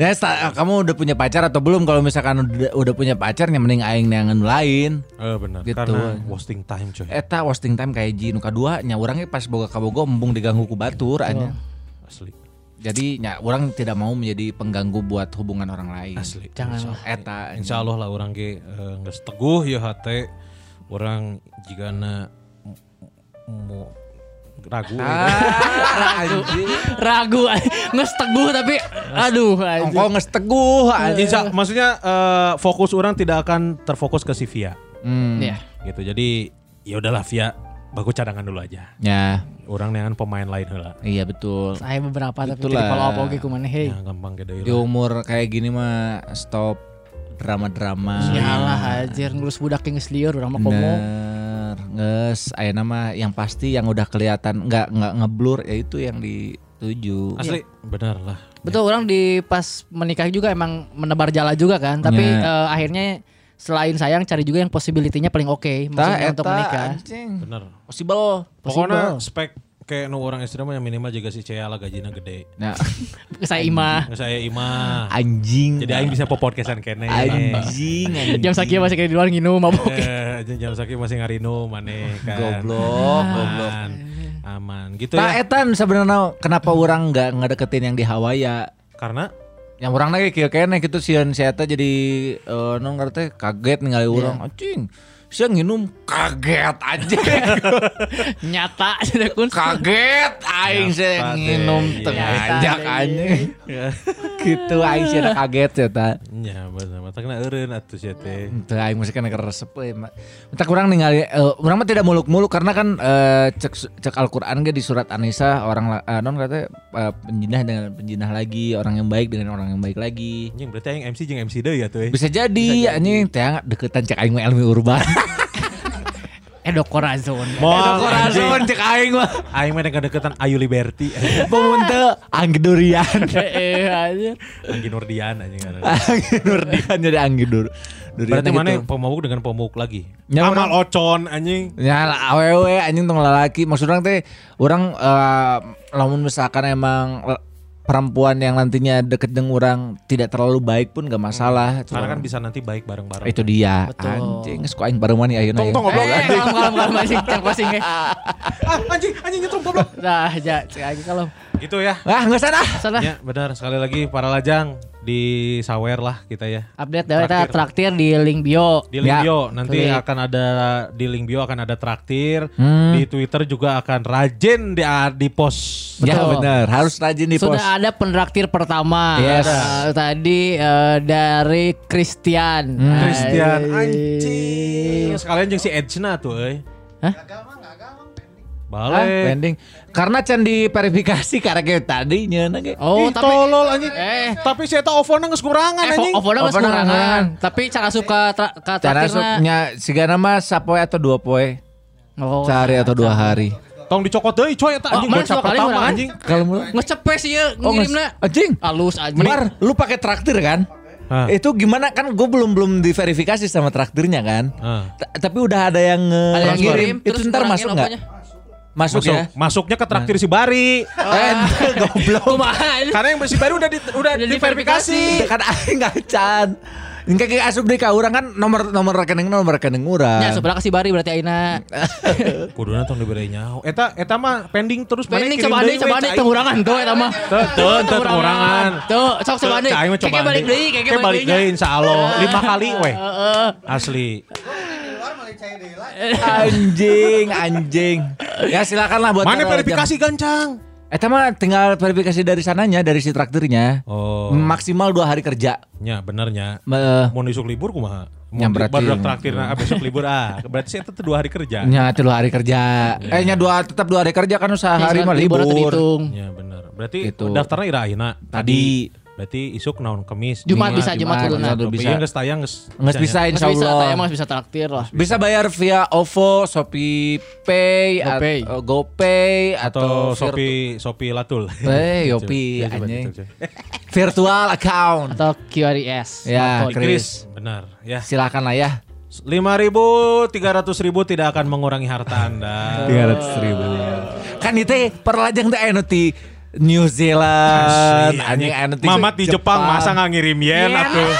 Ya, kamu udah punya pacar atau belum? Kalau misalkan udah, udah punya pacar, yang mending aing neangan lain. Eh benar. Gitu. Karena wasting time coy. Eta wasting time kayak Ji nu kadua nya urang ge pas boga kabogo embung diganggu ku batur anya. Asli. Jadi nya orang tidak mau menjadi pengganggu buat hubungan orang lain. Asli. Jangan. Eta Insya Allah lah orang ge eh, geus teguh ya hate orang jika na mau ragu Ah, anjing. Ragu *laughs* nges teguh tapi aduh. Engkau nges teguh anjing. Insya, maksudnya eh, fokus orang tidak akan terfokus ke si Via Hmm. Iya. gitu. Jadi ya udahlah Via, bagus cadangan dulu aja. Ya, Orang dengan pemain lain heula. iya betul. Saya beberapa tapi Itulah. tidak follow up oke kumana hey. Ya gampang gede Di umur kayak gini mah stop drama-drama. Yalah anjir ngurus budak yang geus lieur urang mah komo. Bener, nges, aya nama yang pasti yang udah kelihatan nggak nggak ngeblur ya itu yang dituju. Asli benar lah. Betul orang di pas menikah juga emang menebar jala juga kan, tapi Ya. eh, akhirnya selain sayang cari juga yang possibility-nya paling oke Tah, maksudnya untuk eta, menikah. anjing. Benar. Possible. Pokoknya spek kayak nu orang istri mah yang minimal juga si Cea lah gajinya gede. Nah, *laughs* Saya. Nggak saya imah. anjing. Jadi aing bisa po podcastan kene. anjing, anjing. Jam sakia masih kayak di luar nginum mabok. Eh, jam sakit masih ngarino maneh kan. Goblok, goblok. Aman. Aman. Gitu Tah ya. etan sebenarnya kenapa orang nggak ngedeketin yang di Hawaii ya? Karena Yang orang lagi kieu kene gitu sieun si eta jadi eh non ngerti kaget ningali urang anjing. Sia nginum kaget aja. *laughs* Nyata sudah kun. kaget aing saya nginum deh. tengah Nyata ajak deh. anjing. gitu aing sih ada kaget ya ta. ya bener mata kena eureun atuh sia teh. Teu aing mesti kena keresep euy. Ma- Entak urang ningali eh, urang mah tidak muluk-muluk karena kan eh, cek cek Al-Qur'an ge di surat An-Nisa orang eh, non katanya eh, penjinah dengan penjinah lagi, orang yang baik dengan orang yang baik lagi. Anjing berarti aing MC jeung MC deui ya tuh. eh. Bisa jadi anjing teh deketan cek aing mah ilmu urban. *laughs* Edo Corazon. Moal Corazon cek aing mah. Aing mah deketan Ayu Liberty. *laughs* Pemun teu Anggi Durian. Eh *laughs* anjir. Anggi Nurdian anjing ngaranna. Anggi Nurdian jadi Anggi Dur. Durian Berarti gitu. mana pemabuk dengan pemabuk lagi? Ya, Amal Ocon anjing. Ya awewe anjing tong lalaki maksud orang teh orang eh, lamun misalkan emang perempuan yang nantinya deket dengan orang tidak terlalu baik pun gak masalah. Karena Cuma- kan bisa nanti baik bareng-bareng. itu dia Betul. anjing ku aing barengan ayeuna Tong ya. tong goblok Eh, anjing. kalem kalem kalem masih cek. *laughs* Ah, anjing anjing nyetrum goblok. Dah, ja, cek lagi kalau Gitu ya. Ah, enggak sana. salah Ya benar sekali lagi para lajang di sawer lah kita ya. update dari kita Traktir. traktir di link bio. Di link Ya. bio nanti Klik. akan ada di link bio akan ada traktir. Hmm. Di Twitter juga akan rajin di di post. Ya Betul. benar, harus rajin di pos. Sudah ada penraktir pertama. Yes. Eh, tadi eh, dari Christian. Hmm. Christian Anjing. anjing. Sekalian jeung si Edna tuh euy. Hah? Ah, Balik. pending. Karena can di verifikasi karena kayak tadi nyeuna ge. Oh, Ih, tapi tolol anjing. Eh. tapi saya tahu off geus kurangan eh, anjing. oh, oh, Open kurangan. Tapi cara suka tra- ka Cara traktirna. supnya sigana mah sapoe atau dua poe. Oh, Sehari atau dua hari. Tong dicokot deui coy eta Oh, anjing dua kali pertama anjing. Kalau mu Ngecepes ya Oh, ngirimna. anjing. Halus anjing. Bar, lu pakai traktir kan? Hah. Itu gimana kan gue belum belum diverifikasi sama traktirnya kan? Ah. Ta- Tapi udah ada yang Ada yang ngirim. Itu ntar masuk nggak? Masuk, Masuk, ya? masuknya ke traktir si Bari. Eh, *laughs* goblok. Karena yang si Bari udah di, udah Udah diverifikasi. Kan aing nggak can. Ini kayak asup deh ka urang kan nomor nomor rekening nomor rekening urang. Ya sebelah kasih bari berarti aina. *laughs* Kuduna tong diberi nyaho. Eta eta mah pending terus Pending coba deh, coba deh tengurangan tuh eta mah. Tuh, tuh, tuh, pengurangan. Tuh, sok coba deh. Keke balik deui, keke Keke balik deui insyaallah. Lima kali weh. *laughs* Heeh. Asli. Anjing, anjing. Ya silakanlah buat Mana verifikasi gancang? Eta mah tinggal verifikasi dari sananya, dari si traktirnya. Oh, Maksimal dua hari kerja. nya benernya. Eh, Mau isuk libur kumaha? Ya, Mau berarti- baru traktir nah, besok libur ah. Berarti tetap dua hari kerja. nya tilu hari kerja. Eh nya dua tetap dua hari kerja kan usaha hari mah Libur libur. terhitung. Ya bener. Berarti Gitu. daftarnya ira ayeuna. Tadi. Berarti isuk naon kemis. Jumat bisa, Jumat kuduna. Jumat Bisa. bisa. Geus tayang geus. Nggak bisa Mas insya bisa, mah bisa traktir lah. Bisa bayar via OVO, Shopee Pay, GoPay. atau GoPay atau atau Shopee Shopee Latul. Eh, Yopi anjing. Virtual account. Atau QRIS. Ya. Chris. Benar, ya. Silakan lah ya. Lima ribu, tiga ratus ribu tidak akan mengurangi harta anda. Tiga ratus ribu. Kan itu perlajang teh anu ti New Zealand, Asli, anjing anything Mamat di Jepang, masa nggak ngirim yen atuh.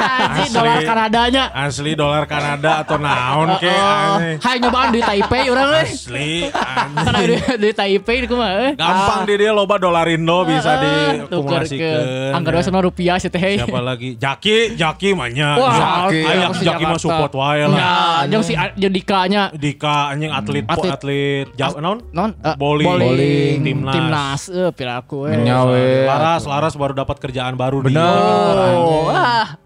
Anjing Asli. dolar Kanadanya. Asli dolar Kanada atau naon ke Oh, aneh. hai nyobaan di Taipei orang euy. Asli Karena di, di Taipei kumaha euy. Gampang di dia loba dolar Indo bisa Ah, diakumulasikan. Anggar we sana rupiah sih teh. Siapa lagi? Jaki, Jaki mahnya. Wah, Jaki. Ayak si Jaki mah support wae lah. Nah, jeung si jeung Dika-nya Dika anjing atlet atlet, Atlet. Non eh, Bowling. bowling. Timnas. timnas eh piraku we. Nyawe. Laras, Laras baru dapat kerjaan baru di Bener. Oh, wah.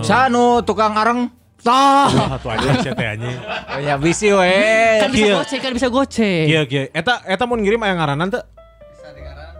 Sanu tukang areng. Tah. Satu aja sih teh anjing. Ya bisi we. Kan bisa Kieu. goceng, kan bisa goceng. Iya, iya. Eta eta mun ngirim aya ngaranan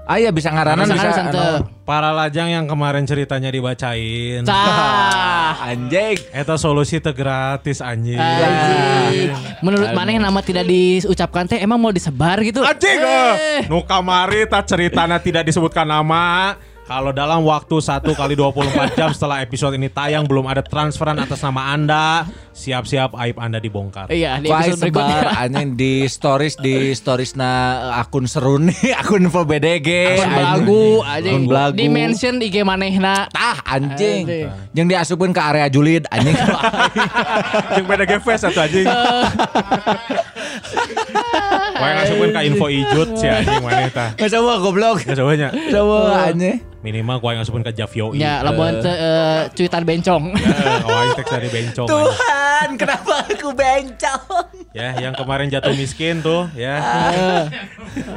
teu? Aya bisa ngaranan Bisa bisa. anu. Para lajang yang kemarin ceritanya dibacain. Tah. Anjing. Eta solusi teh gratis anjing. Anjing. Menurut mana yang nama tidak diucapkan teh emang mau disebar gitu? Anjing Eh. eh. Nu kamari tak ceritana tidak disebutkan nama. Kalau dalam waktu 1 kali 24 jam setelah episode ini tayang belum ada transferan atas nama Anda, siap-siap aib Anda dibongkar. Iya, di episode sebar berikutnya. anjing di stories di stories na akun seru nih *laughs* akun info BDG Akun anjing. belagu aja. Akun belagu Di mention IG manehna. tah anjing Anjing. yang diasupin ke area julid anjing *laughs* Yang beda gefes atau anjing. *laughs* Wah ngasukin ke info ijut si anjing mana eta. nggak coba goblok Nggak cobanya. coba anjing Minimal gua ngasukin ke Javio. Ya, lamun teh eh, cuitan bencong. Oh, teks dari bencong. Tuhan kenapa aku bencong Ya, yang kemarin jatuh miskin tuh, ya.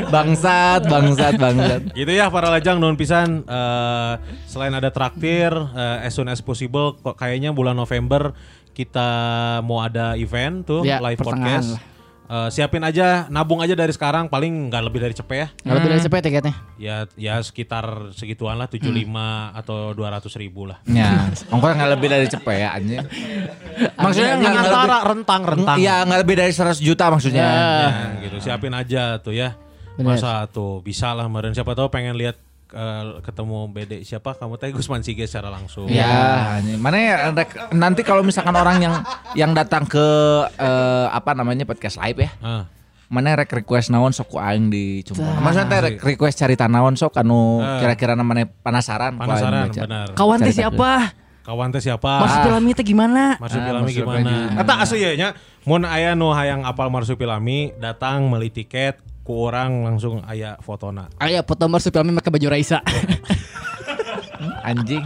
bangsat bangsat bangsat Gitu ya para lajang non pisan eh, selain ada traktir eh, as soon as possible kok kayaknya bulan November kita mau ada event tuh Ya, live podcast. Eh, siapin aja nabung aja dari sekarang paling nggak lebih dari cepet ya. Kalau lebih dari cepet tiketnya. Ya ya sekitar segituan lah 75 atau 200 ribu lah. ya *laughs* ongkos nggak lebih dari cepet ya anjing *laughs* maksudnya nggak nggak antara lebih rentang rentang. Iya nggak lebih dari 100 juta maksudnya Ya, gitu. Siapin aja tuh ya. Bener. Masa tuh bisa lah meren siapa tahu pengen lihat eh, ketemu BD siapa kamu teh Gusman Sige secara langsung. Ya, mana ya rek- nanti kalau misalkan orang yang yang datang ke eh, apa namanya podcast live ya, Ah. mana rek request naon sok ku aing di Maksudnya teh rek request cerita naon sok anu kira-kira namanya penasaran Penasaran benar. Kawan teh siapa? Kawan teh siapa? Marsupilami teh gimana? Marsupilami Ah, gimana? Eta asli ya nya mun aya nu hayang apal Marsupilami datang beli tiket ku orang langsung aya fotona. Aya foto Marsupilami pakai baju Raisa. *laughs* Anjing.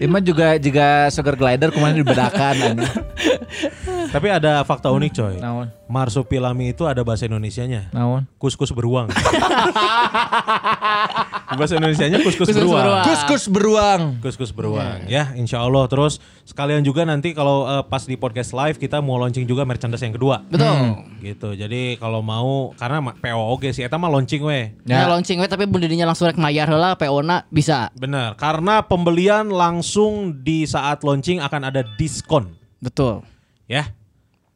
Ima juga juga sugar glider kemarin dibedakan anjing. *laughs* Tapi ada fakta unik coy. Naon? Marsupilami itu ada bahasa Indonesianya. Naon? Kus-kus beruang. *laughs* bahasa Indonesianya kus-kus Kus-kus beruang. beruang. Kus-kus beruang. Kus-kus beruang ya insya Allah terus sekalian juga nanti kalau eh, pas di podcast live kita mau launching juga merchandise yang kedua Betul. gitu jadi kalau mau karena PO oke sih eta mah launching weh Ya. launching we tapi bundirinya langsung rek mayar heula PO-na bisa. bener karena pembelian langsung di saat launching akan ada diskon Betul. Ya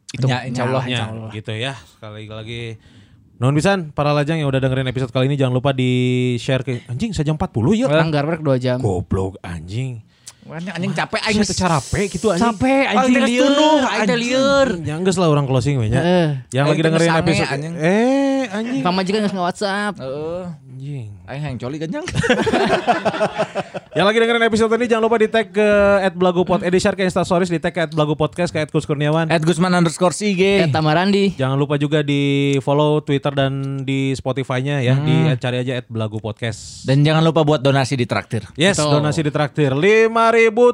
Itu Ya, insya Allah, Ya, insya Allah. gitu ya sekali lagi Non pisan para lajang yang udah dengerin episode kali ini jangan lupa di share ke anjing sejam 40 yuk. Anggar rek 2 jam. Goblok anjing. Anjing, anjing capek Aing teu capek gitu anjing. Capek anjing lieur, tunuh, aing teh anjing. lieur. Ya geus lah orang closing we nya. Eh. Yang lagi dengerin episode anjing. Eh anjing. Pamajikan geus nge-WhatsApp. Heeh. Anjing. Aing yang coli ganjang. *laughs* Yang lagi dengerin episode ini jangan lupa di tag ke @blagopod eh di share ke Instastories di tag ke @blagopodcast ke @kus Kurniawan. Gusman underscore. Eh Tamarandi. Jangan lupa juga di follow Twitter dan di Spotify-nya ya. Di cari aja @blagopodcast. Dan jangan lupa buat donasi di traktir. Yes, Betul. donasi di traktir. 5.000,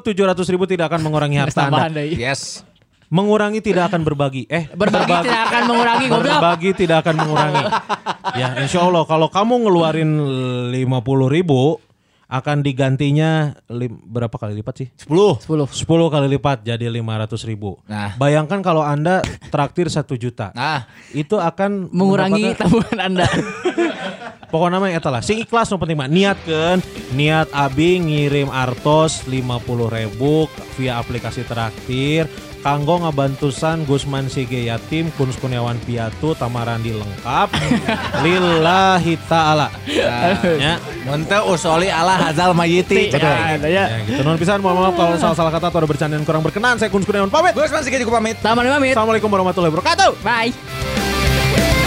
700 ribu tidak akan mengurangi harta Anda. Yes. Mengurangi tidak akan berbagi. Eh, *laughs* Berbagi tidak akan mengurangi goblok. Berbagi tidak akan mengurangi. ya, insya Allah kalau kamu ngeluarin 50 ribu akan digantinya lim- berapa kali lipat sih? 10. 10. 10 kali lipat jadi 500 ribu. Nah. Bayangkan kalau Anda traktir 1 juta. Nah, Itu akan Mengurangi tabungan Anda. *laughs* Pokoknya mah eta lah. Sing ikhlas nu penting mah niatkeun niat abi ngirim artos 50 ribu via aplikasi traktir kanggo ngabantusan Gusman Sige Yatim Kunz Kurniawan Piatu Tamarandi lengkap. *laughs* Lillahi ta'ala. Ya. Monte usoli ala hazal mayiti. Ya, ada ya. ya gitu. Non pisan mohon maaf kalau salah-salah kata atau ada bercanda yang kurang berkenan. Saya Kunz Kurniawan pamit. Gusman Sige cukup pamit. Taman pamit. Assalamualaikum warahmatullahi wabarakatuh. Bye.